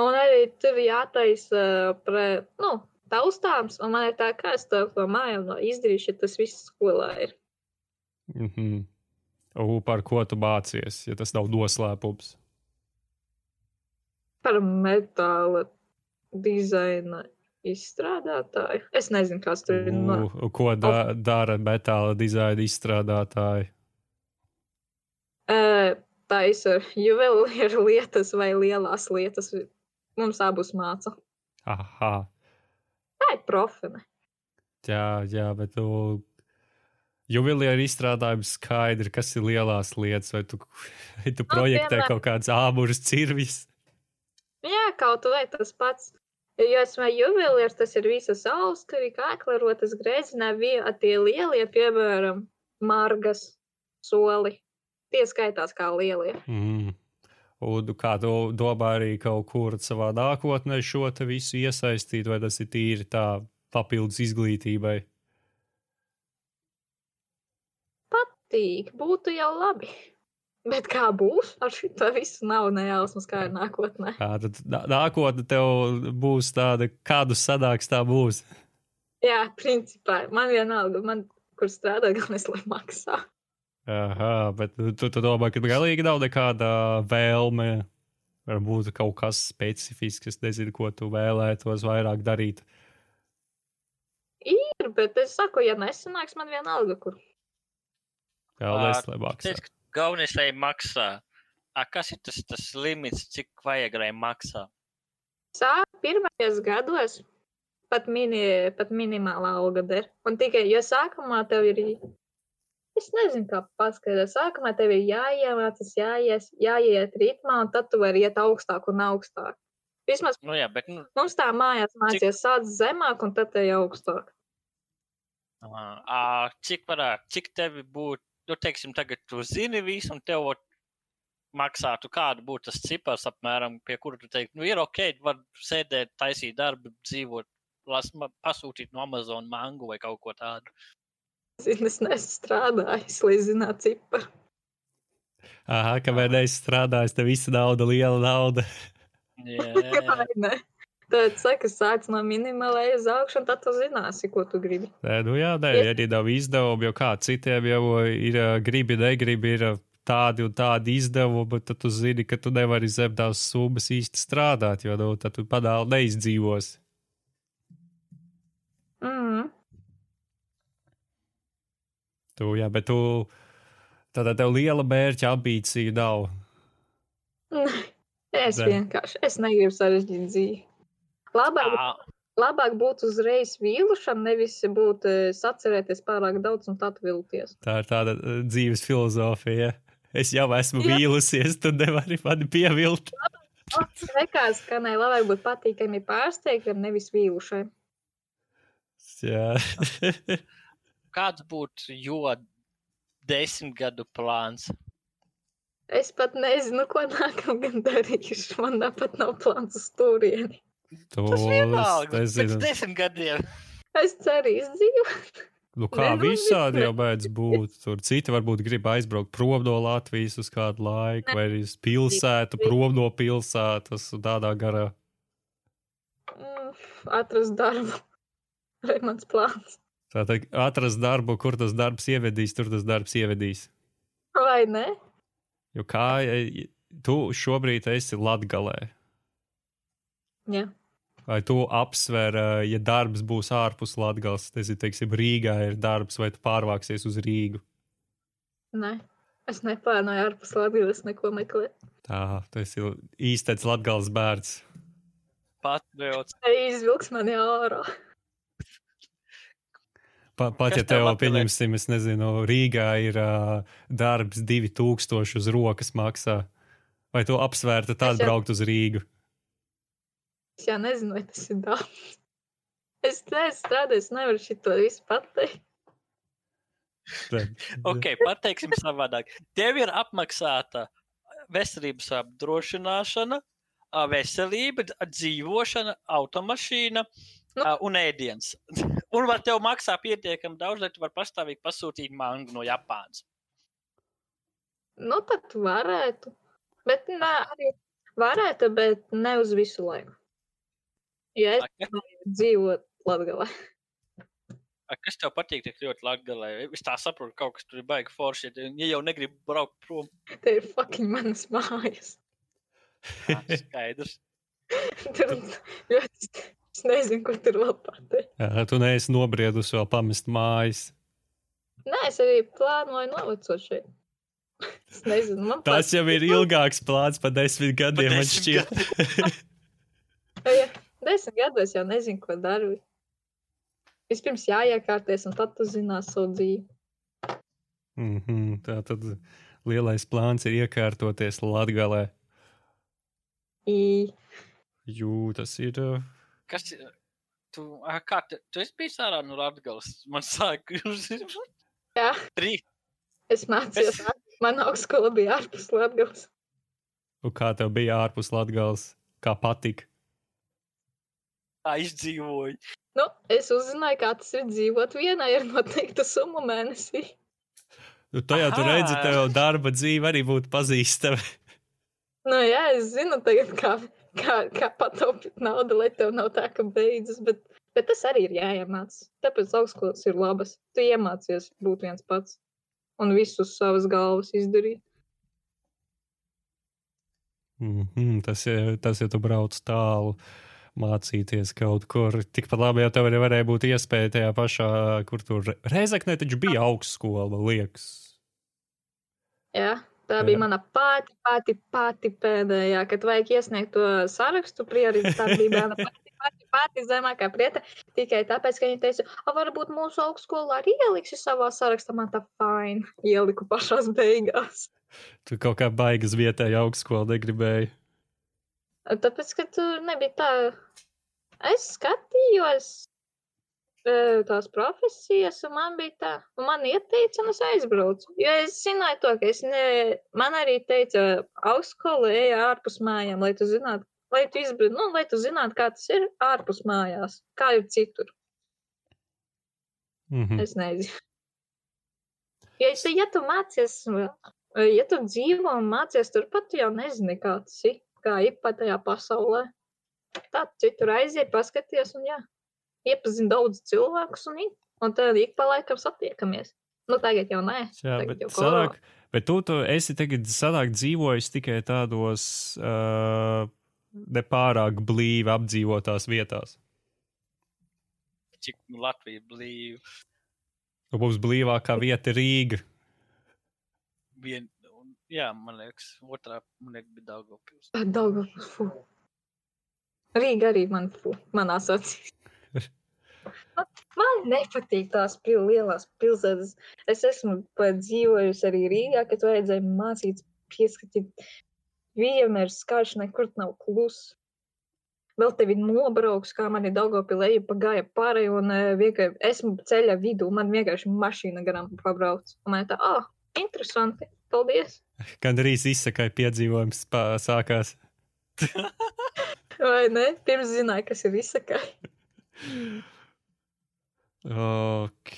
Un arī tur jātaisa pre, nu, taustāms, un man ir tā, kā es to no mājām no izdarīšu, ja tas viss skolā ir. Mm -hmm. U, par ko tu mācies, ja tas nav noslēpums? Par metāla dizaina izstrādātāju. Es nezinu, kas tur ir. U, ko da, dara metāla dizaina izstrādātāji? Ē, Taisa juvelieru lietas vai lielās lietas. Mums abus māca. Aha, Tā ir profene. jā, jā, bet tu. Juvelieru izstrādājums skaidri, kas ir lielās lietas, vai tu, vai tu projektē piemēram- kaut kādas āmuras cirvis. Jā, kaut vai tas pats. Jo es vai juvelieris, tas ir visas auskari, kāklarotas grēzinā, bija tie lielie, piemēram, margas, soli. Tie skaitās kā lielie. Mm. Un kā tu domā arī kaut kur savā nākotnē šo te visu iesaistīt, vai tas ir tīri tā papildus izglītībai? Tīk, būtu jau labi. Bet kā būs ar šo visu nav nejausmas, kā ir nākotnē. Jā, tad nā- nākotne tev būs tāda, kādu sanāks, tā būs. Jā, principā man vienalga, man kur strādāt, galvenais, lai maksā. Aha, bet tu, tu, domā, ka galīgi nav nekāda vēlme. Varbūt kaut kas specifisks, es nezinu, ko tu vēlētos vairāk darīt. Ir, bet es saku, ja nesanāks, man vienalga, kur. Galvenais, lai maksā. teici, ka galvenais, lai maksā. A, kas ir tas, tas limits, cik vajag, lai maksā? Sāk pirmajos gados pat, mini, pat minimālā alga der. Un tikai, ja sākumā tev ir, es nezinu, kā paskaidrot, sākumā tev ir jāiemācās, jāies, jāiet ritmā, un tad tu vari iet augstāk un augstāk. Vismaz Nu, jā, bet nu, mums tā mājās mācījās sāc zemāk, un tad te augstāk. ā, ā, cik varētu, cik tevi būtu, nu, teiksim, tagad tu zini visu, un tev maksātu, kādu būtu tas cipars apmēram, pie kura tu teiktu, nu, ir ok, var sēdēt, taisīt darbu, dzīvot, las, pasūtīt no Amazon mangu vai kaut ko tādu. Es neesmu strādājis, lai zinātu ciparu. Aha, kamēr neesi strādājis, tev visa nauda, liela nauda. Jā, Vai ne? Tad saka, sāc no minimālā uz augšu, un tad tu zināsi, ko tu gribi. Nē, nu jā, nē, Es- arī nav izdevumu, jo kā citiem jau ir gribi, negribi, ir tādi un tādi izdevumi, bet tad tu zini, ka tu nevari zem tās summas īsti strādāt, jo nu, tad tu padāli neizdzīvos. Mm. Tu, jā, bet tu, tad tev liela mērķa ambīcija nav. Es vienkārši es negribu sarežģīt dzīvi. Labāk, labāk būtu uzreiz vīlušana, nevis būt eh, sacerēties pārāk daudz un tad vilties. Tā ir tāda ā, dzīves filozofija. Es jau esmu Jā. vīlusies, tu nevari mani pievilt. Nekā skanēja, labāk būt patīkami pārsteigtam, nevis vīlušai. Jā. kāds būtu jo desmit gadu plāns? Es pat nezinu, ko nākamgad darīšu. Man pat nav plāns uz turieni. Tu, Tas vienalga, es pēc nezinu. desmit gadiem. Es ceru izdzīvot. Nu, kā Nezinu, visādi jau mēdz būt. Tur citi varbūt grib aizbraukt prom no Latvijas uz kādu laiku, vai arī uz pilsētu, prom no pilsētas, tādā garā. Atrast darbu. Vai mans plāns? Tātad atrast darbu, kur tas darbs ievedīs, tur tas darbs ievedīs. Vai ne? Jo kā e, tu šobrīd esi Latgalē, Jā. Vai tu apsver, e, ja darbs būs ārpus Latgales, tas ir, teiksim, Rīgā ir darbs, vai tu pārvāksies uz Rīgu? Nē. Es neplānoju ārpus Latvijas neko meklēt. Tā, tas ir īstais Latgales bērns. Patriots. Izvilks mani ārā. Pa, pat Kas ja tev pieņemsim, es nezinu, Rīgā ir uh, darbs 2000 uz rokas maksā, vai tu apsvērtu Es tādu jau- braukt uz Rīgu? Es jau nezinu, vai tas ir darbs. Es neesmu strādājis, nevaru šito visu pateikt. Ok, pateiksim savādāk. Tev ir apmaksāta veselības apdrošināšana, veselība, dzīvošana, automašīna Nu. un ēdiens. Un var tev maksā pietiekami daudz, lai tu vari pastāvīgi pasūtīt mangu no Japānas. Nu, tad varētu. Bet nē, arī varētu, bet ne uz visu laiku. Ja es A, dzīvotu Latvijā, a, Kas tev patīk tik ļoti latgalē? Es tā saprotu, ka kaut kas tur ir baigi forši, ja- ja jau negribu braukt prom. te ir fucking manas mājas. Tā Skaidrs. Tur ļoti. Es nezinu, ko tur vēl pateikt. Jā, tu neesi nobriedusi vēl pamest mājas. Nē, es arī plānoju novecot šeit. Es nezinu, man Tas jau ir ilgāks plāns par desmit Pa gadiem, man desmit šķiet. Desmit gados jau nezinu, ko daru. Vispirms jāiekārties, un tad tu zinās savu dzīvi. mm -hmm, tā tad lielais plāns ir iekārtoties Latgalē. I, Jū, tas ir. Kas ir? Tu, a, kā tu, tu esi bijis ārā no Latgales? Man sāk, jā, trīs. es mācījos, man augstskola bija ārpus Latvijas. Un kā tev bija ārpus Latgales? Kā patika? Izdzīvoju. Nu, es uzzināju, kā tas ir dzīvot vienai ar noteiktu summu mēnesī. Nu, to jau tu Aha. redzi, tev darba dzīve arī būtu pazīstama. Nu, jā, es zinu, tagad, kā, kā, kā pataupīt naudu, lai tev nav tā, ka beidzas. Bet, bet tas arī ir jāiemācās. Tāpēc augstskolas ir labas. Tu iemācies būt viens pats un visu uz savas galvas izdarīt. Mm -hmm, tas, ir, tas ir, tu brauc tālu mācīties kaut kur. Tikpat labi jau tev arī varēja būt iespēja tajā pašā, kur tur Reizekne taču bija augstskola, liekas. Jā, tā Jā. bija mana pati, pati, pati pēdējā, kad vajag iesniegt to sarakstu. Mana pati, pati, pati zemākā prieta. Tikai tāpēc, ka viņi teica, ka varbūt mūsu augstskolā arī ieliksi savā sarakstā. Man tā fine. Ieliku pašās beigās. Tu kaut kā baigas vietējā augstskola negribēji. Tāpēc, ka tur nebija tā. Es skatījos tās profesijas, un man bija tā, un man ieteica, un es aizbraucu. Jo es zināju to, ka es ne, man arī teica, augstskola eja ārpus mājām, lai tu zinātu, lai tu izbrauc, nu, lai tu zinātu, kā tas ir ārpus mājās, kā ir citur. Mhm. Es nezinu. Ja, ja tu mācies, ja tu dzīvo un mācies turpat, tu jau nezini, kā tas ir, kā ir pat tajā pasaulē. Tā citur aiziet, paskaties, un jā, iepazini daudz cilvēkus, un, un tad ik pa laikam satiekamies. Nu, tagad jau nē. Jā, tagad bet, jau sanāk, bet tu, tu esi tagad sanāk, dzīvojis tikai tādos uh, nepārāk blīvi apdzīvotās vietās. Cik nu, Latvija blīva. Nu, Mums blīvākā vieta ir Rīga. Vien, jā, man liekas, otrā man liekas, bija Daugavpils. Daugavpils, fu. Rīga arī man, fu, manā acīs. Man- Man nepatīk tās pil lielās pilsētas. Es esmu dzīvojusi arī Rīgā, kad vajadzēja mācīties pieskatīt. Vienmēr skarš, nekur nav kluss. Vēl tevi nobrauks, kā man ir Daugavpilē, pagāja pāri, un eh, vienkārši esmu ceļa vidū, man vienkārši mašīna garām pabrauc. Un man tā, ah, interesanti, paldies. Gan arī izsakai piedzīvojums sākās. Vai ne? Pirms zināju, kas ir izsakai. Ok,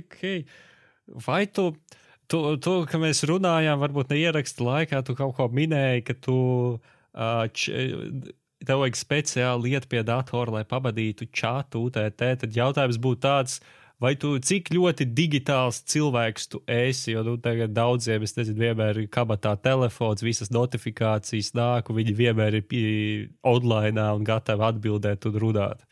ok. Vai tu, tu, tu ka mēs runājām, varbūt ne ieraksta laikā, tu kaut ko minēji, ka tu uh, č, tev vajag speciāli lietu pie datora, lai pavadītu čatu UTT. Tad jautājums būtu tāds, vai tu cik ļoti digitāls cilvēks tu esi? Jo nu, tagad daudziem, es nezinu, vienmēr ir kabatā telefons, visas notifikācijas nāk, un viņi vienmēr ir online un gatavi atbildēt un runāt.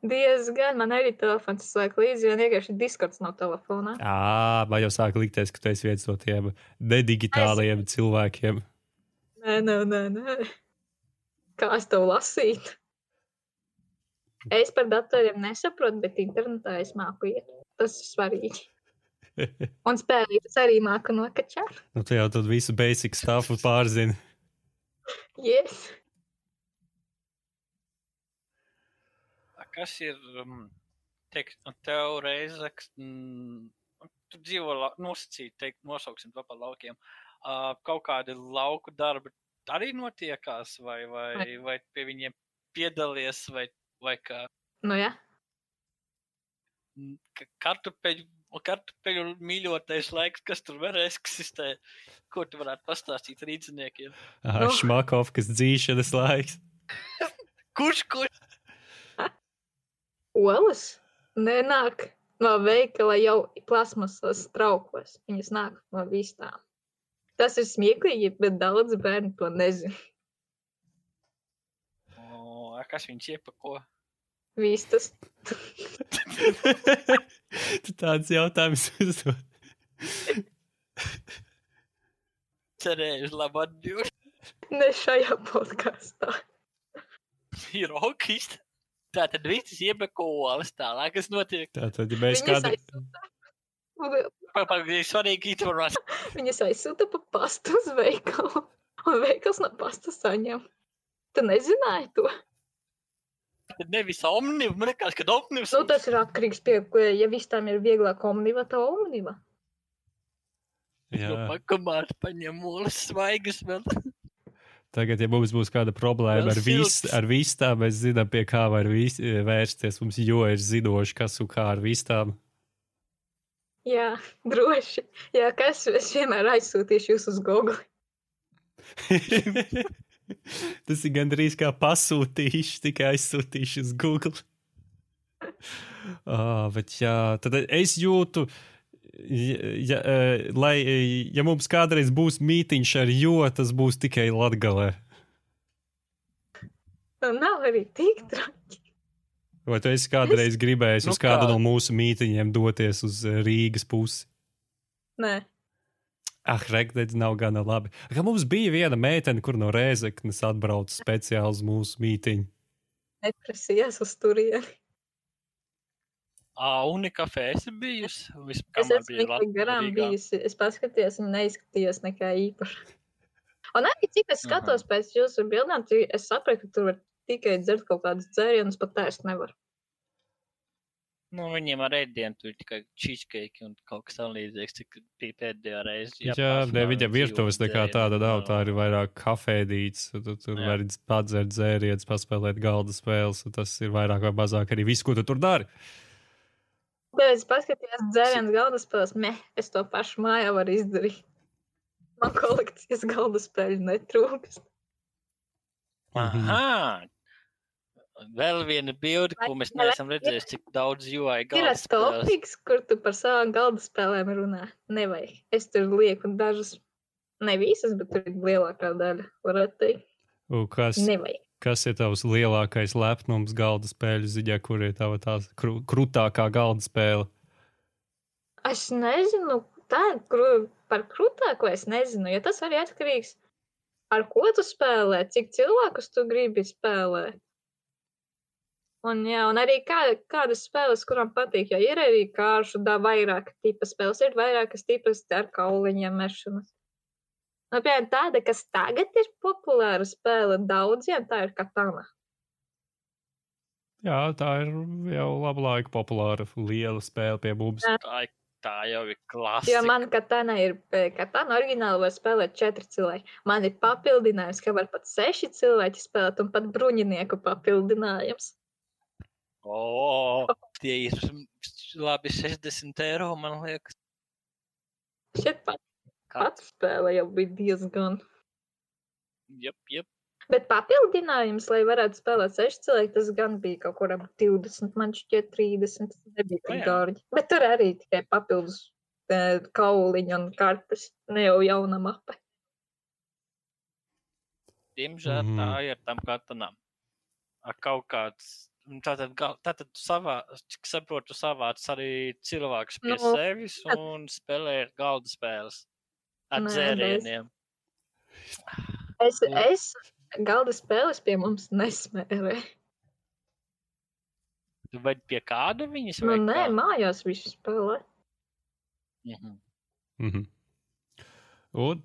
Diezgan, man arī telefons slēg līdzi, jo vienkārši diskords nav telefonā. Jā, man jau sāk likties, ka tu esi viens no tiem nedigitālajiem cilvēkiem. Nē, nē, nē, nē. Kā es tev lasītu? Es par datoriem nesaprotu, bet internetā es māku iet. Tas ir svarīgi. Un spēlīt arī māku nokačāt. nu, tu jau tad visu basic stuff pārzini. Yes. A, Kas ir um, teikt, tev reize, kas mm, tu dzīvo la- nosacīt, teikt, nosauksim to par laukiem. Uh, kaut kādi lauku darbi arī notiekās, vai, vai, vai pie viņiem piedalies, vai, vai kā Nu, jā. ka kartupeļu, kartupeļu mīļotais laiks, kas tur var eksistēt. Ko tu varētu pastāstīt rīzniekiem? Ah, Nu. Šmakovkas dzīšanas laiks. Kurš, kurš? Olas nenāk no veikala jau plasmasas traukos. Viņas nāk no vistām. Tas ir smieklīgi, bet daudz bērnu to nezina. Kas viņus iepako? Vistas. tu tāds jautājums uzdod. Cerēju uz labu atbildi. Ne šajā podkāstā. Ir okis. Tā tad viss iepako olas tālāk, kas notiek. Tātad, ja mēs kādu. Pagaidām, svarīgi informācija. Viņas aizsūta pa pastu uz veikalu. Un veikals no pasta saņem. Tu nezināji to? Nevis omnibus, man liekas, ka omnibus. Nu, tas ir atkarīgs no ja visām ir vieglāk omniva, tad omniva. Jā, pakamāt paņem olas svaigas vēl. tagad, ja mums būs kāda problēma ar, vis, silts. ar vistām, mēs zinām, pie kā var vis, vērsties. Mums jo ir zinoši, kas un kā ar vistām. Jā, droši. Jā, kas es vienmēr aizsūtīšu jūs uz Google. Tas ir gandrīz kā pasūtīšu, tikai aizsūtīšu uz Google. Ah, bet jā, tad es jūtu, ja, ja, eh, lai, eh, ja mums kādreiz būs mītiņš ar jo, tas būs tikai Latgalē. Nu, nav arī tik traki. Vai tu esi kādreiz gribējis Nu uz kādu kā? no mūsu mītiņiem doties uz eh, Rīgas pusi? Nē, Ah, Rekdēļ nav gana labi. Kā mums bija viena meitene, kur no Rēzeknes atbrauca speciāli uz mūsu mītīņu. Neprasījās uz turieni. Ā, unikafē esi bijusi? Viss, Es esmu tikai garām Rīgā? bijusi. Es paskatījos, viņa neizskatījās nekā īpaša. Un arī cik es skatos pēc jūsu bildēm, es sapratu, ka tur var tikai dzert kaut kādus dzērienus, pat ēst nevar. Nu, viņiem ar ēdienu tur ir tikai cheesecake un kaut kas tamlīdzīgs, cik bija pēdējā reize. Jā, ne, viņa virtuves nekā tāda nav. Tā ir vairāk kafēdīts. Tu tur Jā. vari padzert dzērienus, paspēlēt galda spēles. un Tas ir vairāk vai mazāk arī viss, ko tu tur dari. Tad es paskatījos dzērienu galda spēles, meh, es to pašu mājā varu izdarīt. Man kolekcijas galda spēļu netrūkst. Aha! Vēl viena bilde, ko mēs neesam redzējuši, cik daudz UI Ir galda tas spēles. topiks, kur tu par savām galda spēlēm runā. Nevajag. Es tur lieku dažas, ne visas, bet tur ir lielākā daļa, varētu teikt. Un Kas, Nevajag. kas ir tavs lielākais lepnums galda spēļu ziņā, kur ir tava tās kru, krūtākā galda spēle? Es nezinu, tā, kru, par krūtāko es nezinu, jo tas arī atkarīgs ar ko tu spēlē, cik cilvēkus tu gribi spēlēt. Un, jā, un arī kā, kādas spēles, kurām patīk, jo ir arī kāršu, da vairāk tipa spēles, ir vairākas tipas ar kauliņiem mešanas. Nu, piemēram, tāda, kas tagad ir populāra spēle daudziem, tā ir katana. Jā, tā ir jau labu laiku populāra liela spēle pie mums. Jā. Tā, ir- tā jau ir Jo klasika. man katana ir, eh, katana oriģināli var spēlēt četri cilvēki. Man ir papildinājums, ka var pat seši cilvēki spēlēt, un pat bruņinieku papildinājums. O, tie ir labi 60 eiro, man liekas. Šeit pat pats spēle jau bija diezgan. Jep, jep. Bet papildinājums, lai varētu spēlēt seši cilvēki, tas gan bija kaut kur ap 20, man šķiet 30. Tas nebija tik jā. dārgi. Bet tur arī tikai papildus eh, kauliņi un kartes, ne jau jauna mapa. Diemžēl Mhm. tā ir tam katanam. Ar kaut kāds. Tātad, tātad tu savā, cik saprotu, savāc arī cilvēkus pie Nu, sevis un spēlē galda spēles. Ar Nē, dzērieniem. Es, Un- es galda spēles pie mums nesmērēju. Tu vai pie kāda viņas? Nu, nē, kā? mājās visu spēlē. Mhm. Mhm. Un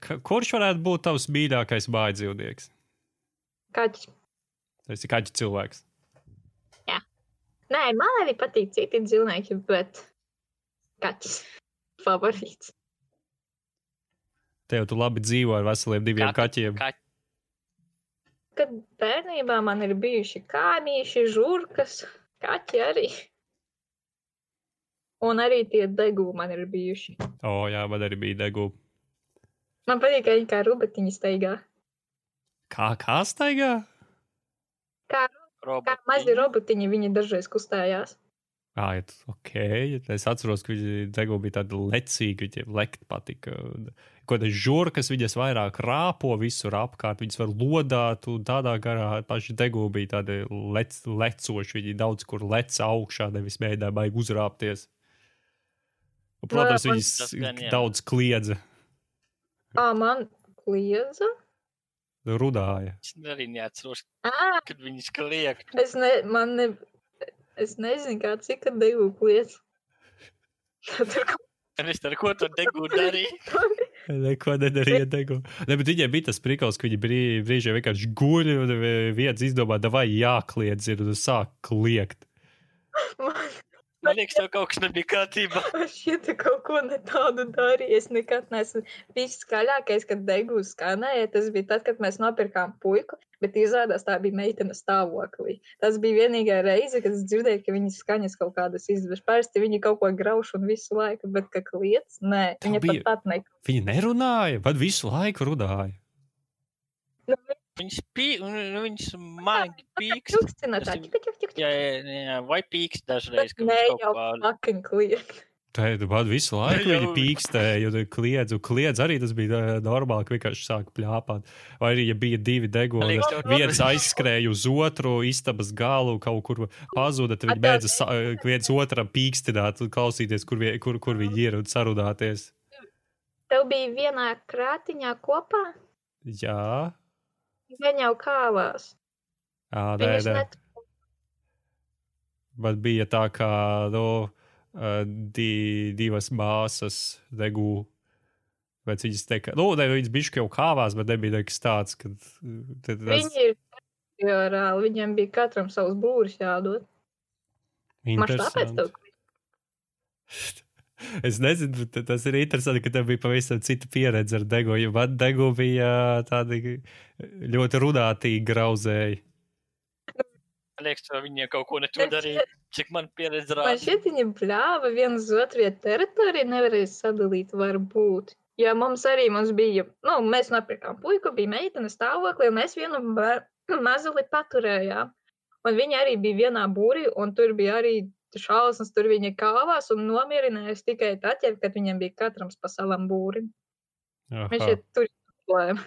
ka- kurš varētu būt tavs mīļākais mājdzīvnieks? Kaķis. Tas ir kāds cilvēks. Nē, man arī patīk citi dzīvnieki, bet kaķis favorīts. Tev tu labi dzīvo ar veseliem diviem Kā- kaķiem. Kā Kad bērnībā man ir bijuši kāmīši, žurkas, kaķi arī. Un arī tie degūni man ir bijuši. O, jā, man arī bija degūna. Man patīk, ka viņi kā rubatiņi staigā. Kā, kā staigā? Kā, kā mazi robotiņi viņi dažreiz kustējās. Ah, jā, ok. Es atceros, ka viņi degūna bija tāda lecīga, viņiem lekt patika. Ko tas žurkas viņas vairāk rāpo visur apkārt, viņas var lodāt un tādā garā. Paši degūna bija tādi lec, lecoši, viņi daudz kur leca augšā, nevis mēģināja baigi uzrāpties. Un, protams, man- viņas Tas gan jā. daudz kliedza, Ā, man kliedza. Rudāja. Es arī neatceros, Ā, kad viņas kliek. es, ne, man ne, es nezinu, kā cik kliedz. Tur kaut Un es ar ko tur degūju darīju? Neko nedarīja. Degu. Ne, bet viņiem bija tas prikals, ka viņi brī, brīžiem vienkārši guļ un viens izdomā, vai jākliedz, ir un sāk kliegt. man, Man liekas, tev kaut kas nebija kārtībā. šķiet, ka kaut ko tādu darīju. Es nekad neesmu. Viss skaļākais, kad degūs skanēja, tas bija tad, kad mēs nopirkām puiku, bet izrādās tā bija meitene stāvoklī. Tas bija vienīgā reize, kad es dzirdēju, ka viņas skaņas kaut kādas izdevas. Parasti viņi kaut ko grauž un visu laiku, bet ka kliedz, nē, Tev viņa bija- pat pat ne. Viņi nerunāja, bet visu laiku runāja. Viņas, pī, viņas maigi pīkst. Čukstina tā, ķik, ķik, ķik, Jā, jā, jā, vai pīkst dažreiz, kad Nē, viņas kaut jau kā fucking kliedz. Tā man visu laiku Jau- viņa pīkstēja, un kliedz, kliedz arī tas bija ā, normāli, ka vienkārši sāka pļāpāt. Vai arī, ja bija divi deguni, viens aizskrēja uz otru istabas galu, kaut kur pazuda, tad viņi beidza sa- viens otram pīkstināt un klausīties, kur, vie, kur, kur viņi ir un sarunāties. Tev bija vienā krātiņā kopā, Jā, gan jau kāvās. Ā, nē, nē. net... Bet bija tā, ka nu, di, divas māsas degū. Bet viņas teica, nu, ne, viņas bija jau kāvās, bet nebija nekas tāds, ka tas Viņi ir teritoriāli, viņiem bija katram savs būris jādod. Man tāpēc tev Es nezinu, bet tas ir interesanti, ka tev bija pavisam cita pieredze ar degu. Jo man degu bija tādi ļoti runātīgi grauzēji. Man liekas, ka viņi kaut ko ne to darīja. Cik man pieredze Man rāda. šķiet, viņi bļāva viens uz otru, teritoriju nevarēja sadalīt, varbūt. Ja mums arī mums bija, nu, mēs nopirkām puiku, bija meitene stāvoklī, un mēs vienu mazuli paturējām. Un viņi arī bija vienā būrī, un tur bija arī šausmas, tur viņi kāvās un nomierinājās tikai tad, kad viņiem bija katram pa savam būrim. Viņš ir tur problēma.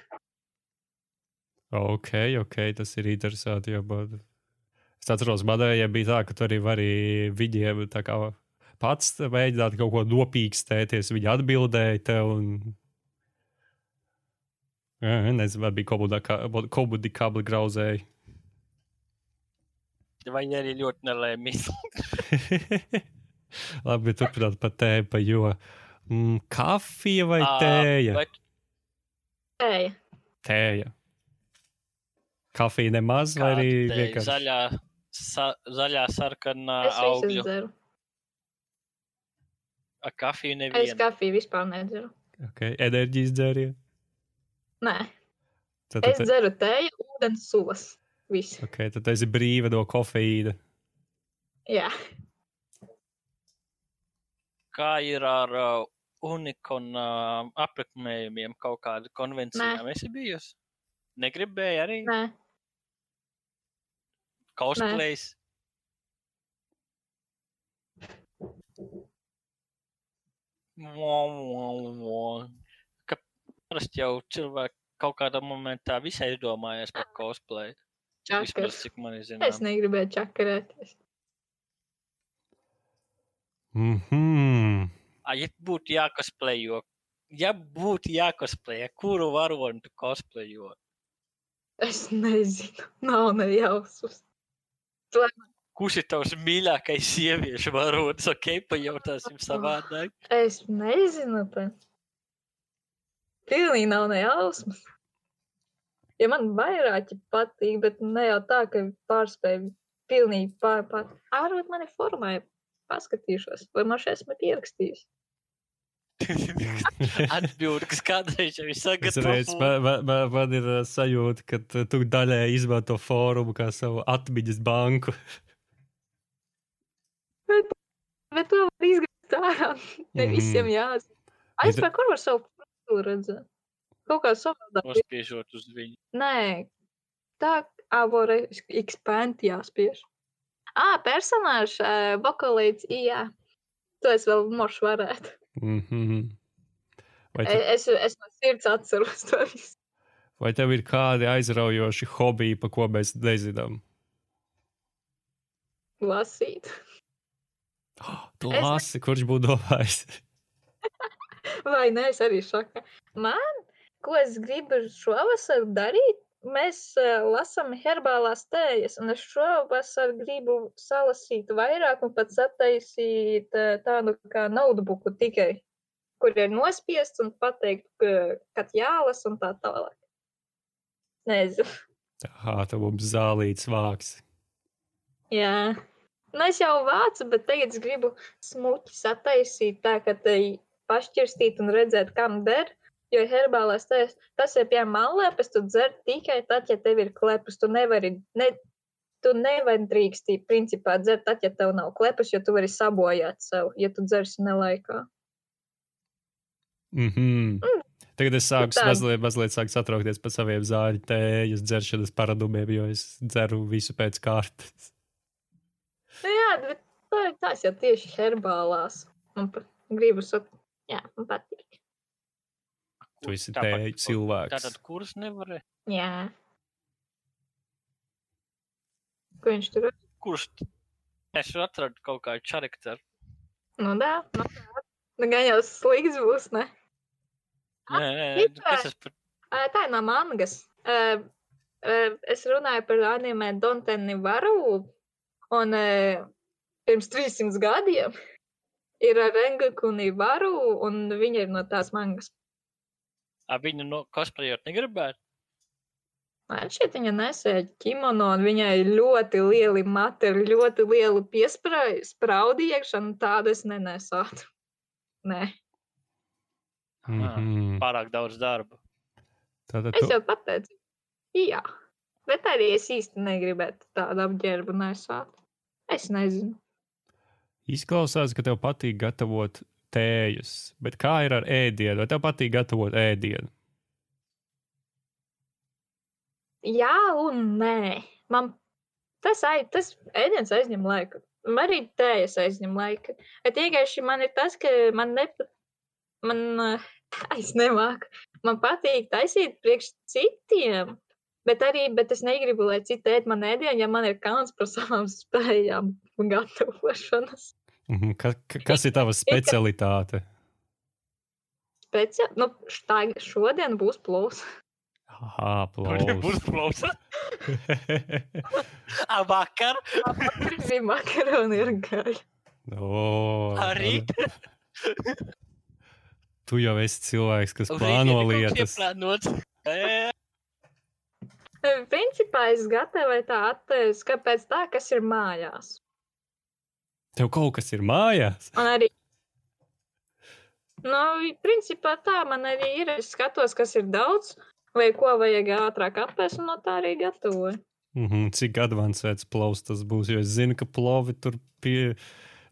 Ok, ok, tas ir interesanti. Jo, man... Es atceros, manējai bija tā, ka tu arī vari viņiem pats mēģināt kaut ko nopīkstēties. Viņi atbildēja tev. Un... Jā, nezinu, vai bija komunikābli grauzēji. Vai arī ļoti nelēmīgi. Labi, turpināt par tēmu, pa jo. Mm, kafija vai tēja? bet Ej, Tēja. Kafija nemaz, vai kāda arī te vienkārši Zaļā, sa, zaļā sarkanā es augļu. dzeru. Ar kafiju Es nevienu. kafiju vispār nedzeru. okay. enerģijas dzērienu? Nē, Tad, es tad, dzeru tēju, ūdens, sulas. Viss. okay, tad esi brīva no kofeīna. Jā. Kā ir ar uh, unikonu uh, apmeklējumiem kaut kādu konvencijām? Esi bijusi? Negribēji arī Nē, cosplays? Mo. Ka parasti jau cilvēki kaut kādā momentā visai izdomājas par cosplay. Vismaz čakars. ir Es negribēju čakarēties. Mm -hmm. Ah, ja būtu jākosplejo, ja būtu jākosplejo, kuru varoni tu cosplayo? Es nezinu, nav nejausmas. Kurš ir tavs mīļākais sieviešu varonis? Ok, pajautāsim savādāk. Es nezinu, tā. Pilnīgi nav nejausmas. Ja man vairāki patīk, bet ne jau tā, ka pārspēju pilnīgi pār, pār. Ārot mani formāja, paskatīšos, vai man šeit esmu pierakstījis. Atbildi, kas kādreiz jau ir sagatavots. man, man, man, man ir uh, sajūta, ka tu- daļai izmanto fórumu kā savu atmiņas banku. Bet to var izgriezt ārā. Ne Mhm. visiem jāzina. Aizpēr, kur var savu profilu redzēt? Kaut kā savādāk. Nospiežot uz viņu. Nē, tā avore expand jāspiež. Ā, personāžs, vokalīts, jā. To es vēl mošu varētu. Mm -hmm. vai, tu, Es, es no sirds atceros to visu. vai tev ir kādi aizraujoši hobiji, pa ko mēs nezinām? Lasīt. Tu Es- lasi, kurš būtu domājis? Vai nē, es arī šaka. Man, ko es gribu šovasar darīt, mēs uh, lasām herbālās tējas, un es šovasar gribu salasīt vairāk un pat sataisīt uh, tādu kā notebooku tikai, kur ir nospiests un pateikt, ka, kad jālasa un tā tālāk. Nezinu. Ah, tu mums zālīts vāks. Jā. Nu, es jau vācu, bet tagad es gribu smuki sataisīt tā, ka te pašķirstīt un redzēt, kam der. Jo herbālais tējas, tas ir piemēram malēpes, tu dzer tikai tad, ja tev ir klepus. Tu nevari, ne, tu nevari drīkstī, principā, dzert tad, ja tev nav klepus, jo tu vari sabojāt sev, ja tu dzersi nelaikā. Mm -hmm. Tagad es sāku tā- mazliet, mazliet sāku satraukties par saviem zāļu tējas dzeršanas paradumiem, jo es dzeru visu pēc kārtas. Nu, jā, bet tā- tās jau tieši herbālās. Man pat gribu sakt, jā, man patīk. Tu esi tēju cilvēks. Tātad, kurus nevar? Jā. Ko viņš tur ir? Kurš? Es atradu kaut kādu charakteru. Nu, tā, nu, tā. Nu, gan jau slikts būs, ne? Nē, nē, Vispār. kas tas par Tā ir no mangas. Es runāju par anime Donteni Varu, un pirms 300 gadiem ir Rengakuni Varu, un viņa ir no tās mangas. Viņu no cosplayot negribētu? Man šķiet, viņa nesēja kimono, un viņai ir ļoti lieli mati, ar ļoti lielu piesprāudi iekšā, un tādu es nenesātu. Nē, Mhm. Pārāk daudz darba. Tātad es tu, jau pateicu, jā, bet arī es īsti negribētu tādu apģērbu nesāt. Es nezinu. izklausās, ka tev patīk gatavot tējas, bet kā ir ar ēdienu? Vai tev patīk gatavot ēdienu? Jā, un nē. Man tas, ai, tas ēdiens aizņem laiku. Un Arī tējas aizņem laiku. Bet vienkārši man ir tas, ka man nepat. Man, es nemāku. Man patīk taisīt priekš citiem. Bet arī, bet es negribu, lai citi ēd man ēdienu, ja man ir kauns par savām spējām gatavošanas. Mhm. Ka, ka, kas ir tava specialitāte? Pēc, nu, štai, šodien būs plus. Aha, Kuriem būs plūs. plausa? Ā, vakar Arī makaroni ir gaļa. o, arī. Tu jau esi cilvēks, kas plāno lietas. Principā es gatavoju tā attēlus, kāpēc tā, kas ir mājās. Tev kaut kas ir mājās. Un arī. Nu, principā tā man arī ir. Es skatos, kas ir daudz, vai ko vajag ātrāk apēst, un no tā arī gatavoju. Mhm, Cik advancēts plovs tas būs? Jo es zinu, ka plovi tur pie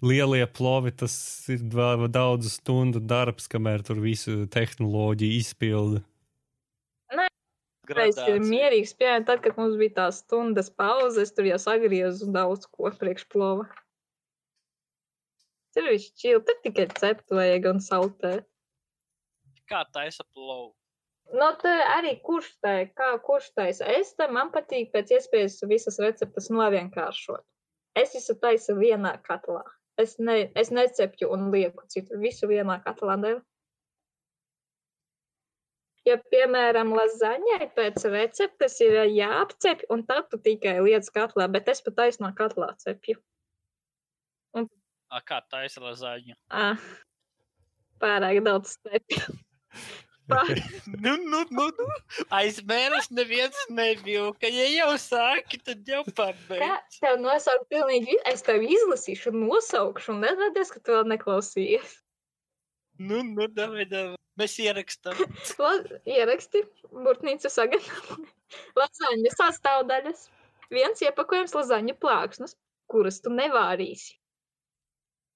lielie plovi tas ir dva- daudzu stundu darbs, kamēr tur visu tehnoloģiju izpilda. Es ir gradācija. mierīgs, piemēram, tad, kad mums bija tās stundas pauze, es tur jau sagriezu daudz ko priekšplova. Tur viņš čīl, tur tikai cept vajag un saltēt. Kā taisa plovu? Nu, tā arī kurš tā, kā kurš taisa. Es tam man patīk pēc iespējas visas receptes novienkāršot. Es visu taisu vienā katlā. Es, ne, es necepju un lieku citu. Visu vienā katlā devu. Ja, piemēram, lazaņai pēc receptes ir jāapcep, un tad tu tikai liec katlā, bet es pat taisno katlā cepju. Ā, Kā taisa lazāņu? Ah, pārāk daudz. Pārāk Nu, nu, nu, nu. Aiz mēnesis neviens nevilka. Ja jau sāki, tad jau Kā pabeidz. tev nosaukt pilnīgi? Es tev izlasīšu, nosaukšu, un neradies, ka tu vēl neklausījies. Nu, nu, davai, davai. Mēs ierakstām. Ieraksti, burtnīca sagatavoja. Lazaņa sastāvdaļas. Viens iepakojums lazaņu plāksnes, kuras tu nevārīsi.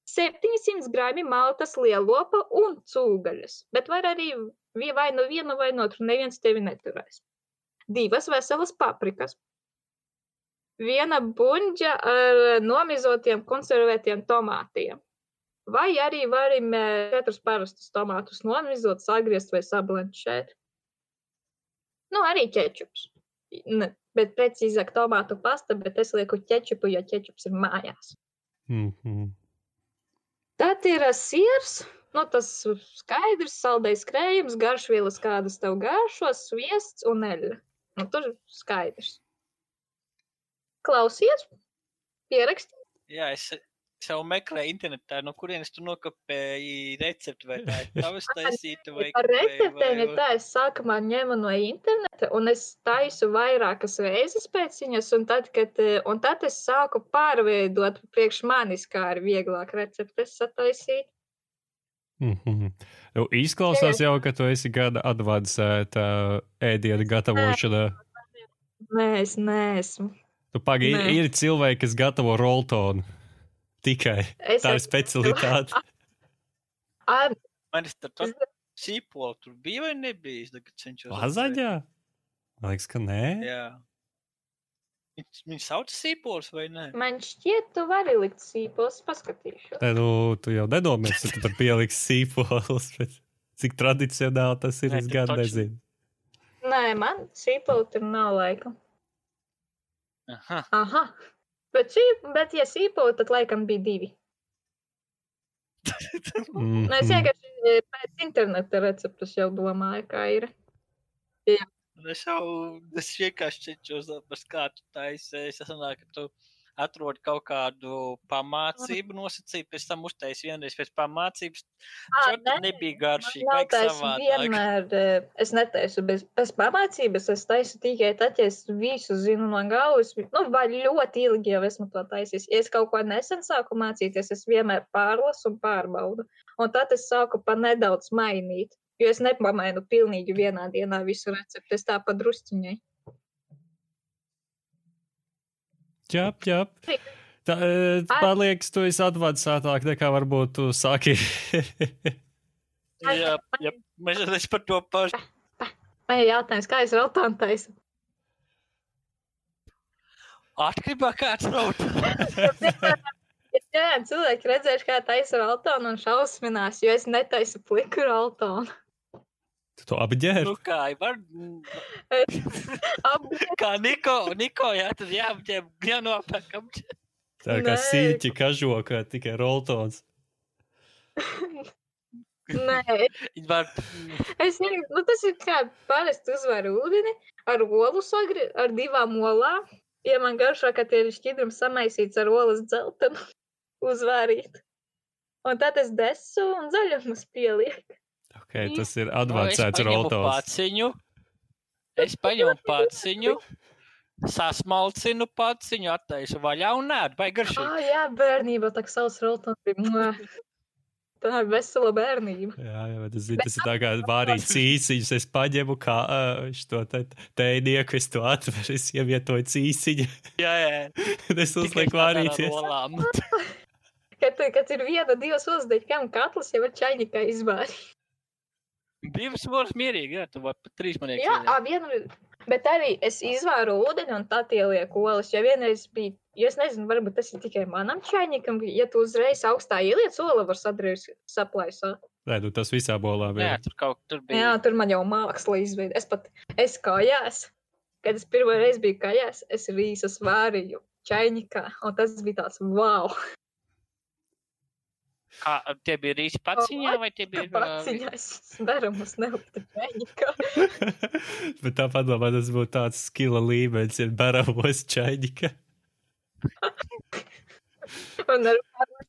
700 grami maltas lielopa un cūgaļas, bet var arī vai no viena vai no otru, neviens tevi neturēs. Divas veselas paprikas. Viena buļģa ar nomizotiem konservētiem tomātiem. Vai arī varam eh, četrus parastus tomātus nomizot, sagriezt vai sablanšēt. Nu, arī ķečups. Ne, bet precīzāk tomātu pasta, bet es lieku ķečupu, jo ķečups ir mājās. Mhm. Tad ir ā, siers, nu, tas skaidrs, saldējs krējums, garšvielas, kādas tev garšos, sviests un eļļa. Nu, tur skaidrs. Klausies, pieraksti. Jā, es, es jau meklēju internetā, no kurienes tu nokopēji recepti, vai tā ir tavas taisīta, vai Par vai- receptēm ir tā, es sākumā ņemu no interneta, un es taisu vairākas reizes pēc viņas, un tad, kad, eh, un tad es sāku pārveidot priekš manis, kā ir vieglāk receptes sataisīt. Mhm. Nu, Izklausās jau, ka tu esi gada advancēta ēdienu gatavošanā. Nē, es neesmu. Tu pagaidi, ir cilvēki, kas gatavo roltonu. Tikai Es tā ir specialitāte. Ā, Man ir tā, tā Es- sīpola tur bija vai nebija? Es tagad cenšos. Lazaņā? Man liekas, ka nē. Jā. Viņ- Viņi sauc sīpols vai ne? Man šķiet, tu vari likt sīpos, paskatīšos. Nē, nu, tu jau nedomāji, ka tu tur pieliksi sīpols. Bet cik tradicionāli tas ir, Nē, es gan nezinu. Nē, man sīpoli tur nav laika. Aha. Aha. Bet, šī, bet ja sīpoli, tad laikam bija divi. Mm Nu, es -hmm. vienkārši eh, pēc interneta receptes jau domāju, kā ir. Es jau es vienkārši cenšos saprast, kā tu taisi. Es sanāku, ka tu atrodi kaut kādu pamācību nosacību, pēc tam uztaisi vienreiz pēc pamācības. Tur nebija garšīgi, Nav savādāk. vienmēr, eh, es netaisu bez, bez pamācības, es taisu tikai tad, ja es visu zinu no galvas, nu, vai ļoti ilgi jau esmu to taisījis. Ja es kaut ko nesen sāku mācīties, es vienmēr pārlasu un pārbaudu. Un tad es sāku pa nedaudz mainīt, jo es nepamainu pilnīgi vienā dienā visu recepti, es tā pa drusciņai. Jā, jā. Tā, e, man liekas, tu esi advancētāk nekā varbūt tu sāki. Jā, jā, mēs es par to pašu. Man ir jautājums, kā es vēl tā taisu? Atkarībā kāds raut. Jā, cilvēki redzējuši, kā taisa Raltonu un šausminās, jo es netaisu pliku Raltonu. Tu to apģērbi? Nu kā, var, Abi kā Niko, Niko, jā, tad jāapģēb, jānopērk apģēb. Tā kā Nē. sīķi kažoka, tikai roltons. Nē, Viņi var, es vienkārši, nu tas ir kā parasti uzvar ūdeni ar olu sagri, ar divām olām. Ja man garšo, ka tie ir šķidrums samaisīts ar olas dzeltenu, uzvārīt. Un tad es desu un zaļumus pielieku. Okay, tas ir nu, es advancēts paņemu roltons. paciņu, es paņemu paciņu, sasmalcinu paciņu, attaisu vaļā un nē, vai Ah, garšīgi. jā, bērnībā tā kā savs Raltons bija. Tā ir vesela bērnība. Jā, jā, tas ir, tas ir tā kā vārīt cīsiņus. Es paņemu kā šo tēnieku, es to atveru, es ievietoju cīsiņu. Jā, jā. es uzlieku vārīties. Kad, kad ir viena, divas uzdeļas, kam katls jau ir čaļņikā izvārīt. Divas mūžas mierīgi, jā, tu vari pat trīs man Jā, ā, vienu, bet arī es izvāru ūdeni un tad ielieku olas. Jo vienreiz bija, jo es nezinu, varbūt tas ir tikai manam čaļņikam, ja tu uzreiz augstā ieliec olu, var sadarīt saplaisot. Nē, nu tas visā bolā Jā, bija. tur kaut tur Jā, bija. tur man jau māksla izveida. Es pat, es kājās, kad es pirmo reizi biju kājās, es rīsas vārīju čaļņikā, un tas bija tāds wow! Kā, tie bija rīsi paciņā vai tie bija? ā, Paciņās daramas neliktu čaļņikā. Bet tā padomā, tas būtu tāds skila līmenis, ja baramos čaļņika. Un ar,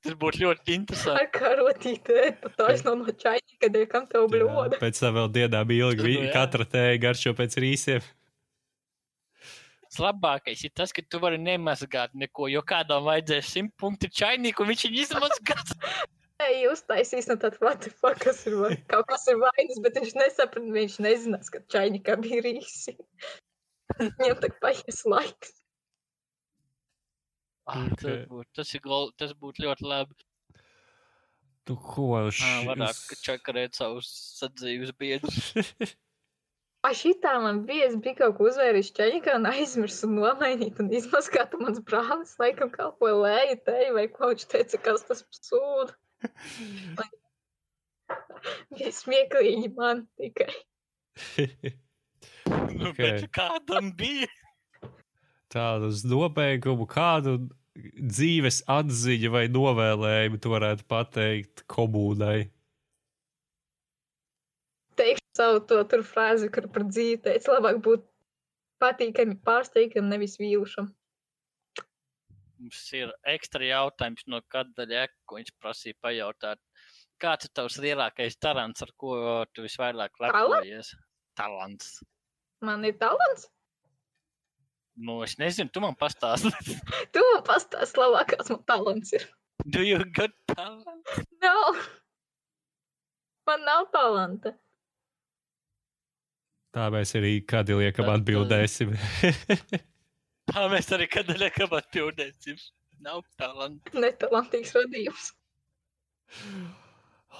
Tas būtu ļoti interesanti. ar karotīti ēpatāšu no no čaļņika, dēļ kam tev bļoda. Pēc tam vēl dienām ilgi Nu, katra tēja garšo pēc rīsiem. Labākais ir tas, ka tu vari nemazgāt neko, jo kādam vajadzēs simt punktu čainīku, un viņš viņu izmazgās. Ej, uztaisīs no tāda what the fuck, kas ir vai- kaut kas ir vainas, bet viņš nesaprata, viņš nezinās, ka čaļņikā bija rīsi. Viņam tak paies laiks. Ah, Ok. tas būtu tas ir gol- tas būtu ļoti labi. Tu ko Ah, Varētu čakarēt savus sadzīves biedrus. A šitā man bija, es biju kaut ko uzvērījis čaļņikā un aizmirsu nomainīt un izmaskāt, un mans brālis laikam kalpoja lēju teju, vai ko viņš teica, kas tas par Bija smieklīgi man tikai. Nu, Ok. bet kādam bija? Tādu uz nobeigumu, kādu dzīves atziņu vai novēlējumu tu varētu pateikt komunai? Teikšu savu to tur frāzi, kur par dzīvi teica, labāk būt patīkami pārsteigtam, nevis vīlušam. Mums ir ekstra jautājums no kāda daļa, ko viņš prasīja pajautāt. Kāds ir tavs lielākais talants, ar ko tu visvairāk lepojies? Talants. Man ir talants. Nu, es nezinu, tu man pastāsti. Tu man pastāsti, labāk, kāds man talants ir. Do you got talent? Nav. Man nav talanta. Tā mēs arī kādi liekam atbildēsim. Tā mēs arī kad liekam atbildēsim. Nav talanta. Netalantīgs radījums.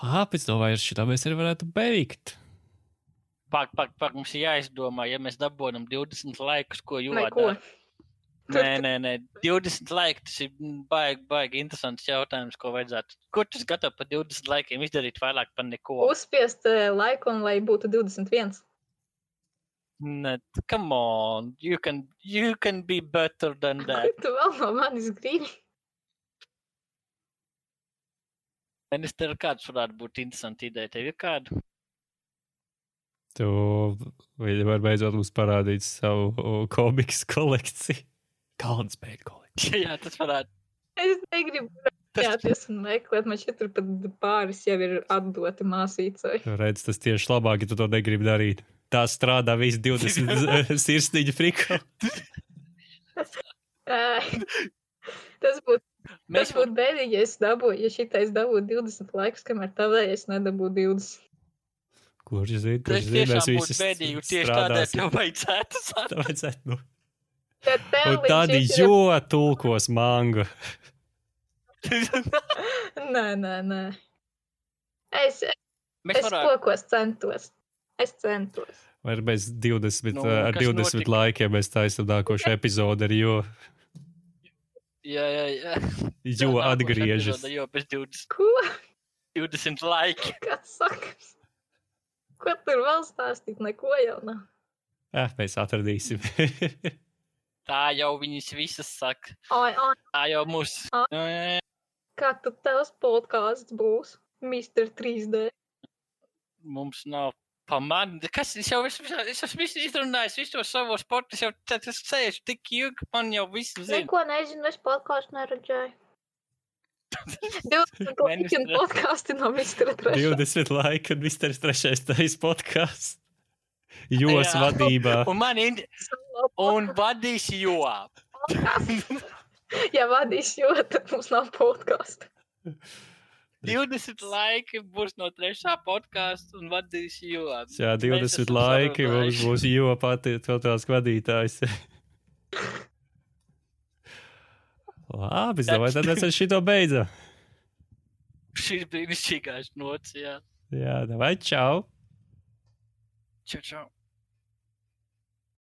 Ā, pēc tam vairs šitā mēs arī varētu beigt. Pak, pak, pak, mums ir jāizdomā, ja mēs dabūjam 20 laikus, ko jūtas. Nē, nē, nē, 20 laiki. Tas ir baigi, baigi interesants jautājums, ko vajadzētu. Tu esi gatavs par 20 laikiem izdarīt vairāk par neko? Uzspiest laiku, un lai būtu 21. Nē, come on, you can, you can be better than Ko that. tu vēl no manis gribi? Ministra, kāds varētu būt interesanti ideja? Tev ir kāda? Tu viņi var beidzot mums parādīt savu komiksu kolekciju. Kalns spēļu kolekciju. Jā, tas varētu. Es negribu rēķināties un meklēt. Man šķiet, pat pāris jau ir atdoti māsīcai. Redz, tas tieši labāk, ja tu to negribi darīt. Tā strādā visi 20 sirsniņa friko. Ē, Tas būtu Mēs būtu bēdīgi, ja es dabūju, ja šitais dabūtu 20 laikus, kamēr tavējais nedabūtu 20. Kurš zina, kurš zina, mēs tiešām visi būtu bēdīgi. un Tieši tādēļ tev vajadzētu sākt. Tā vajadzētu, nu. Tev Un tad šim ir- jo tulkos manga. Nē, nē, nē. Es, Mēs es varētu. kaut ko centos. Es centos. Vai mēs 20, Nu, nu, ar kas 20 notika? laikiem mēs taisām nākošo epizodi, ar jo, Jā, jā, jā. jo Nākošā atgriežas. epizode, Jo pēc 20, Ko? 20 laika. Kāds sakars? Ko tur vēl stāstīt? Neko jau nav. Eh, mēs atradīsim. Tā jau viņas visas saka. Ai, ai, Tā jau. Nu, jā, jā. kā tu tavs podkāsts būs? Mr. 3D. Mums nav pamata. Kas es jau es, es esmu visu izrunājis, visu to savos sportus jau tad es sēžu tik ilgi, man jau viss zina. Neko nezinu, es podkāstu neredzēju. 20 Ministra. laika podkāsti no Mr. 3. 20 laika, un viss ir trešais tais podkāsts. Jos Jā. vadībā. Un man ir, un vadīs jo. Ja vadīs, jo tad mums nav podkāstu. 20 laiki būs no trešā podkāsta un vadīs jo. Jā, Mēs 20 esam laiki mums būs jo pati tās vadītājs. Labi, es domāju, tad mēs ar šito beidzam. Šis brīnišķīgais nots, jā. Jā, vai čau! Čau, čau.